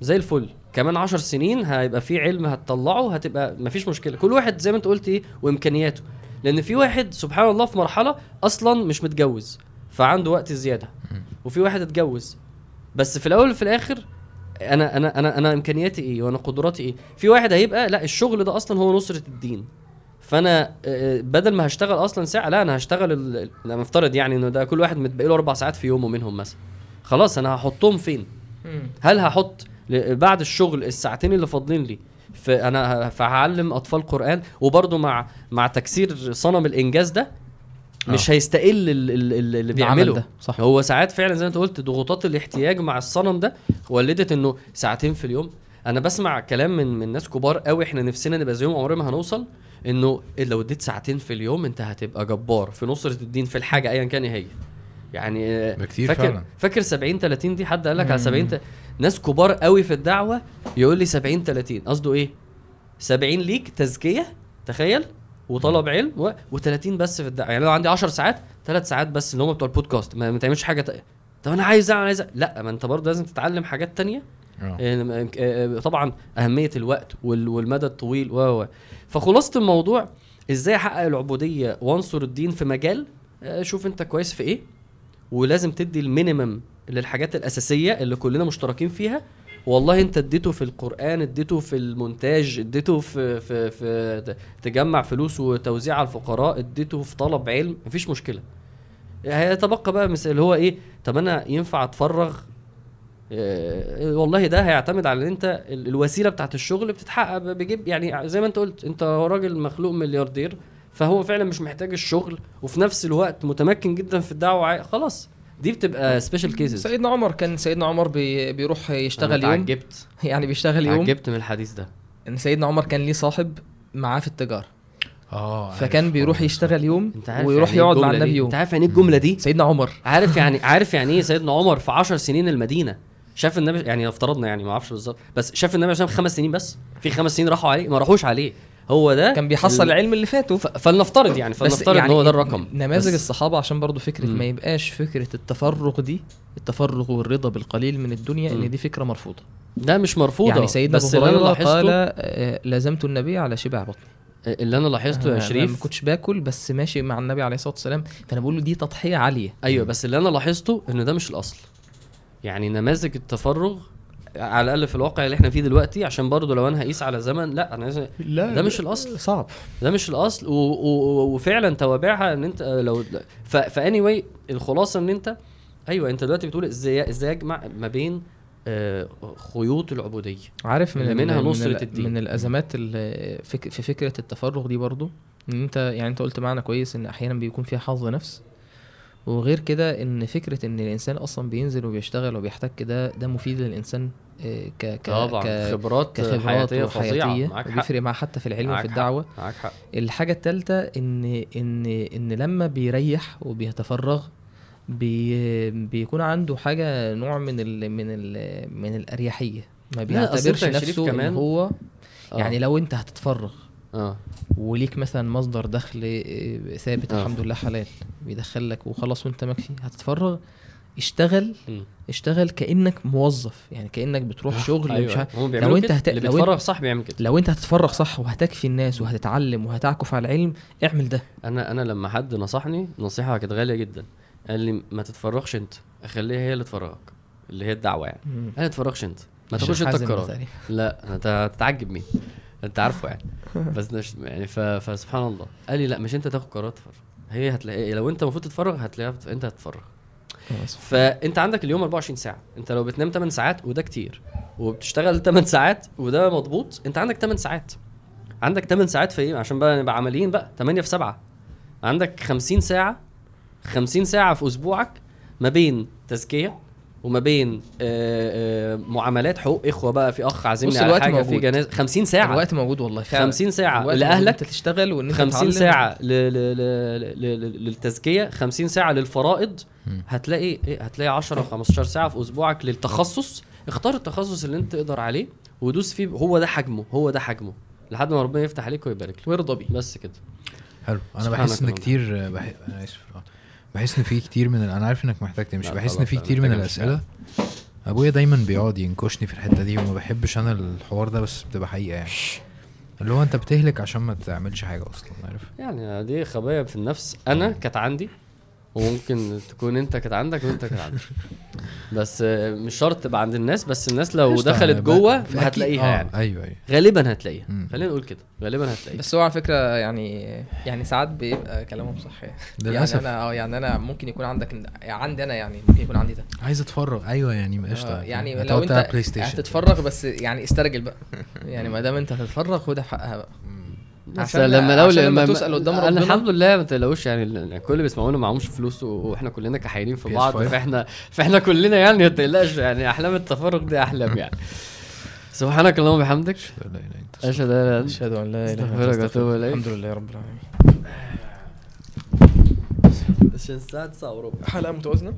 زي الفل. كمان عشر سنين هيبقى في علم هتطلعه هتبقى مفيش مشكلة. كل واحد زي ما انت قلت إيه وامكانياته. لأن في واحد سبحان الله في مرحلة أصلا مش متجوز فعنده وقت زيادة. وفي واحد اتجوز. بس في الأول وفي الآخر أنا أنا أنا أنا إمكانياتي إيه وأنا قدراتي إيه؟ في واحد هيبقى لا الشغل ده أصلا هو نصرة الدين. فأنا آه، بدل ما هشتغل أصلا ساعة لا أنا هشتغل ال- ال- نفترض يعني إنه ده كل واحد متبقي له أربع ساعات في يومه منهم مثلا. خلاص أنا هحطهم فين. هل هحط بعد الشغل الساعتين اللي فاضلين لي. فأنا فهعلم أطفال قرآن وبرضه مع مع تكسير صنم الإنجاز ده مش هيستقل ال- ال- اللي
العمل
بيعمله.
ده صح.
هو ساعات فعلا زي ما أنت قلت ضغوطات الاحتياج مع الصنم ده ولدت إنه ساعتين في اليوم. أنا بسمع كلام من من ناس كبار قوي إحنا نفسنا نبقى زيهم عمرنا ما هنوصل إنه لو اديت ساعتين في اليوم أنت هتبقى جبار في نصرة الدين في الحاجة ايا كان إيه هي. يعني
كتير
فاكر
فعلا.
فاكر 70 30 دي حد قال لك على
مم.
70 ت- ناس كبار قوي في الدعوة يقول لي 70 30 قصده إيه؟ 70 ليك تزكية تخيل وطلب علم و... و30 بس في الدعوة. يعني لو عندي 10 ساعات ثلاث ساعات بس اللي هم بتوع البودكاست. ما, ما تعملش حاجة ت... طب أنا عايز اعمل عايز أعمل. لا ما أنت برضه لازم تتعلم حاجات تانية.
آه،
طبعا أهمية الوقت وال- والمدى الطويل و و. فخلاصه الموضوع. إزاي أحقق العبودية وأنصر الدين في مجال؟ شوف أنت كويس في إيه. ولازم تدي ال minimum للحاجات الأساسية اللي كلنا مشتركين فيها. والله انت اديته في القرآن اديته في المونتاج اديته في في في تجمع فلوس وتوزع على الفقراء اديته في طلب علم مفيش مشكلة. هيتبقى بقى اللي هو إيه؟ طب أنا ينفع أتفرغ؟ آه، والله ده هيعتمد على إن أنت ال- الوسيلة بتاعت الشغل بتتحقق بجيب يعني زي ما أنت قلت أنت راجل مخلوق ملياردير. فهو فعلا مش محتاج الشغل وفي نفس الوقت متمكن جدا في الدعوة خلاص. دي بتبقى special cases
سيدنا عمر كان سيدنا عمر بي بيروح يشتغل يوم.
عجبت
يعني بيشتغل يوم.
عجبت من الحديث ده.
إن سيدنا عمر كان ليه صاحب معاه في التجارة.
آه
فكان
عارف.
بيروح. يشتغل يوم
أنت عارف
ويروح
يعني إيه
يقعد مع النبي؟ يوم.
أنت عارف يعني إيه الجملة دي؟
سيدنا عمر.
عارف يعني عارف يعني إيه سيدنا عمر في 10 سنين المدينة؟ شاف النبي يعني افترضنا يعني ما أعرفش بالظبط بس شاف النبي عشان خمس سنين بس. في خمس سنين راحوا عليه ما راحوش عليه. هو ده
كان بيحصل
ال-
العلم اللي فاته
فلنفترض يعني فلنفترض إن هو ده الرقم.
نماذج الصحابة عشان برضو فكرة
مم.
ما يبقاش فكرة التفرغ دي التفرغ والرضا بالقليل من الدنيا
مم.
ان دي فكرة مرفوضة.
ده مش مرفوضة.
يعني سيدنا
بس
أبو
اللي أنا
هريرة
لاحظته
قال آه، لازمت النبي على شبع بطني.
اللي أنا لاحظته يا
أنا
شريف
ما كنتش باكل بس ماشي مع النبي عليه الصلاة والسلام. فأنا بقول له دي تضحية عالية.
أيوه بس اللي أنا لاحظته إن ده مش الأصل. يعني نماذج التفرغ على الأقل في الواقع اللي إحنا فيه دلوقتي عشان برضه لو أنا هقيس على زمن لا أنا لازم
لا
ده مش الأصل.
صعب
ده مش الأصل و... و... وفعلا توابعها إن أنت لو ف... فاني واي الخلاصة إن انت أيوه أنت دلوقتي بتقول إزاي إزاي اجمع ما بين آه خيوط العبودية
عارف من
منها
من
نصرة
ال-
الدين.
من الأزمات في فكرة التفرغ دي برضو إن أنت يعني أنت قلت معنى كويس إن أحيانا بيكون فيها حظ نفس وغير كده إن فكرة إن الإنسان أصلا بينزل وبيشتغل وبيحتك ده ده مفيد للإنسان آه، ك ك
طبعا خبرات
كخبرات
حياتية فظيعة.
وحياتية.
معاك حق.
بيفرق معاه حتى في العلم وفي. الدعوة.
معاك حق.
الحاجة التالتة إن إن إن لما بيريح وبيتفرغ بي بيكون عنده حاجة نوع من ال من ال من الأريحية. ما بيعتبرش نفسه
كمان-
هو
آه.
يعني لو أنت هتتفرغ
آه.
وليك مثلا مصدر دخل آه، ثابت
آه.
الحمد لله حلال. بيدخل لك وخلاص وأنت مكفي هتتفرغ. اشتغل.
مم.
اشتغل كأنك موظف. يعني كأنك بتروح شغل
أيوة.
مش
بيعملوا
لو
كده.
هت-
اللي بيتفرغ صح بيعمل كده.
لو أنت هتتفرغ صح وهتكفي الناس وهتتعلم وهتعكف على العلم اعمل ده.
أنا أنا لما حد نصحني نصيحة كانت غالية جدا. قال لي ما تتفرغش أنت. خليها هي اللي تفرغك. اللي هي الدعوة يعني. أنا تتفرغش أنت. ما تاخدش
أنت
القرار. لا أنت هتتعجب مين؟ انت عارفه يعني. بس نش... يعني ف... فسبحان الله. قال لي لا مش انت تاخد قرار تفرغ هي هتلاقي لو انت المفروض تتفرغ هتلاقيها بت... انت هتتفرغ. فانت عندك اليوم 24 ساعة. انت لو بتنام 8 ساعات وده كتير وبتشتغل 8 ساعات وده مضبوط انت عندك 8 ساعات. عندك 8 ساعات في إيه؟ عشان بقى نبقى عمليين بقى. 8 في 7 عندك 50 ساعة 50 ساعة في أسبوعك ما بين تزكية وما بين آه، آه، معاملات حقوق إخوة بقى في أخ عازمني على حاجة في
موجود.
جنازة. 50 ساعة.
الوقت موجود والله فعلا.
50
ساعة.
لأهلك
أنت تشتغل وإن أنت
50
تتعلم.
ساعة ل... ل... ل... ل... ل... للتزكية 50 ساعة للفرائض. هتلاقي إيه؟ هتلاقي 10 15 ساعة في أسبوعك للتخصص. اختار التخصص اللي أنت تقدر عليه ودوس فيه. هو ده حجمه هو ده حجمه. لحد ما ربنا يفتح عليك ويبارك لك.
وارضى بيه.
بس كده.
حلو.
أنا
بحس
إن.
كتير بح... أنا آسف. بحس إن في كتير من. أنا عارف إنك محتاج تمشي. بحس
إن
في كتير من الأسئلة. أبويا دايما بيقعد ينكشني في الحتة دي وما بحبش أنا الحوار ده بس بتبقى حقيقة يعني. اللي هو أنت بتهلك عشان ما تعملش حاجة أصلا عارف؟
يعني دي خبايا في النفس. أنا كانت عندي وممكن تكون انت كانت عندك وانت كانت عندك. بس آه، مش شرط تبقى عند الناس بس الناس لو دخلت جوه هتلاقيها
آه،
يعني.
أيوه أيوه.
غالبا هتلاقيها.
مم.
خلينا نقول كده. غالبا هتلاقيها.
بس هو على فكرة يعني يعني ساعات بيبقى كلامهم صح. يعني
للأسف.
يعني أنا آه يعني أنا ممكن يكون عندك عندي أنا يعني ممكن يكون عندي ده.
عايز أتفرج. أيوه يعني قشطة.
آه، يعني
هتقعد
لو
أنت PlayStation.
هتتفرغ بس يعني استرجل بقى. يعني ما دام أنت هتتفرغ خدها في حقها بقى. عشان-
لما لو
عشان لما
لما
تسأل قدام
أنا
ربنا-
الحمد لله ما تقلقوش يعني كل اللي بيسمعونا معهمش فلوس وإحنا كلنا كحيانين في بعض
PS5.
فاحنا فإحنا كلنا يعني ما تقلقش يعني أحلام التفرغ دي أحلام يعني. سبحانك اللهم وبحمدك.
لا إله إلا أنت.
أشهد أن لا إله إلا أنت.
أشهد أن لا إله إلا
أستغفرك
انت
وأتوب إليك.
الحمد لله رب العالمين.
عشان الساعة 9 وربع
حلقة
متوازنة؟